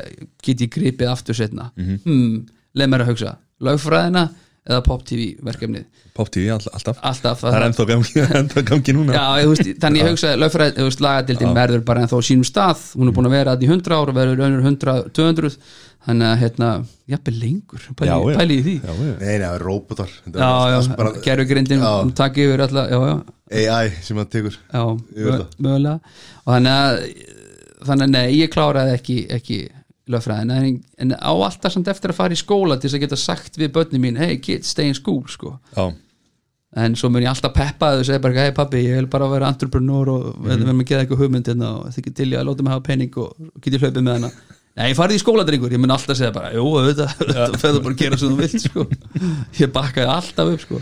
get ég gripið aftur setna Mhm. hmm, leið mér að hugsa lögfræðina eða Pop TV verkefnið? Pop TV all, alltaf. Alltaf Það er ennþá gangi, ennþá gangi núna. Já, ég, veist, þannig ég hugsa lögfræð, lagadildin verður bara ennþá á sínum stað, hún er búin að vera að í 100 ár og verður önnur 100, 200 þannig að, hérna, jafnvel lengur. Pæli, pæli í því. Já, já. Nei, nei, það er robotar er gerfugrindin Já. takk yfir alla, já, já, AI sem hann tekur. Mögulega. Og þannig að þannig að nei, ég kláraði ekki, ekki lögfræðin, en, en á alltaf samt eftir að fara í skóla til þess að geta sagt við börni mín, hey kids, stay in school, sko Já, en svo mun ég alltaf peppa þau og segja bara, hei pabbi, ég vil bara vera entrepreneur og við Mhm. verðum að geða eitthvað hugmynd hérna og þið til ég að láta mig hafa pening og, get ég hlaupið með hana Nei, farið í skóladrengur, ég mun alltaf segja bara Jú, auðvitað, þetta feður bara að gera sem þú vilt sko. Ég bakkaði alltaf upp sko.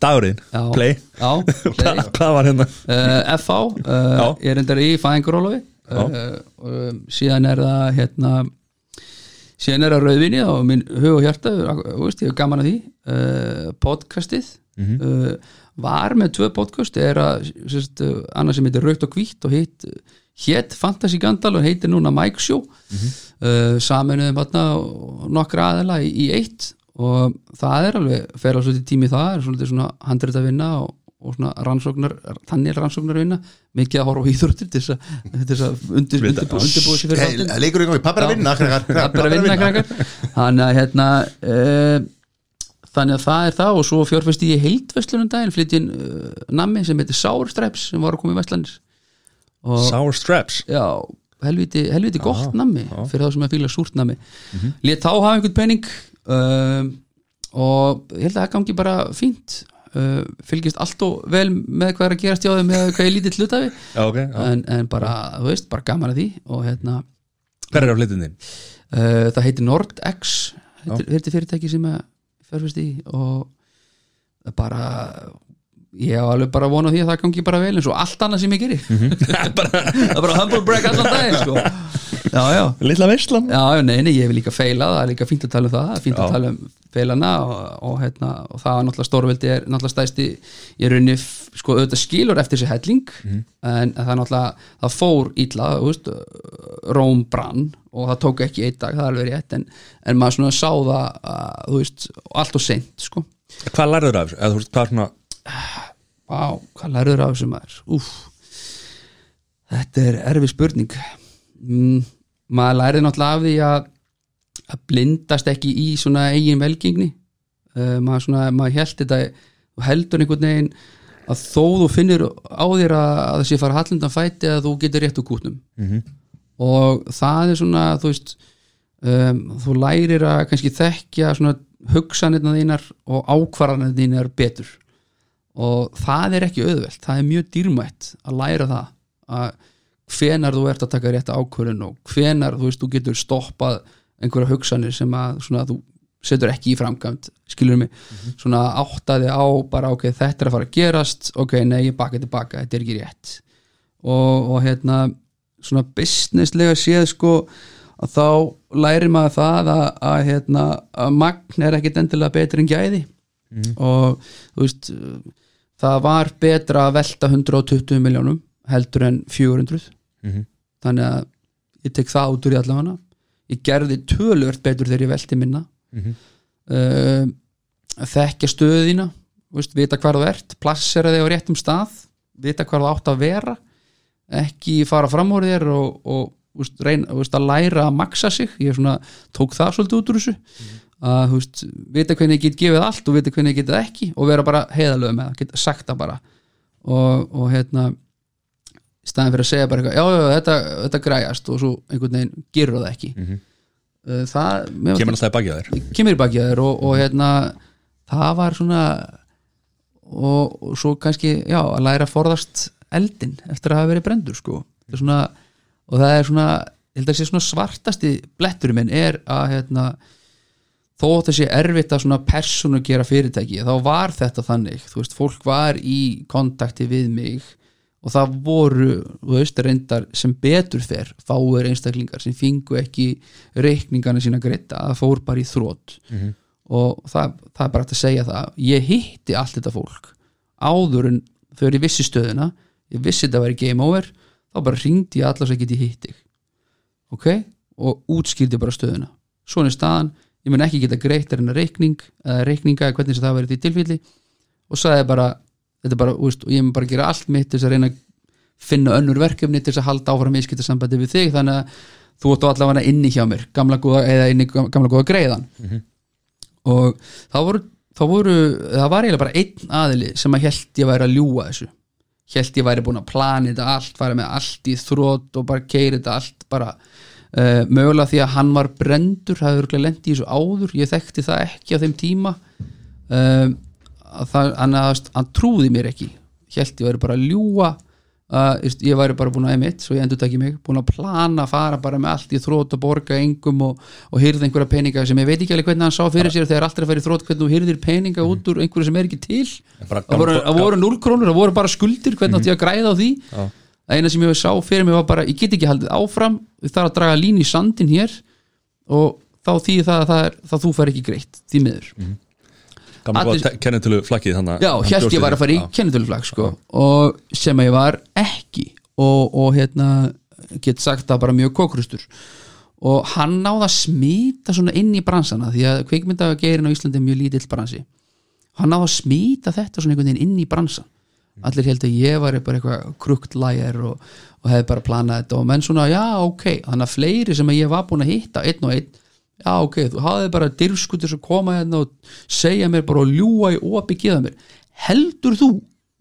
dagurinn, play Já, play. Hvað var hérna? uh, FH uh, ég er endar í fæðingurólofi uh, síðan er það hérna síðan er það rauðvinni og minn hug og hjarta veist, ég hef gaman að því. Uh, podcastið uh, var með tvö podcast. Er að sérst, annað sem heitir Raukt og Hvítt og hitt hétt Fantasy Gandal og heitir núna Mike Show. Uh, saminuðum hérna nokkra aðela í, í eitt og það er alveg, fer alveg svolítið tími það er svolítið svona handrið að vinna og, og svona rannsóknar, þannig rannsóknar vinna mikið að horfa á íþróttir til þess að, til þess að undir, Vita. undirbúa, undirbúa sér fyrir Hey, þáttinn. Leikur í gangi, pappi er að vinna bara að vinna krakkar. Þannig að hérna uh, Þannig að það er það og svo fjárfesti ég heildverslunum daginn flyttin uh, nammi sem heitir Sour Straps sem var að koma í Vestlandis og Sour Straps? Já, helviti, helviti gott nammi fyrir þá sem að fíla súrt nammi. Mhm. Lét þá hafa einhvern penning um, og ég held að það gangi bara fínt uh, fylgist allt og vel með hvað er að gerast hjá þeim með hvað ég lítið hlutafi Já, ok, já. en, en bara, þú veist, bara gaman að því og hérna Hver er á þín? Uh, það heitir NordX heitir, heitir fyrirtæki sem að fjárfest í og bara ég á alveg bara vona því að það gangi bara vel eins og allt annað sem ég geri. Það er bara, það er bara humble brag allan daginn sko. já, já. Lilla veistlan Já, nei, nei, ég vil líka feila, það er líka fínt að tala um það, það fínt að tala um feilana og, og, hérna, og það er náttúrulega stórveldi er náttúrulega stæsti í rauninni, sko, auðvitað skilur eftir sér helling, en, en það er náttúrulega, það fór veist, Róm brann og það tók ekki einn dag, það er alveg rétt, en, en maður svona sá það, að, þú veist, allt og seint, sko. Hvað lærður veist, hvað er svona Vá, hvað lærður af þessu maður? Úf, þetta er erfið spurning. Mm, maður lærði náttúrulega af því að, að blindast ekki í svona eigin velgengni. Uh, maður, svona, maður held þetta og heldur einhvern veginn að þó þú finnir á þér að, að sé fara hallindan fæti að þú getur rétt úr kútnum. Mhm. Og það er svona, þú veist, um, þú lærir að kannski þekkja svona hugsanirna þínar og ákvarðanir þínar betur og það er ekki auðvelt. Það er mjög dýrmætt að læra það að hvenar þú ert að taka rétt ákvörðun og hvenar þú veist þú getur stoppað einhverja hugsanir sem að svona þú setur ekki í framkvæmt skilur mig, svona áttaði á bara ok, þetta er að fara að gerast ok, nei, ég baka tilbaka, þetta er ekki rétt. Og, og hérna svona businesslega séð sko að þá lærir maður það að, að, hérna, að magn er ekkit endilega betri en gæði. Og þú veist það var betra að velta 120 miljónum heldur en 400 Mhm. þannig að ég tek það út úr í allavega ég gerði tölvört betur þegar ég velti minna. Mhm. uh, þekkja stöðina veist, vita hvar þú ert, plassera þig á réttum stað vita hvar þú átt að vera ekki fara fram úr þér og, og veist, reyna, veist, að læra að maksa sig. Ég svona, tók það svolítið út úr þessu að veist, vita hvernig ég get gefið allt og vita hvernig ég get það ekki og vera bara heiðalög með það, geta sagt það bara. Og, og hérna í staðin fyrir að segja bara eitthvað, já, já, þetta, þetta græjast og svo einhvern veginn gerur það ekki. Mhm. uh, það, Kemur alltaf í bakið á þér. Kemur í bakið á þér og, og hérna það var svona og, og svo kannski, já, að læra að forðast eldin eftir að hafa verið brendur sko, það svona og það er svona, ég held að sé svona svartasti bletturinn minn er að hérna þó að það sé erfitt að svona persónu gera fyrirtæki, þá var þetta þannig. Þú veist, fólk var í kontakti við mig og það voru þú veist, reyndar sem betur fer fáir einstaklingar sem fingu ekki reikningana sína greita það fór bara í þrótt og það, það er bara hægt að segja það. Ég hitti allt þetta fólk áður en þegar ég vissi stöðuna ég vissi þetta væri game over þá bara ringdi ég allar sem geti hitt þig. Ok, og útskýrdi bara stöðuna. Svona er staðan, ég mun ekki geta greitt er hennar reikning eða reikninga eða hvernig það verið í tilfelli. Og sagði bara, þetta bara úst, og ég mun bara gera allt mitt til þess að reyna að finna önnur verkefni til þess að halda áfram ískipta sambandi við þig þannig að þú ert allavega inni hjá mér gamla góða, eða inni gamla góða greiðan. Og þá voru, þá voru það var eiginlega bara einn aðili sem að held ég væri að ljúga þessu. Held ég væri búin að plana þetta allt fara með allt í þrótt og bara keira þetta allt bara uh, mögulega því að hann var brendur hafði örgulega lendi í þessu áður. Ég þekkti það ekki á þeim tíma. Uh, að það, hann, að, hann trúði mér ekki. Held ég væri bara að ljúga. Uh, ég væri bara búin að emitt svo ég endur takki mig, búin að plana fara bara með allt í þrótt og borga engum og, og hýrða einhverja peninga sem ég veit ekki alveg hvernig hann sá fyrir sér. Þegar allt að fara í þrótt hvernig þú hýrðir peninga út úr einhverju sem er ekki til. Það voru, það voru 0 krónur, það voru bara skuldir hvernig átti ég að græða á því. Það eina sem ég sá fyrir mig var bara ég get ekki haldið áfram, við þarf að draga lín í sandin hér og þá þýði það að það er, þá þú fær ekki greitt því miður. Gamla Allir- góða kennitölu flaggið þannig Já, held ég var að fara í kennitöluflag sko. og sem ég var ekki og, og hérna get sagt það bara mjög kokrustur og hann náði að smita svona inn í bransana því að kvikmyndageirin á Íslandi er mjög lítill bransi. Hann náði að smita þetta svona einhvern veginn inn í bransan allir held að ég var bara eitthvað krukt lægir og, og hefði bara planað þetta. Og menn svona, já, ok, þannig að fleiri sem ég var búin að hitta, einn og einn já, ok, þú hafði bara dyrfskutir sem koma hérna og segja mér bara og ljúa í opi geða mér. Heldur þú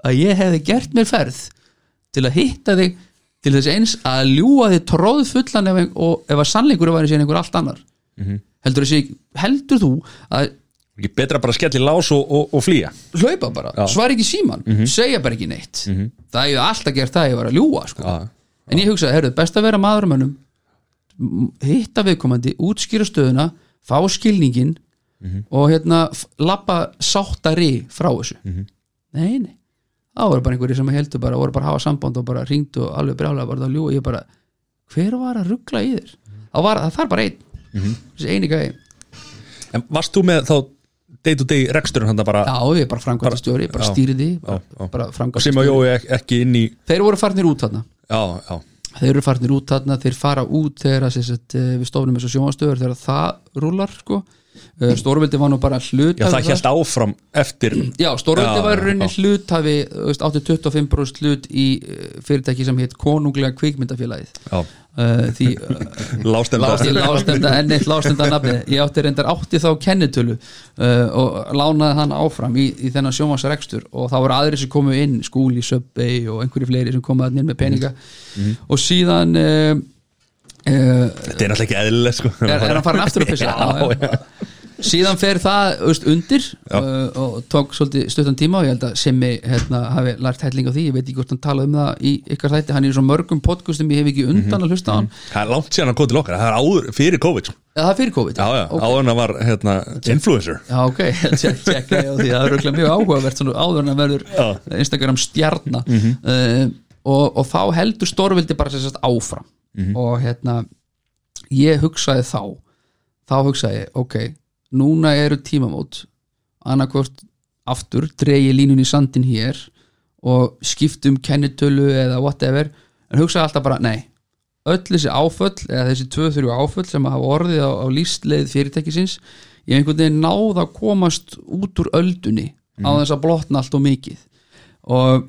að ég hefði gert mér ferð til að hitta þig til þess eins að ljúa þig tróð fullan ef, og ef að sannleikur var í síðan einhver allt annar? Heldur, þessi, heldur þú að Ekki betra bara að skella í lás og, og, og flýja. Hlaupa bara, Já. svar ekki síman segja bara ekki neitt. Það hefði alltaf gert það að ég var að ljúa sko. Já. en ég hugsaði, herru, best að vera maður um mönnum. Hitta viðkomandi útskýra stöðuna, fá skilningin og hérna labba sáttari frá þessu. Nei, nei. Það voru bara einhverjir sem heldur bara, voru bara að hafa samband og bara ringdu og alveg brjálega bara að ljúa ég bara, hver var að ruggla í þér? Það var, það þarf bara einn. Þessi eini gæði, En varst þú með þá day to day reksturinn hann bara já, ég er bara framkvæmta stjóri bara stýriði, bara, og framkvæmta sem að jói ek- ekki inn í þeir voru farnir út þarna. Já, já, þeir eru farnir út þarna, þeir fara út þegar að, sett, við stofnum þessu sjónastöður þegar það rúlar sko. stórvildi var nú bara hlut já það held áfram eftir Já, stórveldi Já, var já, rauninni já. hluthafi þú veist, átti 25% hlut í eh, fyrirtæki sem heit Konunglega kvikmyndafélagið. Já, uh, því lástenda lástenda enn eitt lástenda nafni ég átti reyndar átti þá kennitölu uh, og lánaði hann áfram í, í þennan sjómasrekstur og þá voru aðri sem komu inn skúli, söbbei og einhverju fleiri sem komu að inn með peninga. Mhm. og síðan uh, Þetta er náttúrulega ekki eðlileg sko. Er, er hann farin aftur að pissa? Já, já. Síðan fer það veist, undir uh, og tók svolítið stuttan tíma og ég held að Simmi hérna, hafi lært helling á því, ég veit ekki hvort hann talaði um það í ykkar þætti, hann er í svo mörgum podcastum ég hef ekki undan að hlusta á hann. Það er langt síðan að koma til okkar, það er áður fyrir COVID sko. ja, það er fyrir COVID Já, já, Ok. áður að var hérna, influencer. Já, ok, check, check á því það er mjög áhugavert áður en að verður Já. Mhm. Instagram stjarna. Uh, og, og þá heldur stórvildi bara sér sérst áfram. Mhm. og hérna ég hugsaði þá þá hugsaði ég, ok núna eru tímamót. Annarkvort aftur, dregi línun í sandin hér og skiptum kennitölu eða whatever. En hugsaði alltaf bara, nei öll þessi áföll eða þessi tvö þrjú áföll sem hafa orðið á, á lístleið fyrirtækisins ég einhvern veginn náð að komast út úr öldunni á þess að blotna allt og mikið. Og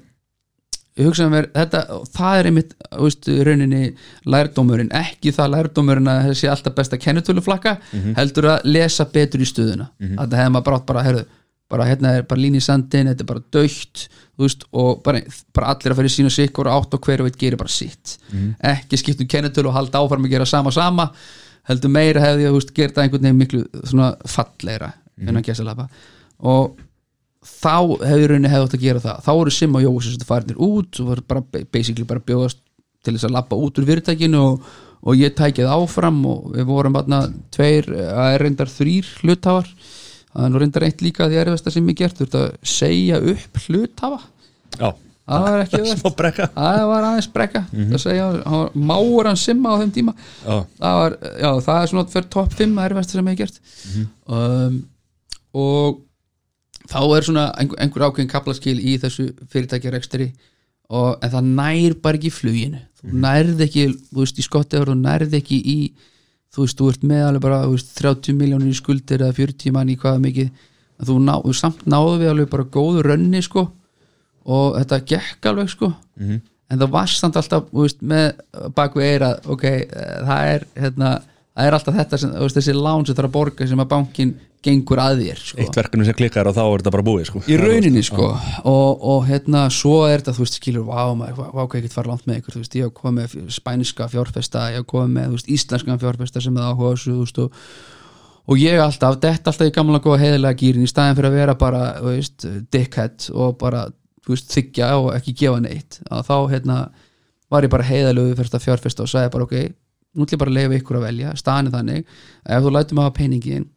ég hugsaði mér þetta, það er einmitt veist, rauninni lærdómurinn. Ekki það lærdómurinn að þessi alltaf besta kennitöluflakka, heldur að lesa betur í stöðuna, þetta hefði maður brátt bara herðu, bara hérna er bara lín í sandin þetta er bara dögt, þú veist og bara, bara allir að fyrir sína sikkur og átt og hver veit gerir bara sitt. Ekki skiptum kennitölu og halda áfram að gera sama sama heldur meira hefði veist, gert það einhvern veginn miklu svona fallegra en að gesa lafa og þá hefði rauninni hefði átt að gera það. Þá voru Sim og Jói sem farinir út og var bara basically bara bjóðast til þess að lappa út úr fyrirtækinu og, og ég tækið áfram og við vorum þarna tveir, að er reyndar þrýr hluthafar. Það er nú reyndar eitt líka því erfasta sem ég gert þú ert að segja upp hluthafa. Já, það var ekki verið það var aðeins brekka það segja, hann var máur hann simma á þeim tíma. Já, það var, já, það er svona fyrir topp 5 erfasta sem ég gert. Um, og þá er svona einhver, einhver ákveðin kaplaskil í þessu fyrirtækjarekstri og en það nær bara ekki fluginu. Þú nærð ekki, þú veist, í skottefur þú nærð ekki í þú veist, þú ert með alveg bara þú veist, 30 miljónir í skuldir eða 40 mann í hvað mikið. Þú ná, þú samt náðu við alveg bara góðu rönni sko og þetta gekk alveg sko. -hmm. en það varst samt alltaf þú veist, með bakvið eira ok, eh, það er hérna, það er alltaf þetta sem, þú veist, þessi lán sem þarf að borga sem að bankin gengur að þér sko. Eitt verkefni sem klikkar og þá er þetta bara búið sko. í rauninni sko. Og, og hérna svo er þetta þú veist skilur vá maður, vá hvað ég get fara langt með ykkur þú veist ég hef komið með spænska fjárfesta ég hef komið með veist íslenskan fjárfesta sem það áhuga þú veist og, og ég alltaf, dett alltaf í gamla góða heiðilega gýrin í staðin fyrir að vera bara þú veist, dickhead og bara þú veist, þykja og ekki gefa neitt. Að þá hérna var ég bara heiðalegu fyrst að fjárfesta og sagði bara ok nú ætlum ég bara að leifa ykkur að velja, staðin er þannig ef þú lætum að hafa peningin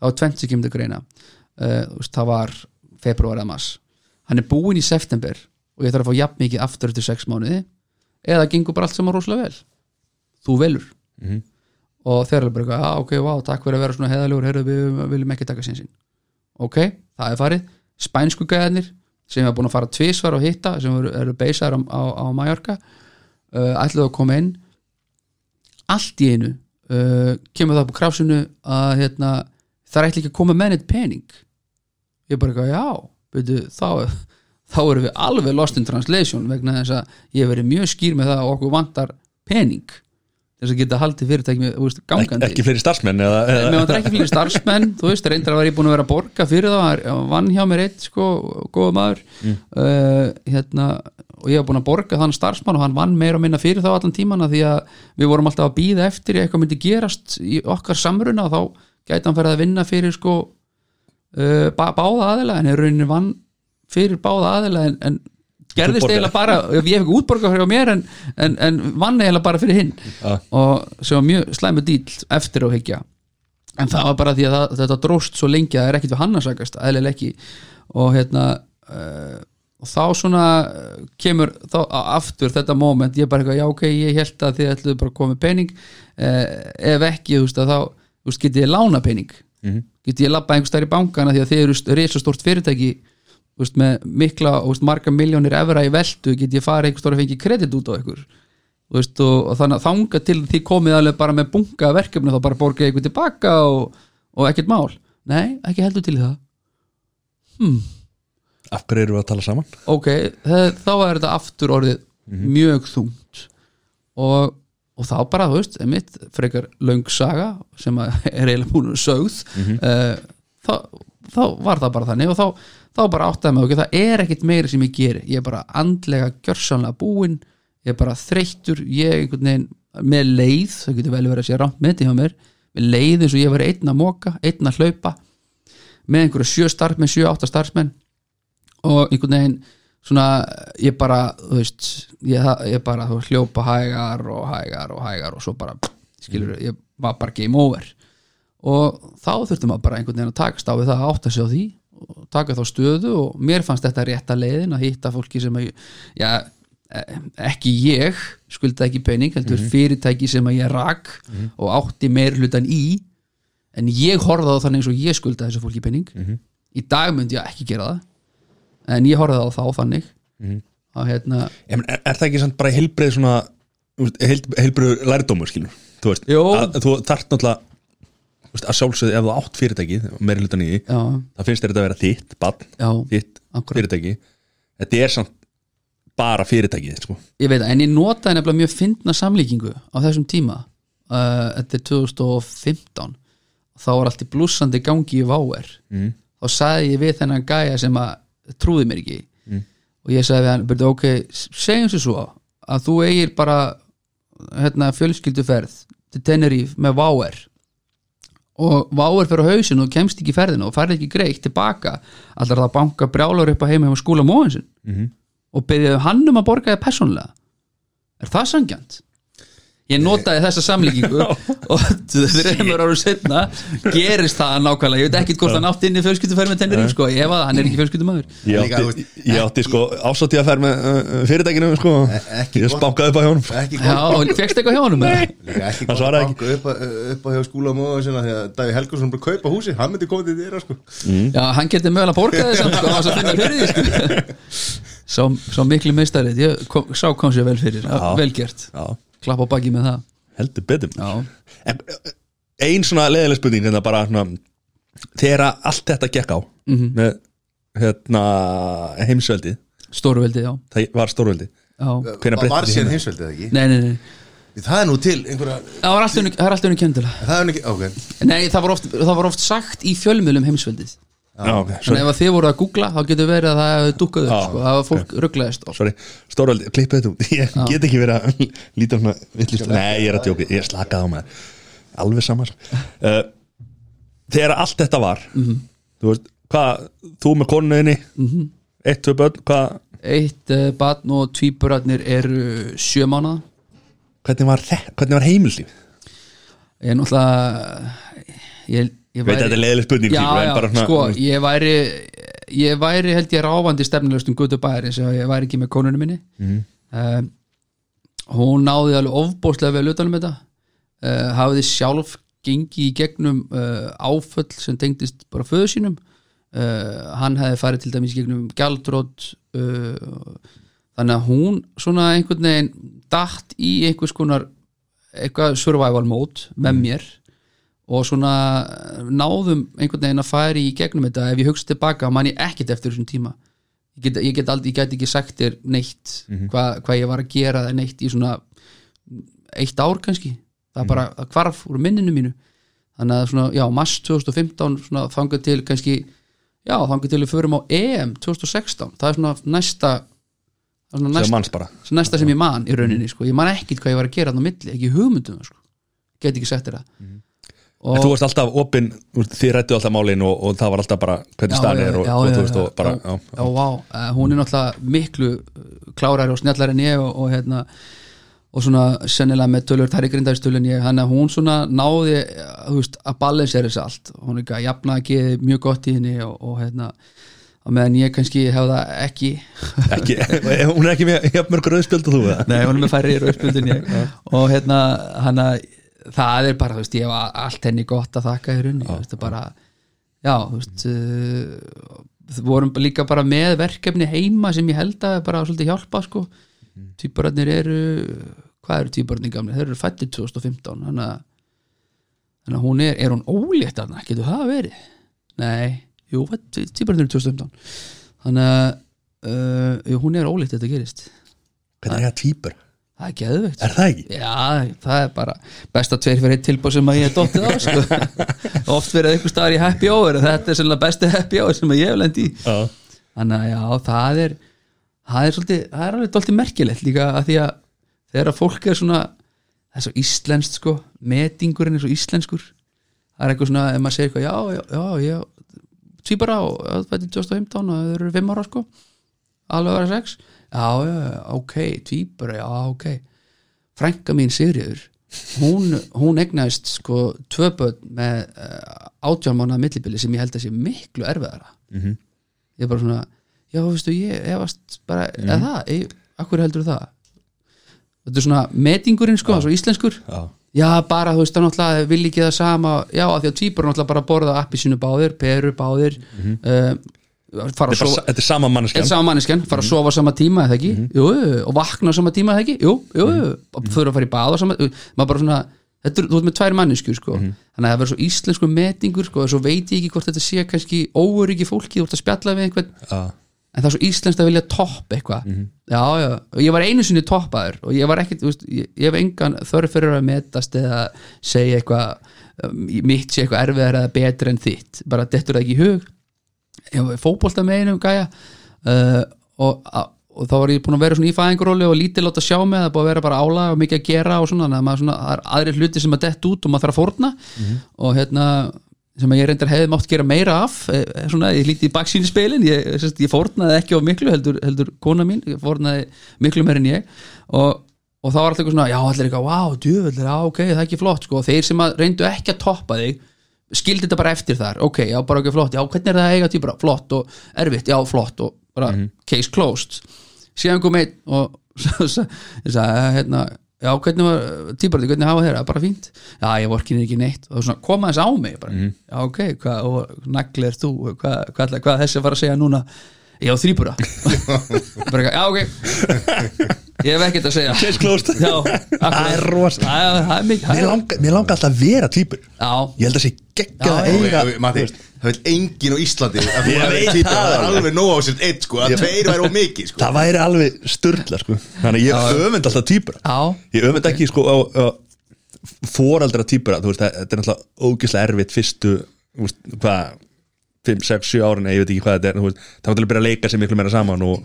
þá er 20 kemur greina. Uh, það var februar eða mars. Hann er búinn í september og ég þarf að fá jafn mikið aftur eftir 6 mánuði eða gengur bara allt saman rosalega vel. Þú velur. Mhm. og þeir eru bara eitthvað, ah, ok, wow, takk fyrir að vera svona heðalegur, heyrðu, við viljum ekki taka sinsinn ok, það er farið. Spænsku gæðanir sem er búin að fara tvisvar og hitta, sem eru beisar á, á, á Mallorca uh, ætluðu að koma inn allt í einu uh, kemur það på krafsinu að hérna, það er ekki að koma með neitt pening. Ég er bara eitthvað, já byrju, þá, þá erum við alveg lost in translation vegna þess að ég hef verið mjög skýr með það að okkur vantar pening þess að geta haldið fyrirtæki með veist, gangandi. Ekki fleiri starfsmenn eða, eða, Mér vantar ekki fyrir starfsmenn, þú veist, reyndar var ég búin að vera að borga fyrir það, hann vann hjá mér eitt sko, góða maður. Uh, hérna, og ég var búin að borga þann starfsmann og hann vann meira og minna fyrir þá allan tíman því að við vorum alltaf að býða eftir eitthvað myndi gerast í okkar samruna og þá gæti hann ferð að vinna fyrir sko uh, bá, báða aðila en er rauninni vann fyrir báða aðila en, en gerðist eiginlega bara ég fekk útborgað fyrir mér en, en, en vann eiginlega bara fyrir hinn. Ja. og sem var mjög slæmu dýl eftir á higgja en það var bara því að það, þetta dróst svo lengi að það er ekkit við hann að sagast, eðlilega ekki. Og hérna uh, og þá svona uh, kemur þá aftur þetta moment, ég bara eitthvað já ok, ég held að þið ætluðu bara að koma með pening. Uh, ef ekki, þú veist að þá þú veist, getið ég lána pening? Mhm. getið ég labba einhvers stær í bankana því að þið eru risastort fyrirtæki þú veist, með mikla veist, marga miljónir evra í veltu get ég farið einhvers stóra að fengi kredit út á Þú veist, og, og þannig að þanga til því komið alveg bara með bunga verkefni þá bara borga ykkur tilbaka og, og ekkert mál. Nei, ekki heldur til það af hverju eru við að tala saman? Ok, þá er þetta aftur orðið mjög þungt. Og, og þá bara, þú veist, mitt frekar löng saga sem er eiginlega búin sögð mm þá, þá var það bara þannig. Og þá, þá bara áttaði mig, ok, það er ekkit meira sem ég geri, ég er bara andlega gjörsanlega búinn, ég er bara þreyttur. Ég einhvern veginn með leið það getur vel verið að sé rámt með þetta hjá mér með leið eins og ég var einn að móka einn að hlaupa með einhverju sjö starfmenn, sjö, átta starfsmenn og einhvern veginn svona ég bara, þú veist ég, ég bara þú hljópa hægar og hægar og hægar og svo bara skilur, ég var bara game over. Og þá þurftum maður bara einhvern veginn að takast á við það að átta sig á því og taka þá stöðu. Og mér fannst þetta rétta leiðin að hitta fólki sem að já, eh, ekki ég skulda ekki pening, heldur fyrirtæki sem að ég rak og átti meir hlutan í. En ég horfði á þannig eins og ég skulda þessu fólki pening. Í dag myndi ég ekki gera það en ég horfði á þá þannig. Að hérna, Em, er, er það ekki samt bara heilbreið svona heilbreið lærdómur skilur? Þú veist, að, þú þarft náttúrulega að sjálfsögðu ef þú átt fyrirtæki meiri hlutan í því, það finnst þetta að vera þitt barn, já þitt Akkúrat. fyrirtæki. Þetta er samt bara fyrirtæki sko. ég veit en ég notaði nefnilega mjög fyndna samlíkingu á þessum tíma. Uh, þetta er 2015 þá var allt í blúsandi gangi í váer mm. þá sagði ég við þennan gæja sem að trúði mér ekki. Og ég sagði við hann, byrju, ok, segjum sér svo að þú eigir bara hérna, fjölskylduferð til Tenerife með váer. Og váer fyrir á hausinn og kemst ekki í ferðina og færði ekki greitt tilbaka. Allar það að banka brjálur upp á heima hjá skúla móðinsinn Mhm. og byrjaði hann um að borga þið persónlega er það sangjant? Ég notaði þessa samlíkingu og þreymur árum setna gerist það nákvæmlega, ég veit ekki hvort hann átti inn í tennirinn sko, ef að hann er ekki fjölskyldumæður ég, átti, ég átti sko ásótti að fer með uh, fyrirtækinu sko. E- ekki ég spánkaði upp á hjónum ekki já, og fegst eitthvað? Líka ekki svaraði að banka upp, á- upp á hjá skúla móðu sinna því að Daví Helgarsson bara kaupa húsi, hann myndi komið til þér sko. já, hann geti mögulega borgað þess sko, á þess að finna fyrir því sko. svo, svo miklu meistarið ég kom, sá kom sér vel fyrir, Já. vel gert. Já, klapp á baki með það. Heldur betur. Já, en, ein svona leðileg spurning hérna bara svona, þegar allt þetta gekk á með hérna, heimsveldið. Stórveldið, já, það var stórveldi já. Hvenær Var- síðan hérna? heimsveldið ekki? Nei, nei, nei, það er nú til einhverja það var allt unni, það er allt unni kjöndilega það. Er ekki, ok. Nei, það var, oft, það var oft sagt í fjölmjölum heimsveldið Þannig ef þið voru að googla þá getur verið að það hefði dukkað upp sko. það var fólk rugglaðist stórveldi, klippið þetta út. Ég get ekki verið að líta svona villist, nei, ég er að djóka, ég er slakað á með alveg saman uh, þegar allt þetta var þú veist, hvað, þú með konuðinni eitt, tvö börn, hvað? Eitt uh, barn og tvíburarnir eru sjö mánuða hvernig var, var heimilslíf Ég er náttúrulega Ég, ég veit að þetta er leiðileg spurning Já, já, bara svona- sko, ég væri ég væri held ég ráfandi stefnilegst um gutu bæri sem ég væri ekki með konunum minni. Mm. hún náði alveg ofbóðslega vel utanum þetta. Uh, hafiði sjálf gengi í gegnum uh, áföll sem tengdist bara föðu sínum. Uh, hann hefði farið til dæmis gegnum gjaldrótt uh, þannig að hún svona einhvern veginn datt í einhvers konar eitthvað survival mode með mér og svona náðum einhvern veginn að færi í gegnum þetta. Ef ég hugsa tilbaka man ég ekkert eftir þessum tíma. Ég get, ég get, aldrei, ég get ekki sagt þér neitt hvað hva ég var að gera eða neitt í svona eitt ár kannski. Það er bara það hvarf úr minninu mínu. Þannig að svona, já, mars 2015 svona þangað til kannski já, þangað til við förum á EM 2016 það er svona næsta það er svona næsta, sem næsta sem ég man í rauninni sko. ég man ekkert hvað ég var að gera þarna á milli ekki hugmyndum það, sko. get ekki sagt þér það En þú varst alltaf opinn, þið rættu alltaf málin og, og það var alltaf bara hvernig staðan er og, og þú veist og bara, já, já, já, uh, hún er náttúrulega miklu uh, klárari og snjallari en ég og, og hérna og svona sennilega með tölur þær í grindaðistölu en ég, hann að hún svona náði uh, þú veist, að balansera þessu allt. Hún er ekki að jafna að geði mjög gott í henni og, og hérna og meðan ég kannski hef það ekki. Ekki, hún er ekki með mörg rauðspjöld og þú? Nei, hún er með færri rauðspjöldin ég. Og hérna, hann að það er bara, þú veist, ég hef allt henni gott að þakka í runni, þú veist, bara já, þú veist uh, vorum líka bara með verkefni heima sem ég held að bara svolítið hjálpa sko, týpararnir eru hvað eru týpararnir gamli, þeir eru fættið 2015, þannig að þannig að hún er, er hún ólétt þarna, getur það verið? Nei, jú, týpararnir eru 2015 þannig að uh, hún er ólétt þetta gerist. Hvernig er það tvípur? Það er geðveikt. Er það ekki? Já, það er bara besta tveir fyrir eitt tilbúð sem að ég er dottið á sko. oft verið einhver staðar í happy hour þetta er sérlega besti happy hour sem að ég hef lend í. Já, þannig að já, það er það er svolítið, það er alveg doldið merkilegt líka að því að þegar að fólk er svona það er svo íslenskt sko. Metingurinn er svo íslenskur. Það er eitthvað svona, ef maður segir eitthvað já, já, já, já tvíbara og það er 2015 og það eru 5 ára sko. Alveg að vera 6 já, ok, tvíbara, já, ok. Frænka mín Sigriður hún, hún egnaðist sko tvö börn með uh, átjálmána millibili sem ég held að sé miklu erfiðara. Mhm. ég er bara svona já, veistu, ég efast bara eða það, ég, akkur heldur það? Þetta er svona metingurinn sko, svo íslenskur. Já, já, bara, þú veist, það náttúrulega vil ekki það sama. Já, af því að tvíbur náttúrulega bara borða appi sínu báðir, peru báðir uh, fara þetta er, að sofa þetta er sama manneskjan. Sama manneskjan, fara að sofa á sama tíma eða ekki, jú, jú, og vakna á sama tíma eða ekki? Jú, jú, jú, og þurfa að fara í bað á sama maður bara svona, þetta er, þú ert með tvær manneskjur sko, þannig að það verður svo íslensku metingur sko, svo veit ég ekki hvort þetta sé kannski óöryggi fólki, þú ert að spjalla við einhvern. Já, en það er svo íslenskt að vilja topp eitthvað. Já, já, og ég var einu sinni toppaður og ég var þú veist, ég, ég hef engan þörf fyrir að metast eða segja eitthvað um, mitt sé eitthvað erfiðar eða betur en þitt, bara dettur það ekki í hug ég fótbolta með einum gæja uh, og, og þá var ég búin að vera svona í fæðinguróli og lítið láta sjá mig, það búin að vera bara álag og mikið að gera og svona, að svona, það er aðrir hluti sem að dett út og maður þarf að fórna. Og hérna sem að ég reyndar hefði mátt gera meira af eh, svona, ég líti í baksíni spilin ég, sérst, ég fórnaði ekki á miklu heldur, heldur kona mín, ég fórnaði miklu meira en ég. Og, og þá var alltaf eitthvað svona já, allir eitthvað, wow, já, ok, það er ekki flott sko, og þeir sem að reyndu ekki að toppa þig skildi þetta bara eftir þar, ok, já, bara ekki flott. Já, hvernig er það að eiga tí bara, flott og erfitt. Já, flott og bara, case closed. Síðan kom einn og sagði, hérna já, hvernig var típarði, hvernig hafa þeirra, bara fínt. Já, ég vorkinni ekki neitt. Og svona koma þess á mig, bara, já, ok hvað, og nagli er þú, hvað, hvað, hvað þessi var að segja núna, já, þrýbura já, ok ég hef ekkert að segja. Case closed. Já, Það er rosa Það það mikið. Mér langar, alltaf að vera týpur. Já, Ég held að sé geggjað Já, að eiga það vil enginn á Íslandi að þú hefur veit týpa það það. er alveg. nóg á sér eitt sko. Að tveir væri of mikið sko. Það væri alveg störla sko. Þannig að ég öfund alltaf týpur. Já, Ég öfund ekki sko á, á veist, það- þetta er náttúrulega ógislega erfitt Fyrstu, þú veist, hvað 5, 6, 7 árin, ég veit ekki hvað þetta er. Það var til að byrja að leika sér miklu meira saman og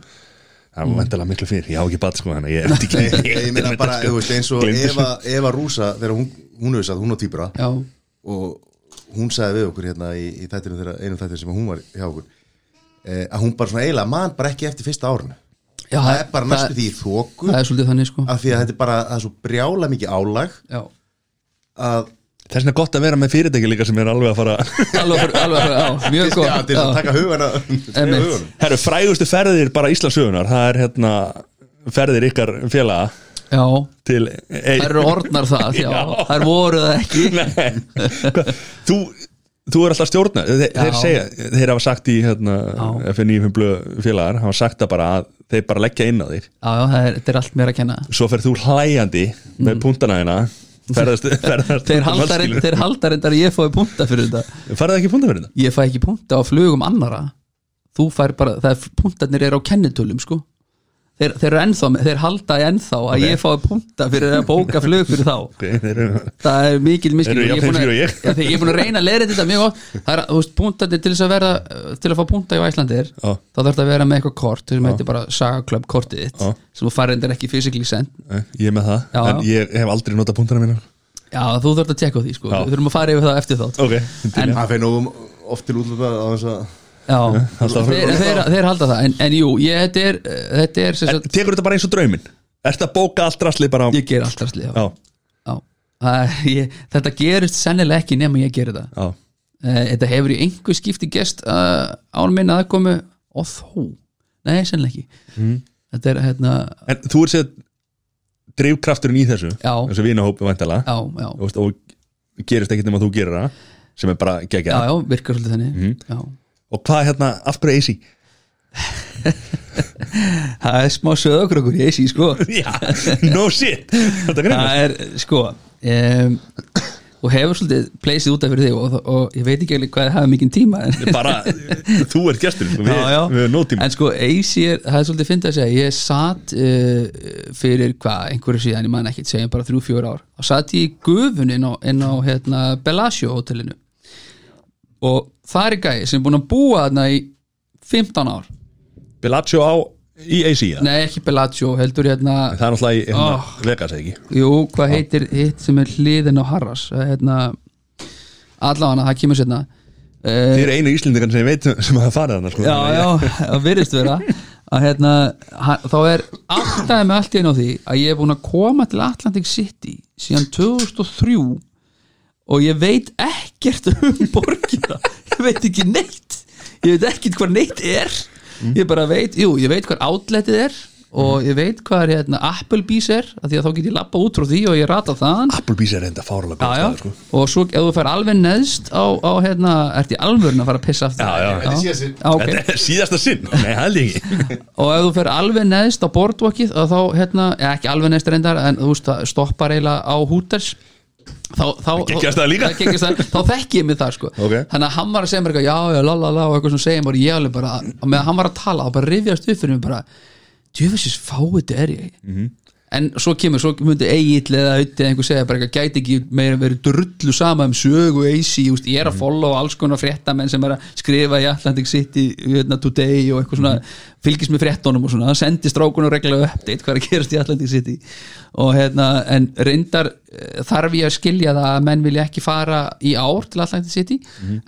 það var vendalega miklu fyrir, ég á ekki bat sko að ég veit ekki ég, meina bara, þú veist, eins og Eva, Rúsa þegar hún, hún hefur sagt, hún á týpura og hún sagði við okkur hérna í, í þættinu þegar, einum þættinu sem hún var hjá okkur eh, að hún bara svona eiginlega man bara ekki eftir fyrsta árinu. Já, það er bara næstu því í þóku Það er svolítið þannig sko. af því að þetta er bara, það er svo brjála mikið álag Já, að, Það er svona gott að vera með fyrirtæki líka sem er alveg að fara alveg, alveg, já, mjög já, góð til að taka hugana hugan. Herru, frægustu ferðir bara Íslandsögunar Það er hérna ferðir ykkar félaga Já, til það eru orðnar það, já, Já. það voru það ekki. Þú, þú er alltaf stjórna þeir, þeir segja, þeir hafa sagt í hérna, blöð félagar hafa sagt það bara að þeir bara leggja inn á þig. Já, já, það er, þetta er allt mér að kenna. Svo fer þú hlæjandi með punktana þina ferðast, ferðast Mm. Þeir halda, mannskilur. þeir halda reyndar að ég fái punta fyrir þetta farið ekki punta fyrir þetta Ég fæ ekki punta á flugum annara Þú fær bara, það er, puntarnir eru á kennitölum sko Þeir, þeir eru ennþá, þeir halda ennþá að ég fái punta fyrir að bóka flug fyrir þá. Okay, þeir eru, það er mikil miskil ég, er er búin að reyna að leira þetta mjög gott það er, að, þú veist, punktandi til þess að verða til að fá punta í Æslandir Já. þá þarf það að vera með eitthvað kort. Sem heitir bara Saga Club kortið þitt Já. sem þú fær reyndar ekki physically sent. Eh, ég er með það. Já. en ég hef aldrei notað puntana mína já, þú þarf að tjekka því sko. Já. við þurfum að fara yfir það eftir þátt ok, til En- já, þeir, þeir, þeir halda það. En, en jú, ég, þetta er, þetta er sem sagt, tekur þetta bara eins og drauminn? Ertu að bóka allt rastlið bara á ég ger alltaf slið Já, já. Það er- ég, þetta gerist sennilega ekki nema ég gerir það. Já, Eh, Þetta hefur í einhver skipti gest uh, án minna aðkomu. Og þó, nei, sennilega ekki. Mhm. Þetta er hérna En þú er sér drifkrafturinn í þessu Já. þessu vinahópi vantala Já, já, og, og gerist ekkert nema þú gerir það sem er bara já, geggjað já, virkar svolítið þannig. Mhm. já. Og hvað hérna, af hverju AC? Það er smá söðokrökkur í AC, sko. Já, no shit. Það er, sko um, og hefur svolítið pleysið út af fyrir þig og, og ég veit ekki hvað það hafa mikið tíma bara, þú ert gestur sko, við, Já, já. við erum nótíma en sko AC er, það er svolítið fyndið að segja ég satt uh, fyrir hvað, einhverju síðan, ég man ekki, segjum bara þrjú, fjör ár. Og satt ég í gufunni inn á, á hérna, Bellagio hótelinu og það er gæði sem er búin að búa þarna í 15 ár Bellagio á í AC ja? nei, ekki Bellagio, heldur hérna það er náttúrulega í hérna, Oh. Vegas ekki jú, hvað heitir hitt sem er hliðin á Harras hérna, allavega, það kemur sérna uh, Þið eru einu íslendingan sem ég veit sem hafa farið þarna sko. já, já, það virðist vera að hérna, þá er alltaf með allt einu á því að ég er búin að koma til Atlantic City síðan 2003 og ég veit ekkert um borgina. Ég veit ekki neitt. Ég veit ekkert hvað neitt er. Ég bara veit, jú, ég veit hvað outletið er og ég veit hvað er hérna Applebee's er, af því að þá get ég lappa út frá því og ég rata þaðan. Applebee's er reynda fárulega já, góð já. stað sko. og svo ef þú fær alveg neðst á, á hérna, ert í alvörun að fara að pissa aftur. Já, já. Þetta er síðast sinn. Já, ok. Þetta er síðasta sinn. Nei, ég og ef þú fer alveg neðst á boardwalkið þá, hérna, ekki alveg neðst reyndar en þú veist, það stoppar eiginlega á Hooters þá, þá, það, þá þekki ég mig það sko Ok. þannig að hann var að segja mér eitthvað, já, já, lalala og eitthvað sem segja mér, ég alveg bara og meðan hann var að tala, þá bara rifjast upp fyrir mig bara, djöfisins fáið er ég Mhm. En svo kemur, svo myndi eigill eða auðvitað einhver segja bara eitthvað, gæti ekki meira verið drullu sama um sögu AC, just, ég er að follow alls konar fréttamenn sem er að skrifa í Atlantic City hérna, today og eitthvað svona fylgist með fréttunum og svona, sendi strákunum reglulega update hvað er að gerast í Atlantic City. Og hérna, en reyndar eh, þarf ég að skilja það að menn vilja ekki fara í ár til Atlantic City.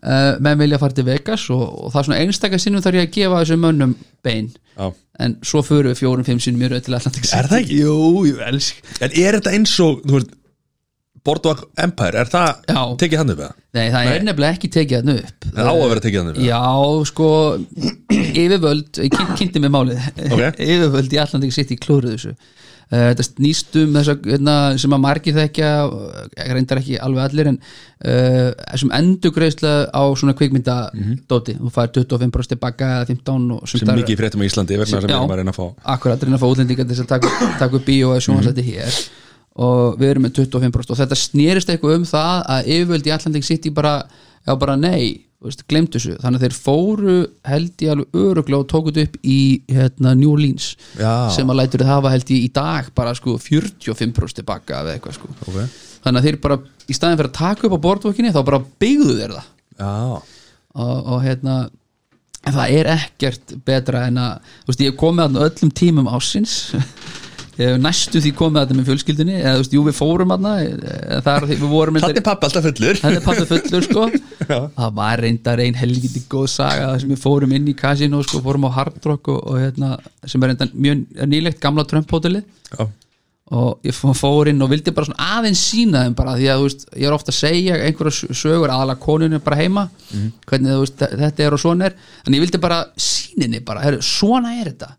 Uh, menn vilja fara til Vegas og, og það er svona einstakar sinnum þarf ég að gefa þessum mönnum bein. Já. En svo förum við fjórum, fimm sinnum í röð til Atlantic City Er það ekki? Jú, jú, elsk En er þetta eins og, þú veist Boardwalk Empire, er það Já. tekið hann upp eða? Nei, það er nefnilega ekki tekið hann upp Það á að vera tekið hann upp eða? Já, sko yfirvöld, kyn, kynnti mig málið Ok. yfirvöld í Atlantic City klúruð þessu þetta snýst um þess að hérna, sem að margir þekkja uh, reyndar ekki alveg allir en uh, þessum endugreisla á svona kvikmyndadóti þú fær 25% tilbaka eða 15 og sem þar- mikið í fréttum í Íslandi vegna sem við erum að reyna að fá. akkurat reyna að fá útlendingar til þess að taka, taka upp bíó eða sjónvarsætti hér. Og við erum með 25% og þetta snerist eitthvað um það að yfirvöld í Atlantic City bara, já bara nei glemt þessu, þannig að þeir fóru held ég alveg öruglega og tókut upp í hérna, New Orleans Já. sem að lætur það hafa held ég í dag bara sko 45% tilbaka eða eitthvað sko okay. þannig að þeir bara í staðin fyrir að taka upp á bortvokkinni þá bara byggðu þeir það og, og hérna en það er ekkert betra en að þú veist, ég komið að öllum tímum ásins ég hef næstu því komið þetta með fjölskyldinni eða þú veist, jú við fórum aðna við vorum Þetta er pappi alltaf fullur. Þetta er pappi fullur sko. Það var reyndar ein helgiti góð saga sem við fórum inn í kasino sko, fórum á Hard Rock og, og hérna, sem er reyndar mjög nýlegt gamla Já, og ég fó- fór inn og vildi bara svona aðeins sína þeim bara því að þú veist, ég er ofta að segja einhverja sögur aðalega konunni bara heima hvernig þú veist, þetta er og svona er. En ég vildi bara síninni bara heru, svona er þetta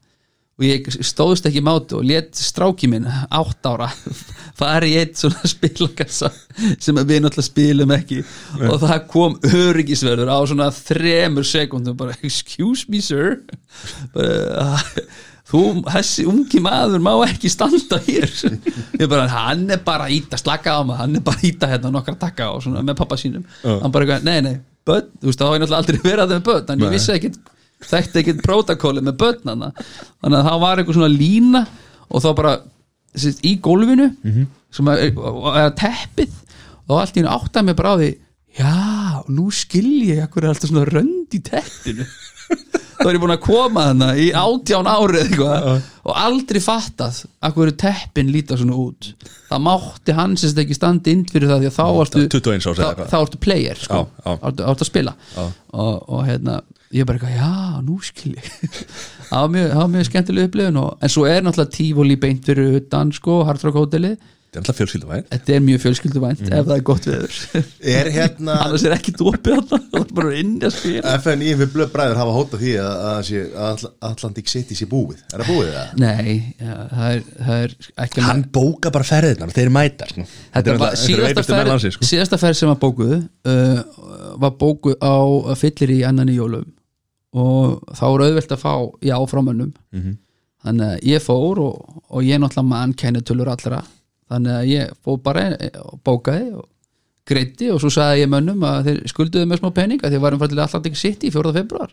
og ég stóðst ekki mátu og let stráki minn átt ára fari eitt svona spilakassa sem við náttúrulega spilum ekki. Og það kom öryggisverður á svona þremur sekundum bara excuse me sir. Bara, þú, þessi ungi maður má ekki standa hér. Ég bara, hann er bara íta slaka á maður, hann er bara íta hérna nokkra takka og svona með pappa sínum. Hann bara, nei, nei, börn, þú veist, þá hef ég náttúrulega aldrei verið að það með börn, en ég vissi ekkit þekkti ekkit prótakóli með börn hana. þannig að það var eitthvað svona lína og þá bara, þessi, í gólfinu sem er, er teppið og allt í hennu áttaði mig bara á því já, nú skil ég er alltaf svona rönd í teppinu. Þá er ég búin að koma þarna í átján árið eitthvað og aldrei fattað að hverju teppin líta svona út. Það mátti hans ekki standa inn fyrir það því að þá varstu 21 árs eða þá, eitthvað. þá ertu player sko, þá ertu að spila. Og, og hérna ég bara eitthvað, já, nú skil ég það var mjög, mjög skemmtileg upplifun og, en svo er náttúrulega tífóli beint fyrir utan sko, Hardrock hótelið þetta er alltaf fjölskylduvæð þetta er mjög fjölskylduvænt Mhm. ef það er gott veður Er hérna annars er ekki það er bara inni að spila FNI við blöð bræður hafa hótað því að, að, Atlantic City sé búið Er það búið það? nei, ja, það, er, það er ekki Hann bóka bara ferðirnar og þeir mæta sko. Þetta var síðasta ferð, sko. síðasta ferð sem var bókuð uh, var bókuð á fyllir í annan í jólum og þá er auðvelt að fá já frá mönnum Mhm. þannig að ég fór og, og ég náttúrulega mann kennitölur allra þannig að ég fór bara og bókaði og greiddi og svo sagði ég mönnum að þeir skulduðu með smá pening að þeir varum fært til Atlantic City 4. februar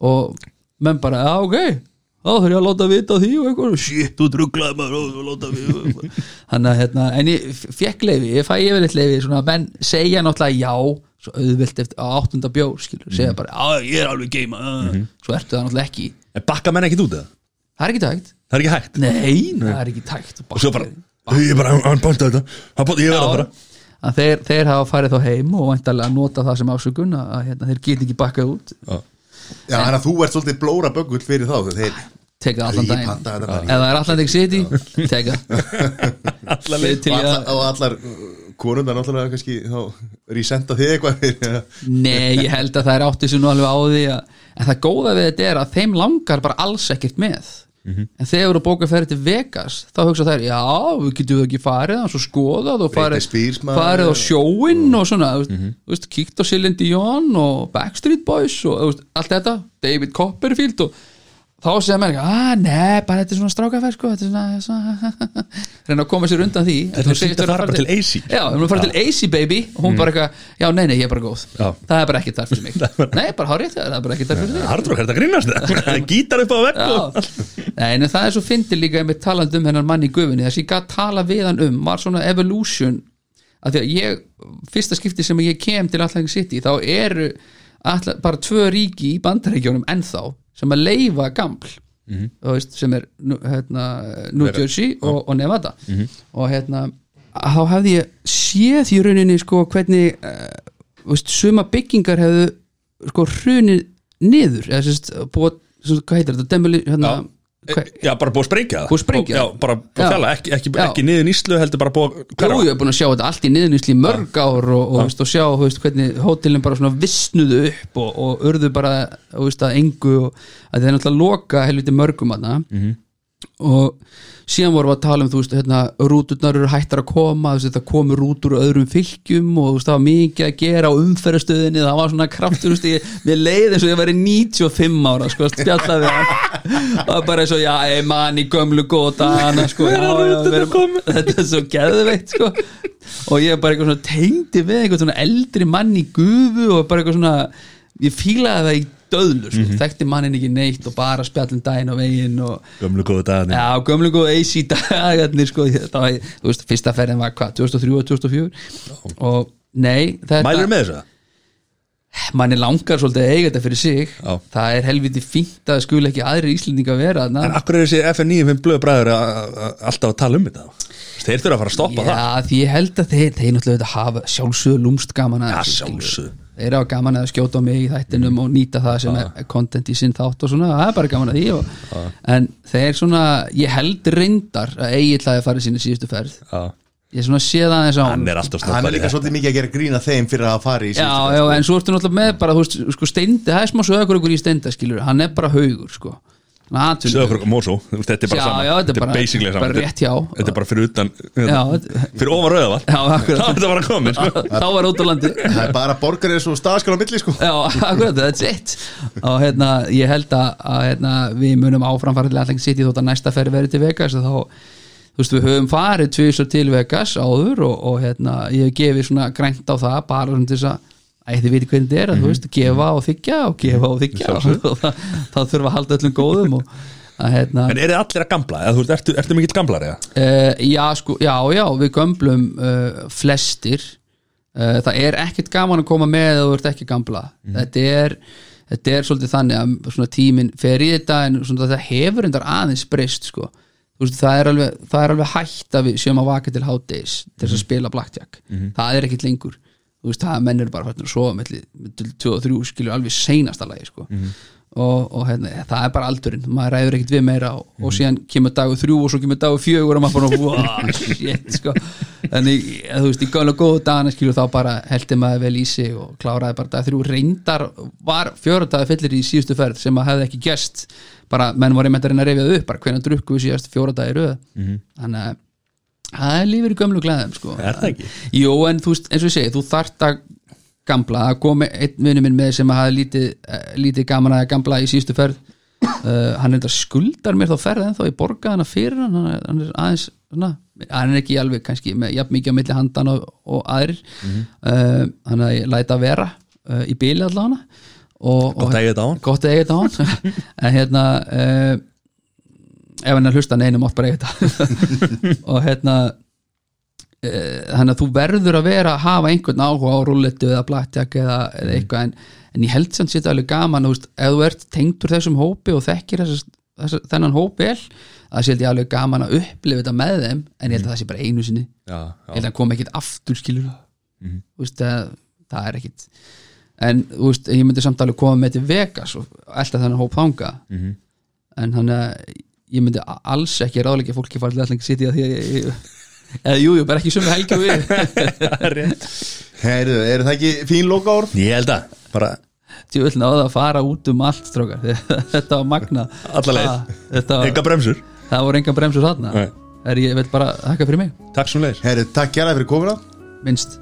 og menn bara, já ok þá þurf ég að láta vita því og eitthvað shit, þú druglaði maður þannig að hérna, en ég fekk leifi ég fæ yfirleitt leifi, svona menn segja náttúrulega já, svo auðvilt eftir áttunda bjór, skilur, segja bara já, ég er alveg geima, uh. svo ertu það náttúrulega ekki En bakka menn ekkit út eða? það er ekki tægt, Það er ekki hægt? Nei, það er ekki tægt Og svo bara, ég er bara, hann bánta þetta. Hann bánta, ég verða bara að þeir, þeir hafa farið þá heim og væntalega nota það sem ásökun að að, hérna, þeir get ekki bakkað út. Já. Þannig að þú ert svolítið blóra böggull fyrir þá þegar þeir teka allan daginn. Rípanta þetta bara. ef það er Atlantic City, teka Leið til í að- og allar konundar náttúrulega kannski þá resenta þig eitthvað. Nei, ég held að það er átti sem nú alveg á því að, en það góða við þetta er að þeim langar bara alls ekkert með. En þegar eru bókað ferði til Vegas þá hugsa þær, já, við getum ekki farið og svo skoðað og farið, farið á sjóinn og svona þú veist, þú veist, kíkt á Celine Dion og Backstreet Boys og þú veist, allt þetta David Copperfield og þá segja mér ekki, að nei, bara þetta er svona strákaferð sko, þetta er svona, svona reyna að koma sér undan því Þetta er segist að fara bara til AC. Já, við erum að fara til AC baby og hún bara eitthvað, já, nei, nei, ég er bara góð Já. það er bara ekki þar fyrir mig nei, bara hárið það er bara ekki þar fyrir mig Hardrock, er þetta grínast það? Gítar upp á Já. Nei, en það er svo fyndið líka með talandi um hennar mann í gufinni þess að ég gætt tala við hann um var svona evolution að því að ég, fyrsta skipti sem ég kem til Atlantic City þá eru bara tvö ríki í bandaríkjónum ennþá sem að leifa gaml þú veist, sem er hérna, New Jersey og, og Nevada. Og hérna þá hefði ég séð í rauninni sko hvernig uh, veist, suma byggingar hefðu sko hrunið niður eða sérst búið, hvað heitir þetta? Demoli, hérna, Já, bara búið að sprengja það Búið að sprengja Já, það. bara búið Já. að fjalla, ekki, ekki, Já. ekki niður nýslu heldur bara búið að Jú, hverfa. ég hef búin að sjá þetta allt í niðurnýsli í mörg ár og, og, og sjá veist, hvernig hótelin bara svona vissnuðu upp og, og urðu bara þú veist, að engu og að það er náttúrulega loka helviti mörgum aðna og síðan vorum við að tala um þú veist, hérna, rúturnar eru hættar að koma þú veist, það komur rútur úr öðrum fylgjum og þú veist, það var mikið að gera á umferðastöðinni það var svona kraftur, þú veist, ég, mér leið eins og ég væri 95 ára, sko, spjallaði hann. Og bara eins og, já, ei mann í gömlu góta hana, sko, já, já, við erum, þetta er svo geðveikt, sko. Og ég bara eitthvað svona tengdi við eitthvað svona eldri mann í gufu og bara eitthvað svona ég fílaði það í döðlu sko. þekkti mannin ekki neitt og bara spjallin daginn á veginn og Gömlu góðu dagarnir Já, gömlu góðu AC dagarnir sko, það var, þú veist, fyrsta ferðin var hvað, 2003 og 2004 og nei, þetta Mælur með þessu? manni langar svolítið að eiga þetta fyrir sig Já. það er helviti fínt að skul ekki aðrir íslendinga vera þarna. En akkur er þessi FN95 blöðu bræður að- að- alltaf að tala um þetta? Þeir þurfa að fara að stoppa það Já, því ég held að þeir, þeir náttúrulega hafa sjálfsög lúmst gaman að Já, þessu, Þeir hafa gaman að skjóta á mig í þættinum og nýta það sem er content í sinn þátt og svona, það er bara gaman að því og, en þeir svona, ég held reyndar að Egil hafi farið sína síðustu ferð. Já. ég svona sé það aðeins á Hann er alltaf hann er líka svolítið mikið að gera grína þeim fyrir að fara í Já, síðustu já, ferð, en svo ertu náttúrulega með bara, þú veist, sko steindi, það er smá sögur ykkur í steinda, skilur, hann er bara haugur, sko Mósó, þetta er bara Já, sama. já, þetta er bara- basically sama. bara Þetta er- rétt. Þetta er bara fyrir utan Já, hérna, þetta- Fyrir ofan rauðavall Já, akkurat. Það er þetta bara komið sko. þá var út á landi. Það er bara borgar eins og staðskal á milli sko. Já, akkurat, that's it. Og hérna, ég held að, að hérna, við munum áfram fara til Atlantic City þótt að næsta ferð verið til Vegas og þá, þú veist, við höfum farið tvisar til Vegas áður og, og hérna, ég hef gefið svona grænt á það bara til þess að Æ, þið viti hvernig þetta er, að þú veist, gefa og þykja og gefa og þykja og, það, þurfa að halda öllum góðum og að hérna En eru allir að gamla? Eða, veist, ertu, ertu mikill gamlar eða? Uh, já, sko, já, já, við gömblum uh, flestir. Uh, það er ekkert gaman að koma með ef þú ert ekki gamla þetta, er, þetta er svolítið þannig að svona tíminn fer í þetta en svona, það hefur endar aðeins breyst sko. Það, það er alveg hægt að við séum að vaka til hátdeis til þess að spila blackjack. Það er ekkert lengur þú veist, það menn eru bara að sofa með 2 og 3 skilur alveg seinasta lagi sko. og, og hérna, það er bara aldurinn. Maður ræður ekkert við meira og, og síðan kemur dagur þrjú og svo kemur dagur fjögur og maður bara, wow, shit sko. þannig, þú veist, í gála góðu dagana skilur þá bara heldur maður vel í sig og kláraði bara dag þrjú. Reyndar var fjóradaði fyllir í síðustu ferð sem að hefði ekki gest bara, menn voru einmitt að reyna að reyfja það upp bara hvernig drukku við síðast fjóradaði röð? Þannig að það er lífur í gömlu glæðum sko. Er það ekki? Jú, en þú veist, eins og ég segi, þú þarft að gamla, það komi einn vinnu minn með sem að hafa lítið, eh, lítið gaman að gamla í síðustu ferð uh, hann þetta skuldar mér þá ferð en þá ég borgaði hana fyrir hann hann er, hann aðeins, svona, hann er ekki alveg kannski með jafn mikið á milli handan og, og aðrir uh, hann að ég læta vera uh, í bíli allavega og, Gott að eiga þetta á hann. gott að eiga þetta á hann en hérna uh, ef hann er að hlusta neina mátt bara þetta. Og hérna eh, þannig að þú verður að vera að hafa einhvern áhuga á rulletu eða blackjack eða, eða eitthvað en, en ég held samt sér alveg gaman veist, ef þú ert tengdur þessum hópi og þekkir þess, þess, þennan hóp vel það sé held ég alveg gaman að upplifa þetta með þeim en ég held að það sé bara einu sinni. Já, ég held að hann kom ekkit aftur skilur þú veist að það er ekkit en veist, ég myndi samt alveg koma með til Vegas og alltaf þennan hóp þanga en þannig að ég myndi alls ekki ráðleika fólki farið til allengi að því að ég, ég eða jú, jú, bara ekki sömu helgi og við. Heyrðu, eru það ekki fín loka orð? Ég held að, bara Ég vil náða að fara út um allt strókar Þetta var magna Alla leið. Það- Þetta var, enga bremsur. Það voru enga bremsur þarna. Er ég vil bara þakka fyrir mig. Takk svo leiðis Heyrðu, takk kjæra fyrir komuna. Minnst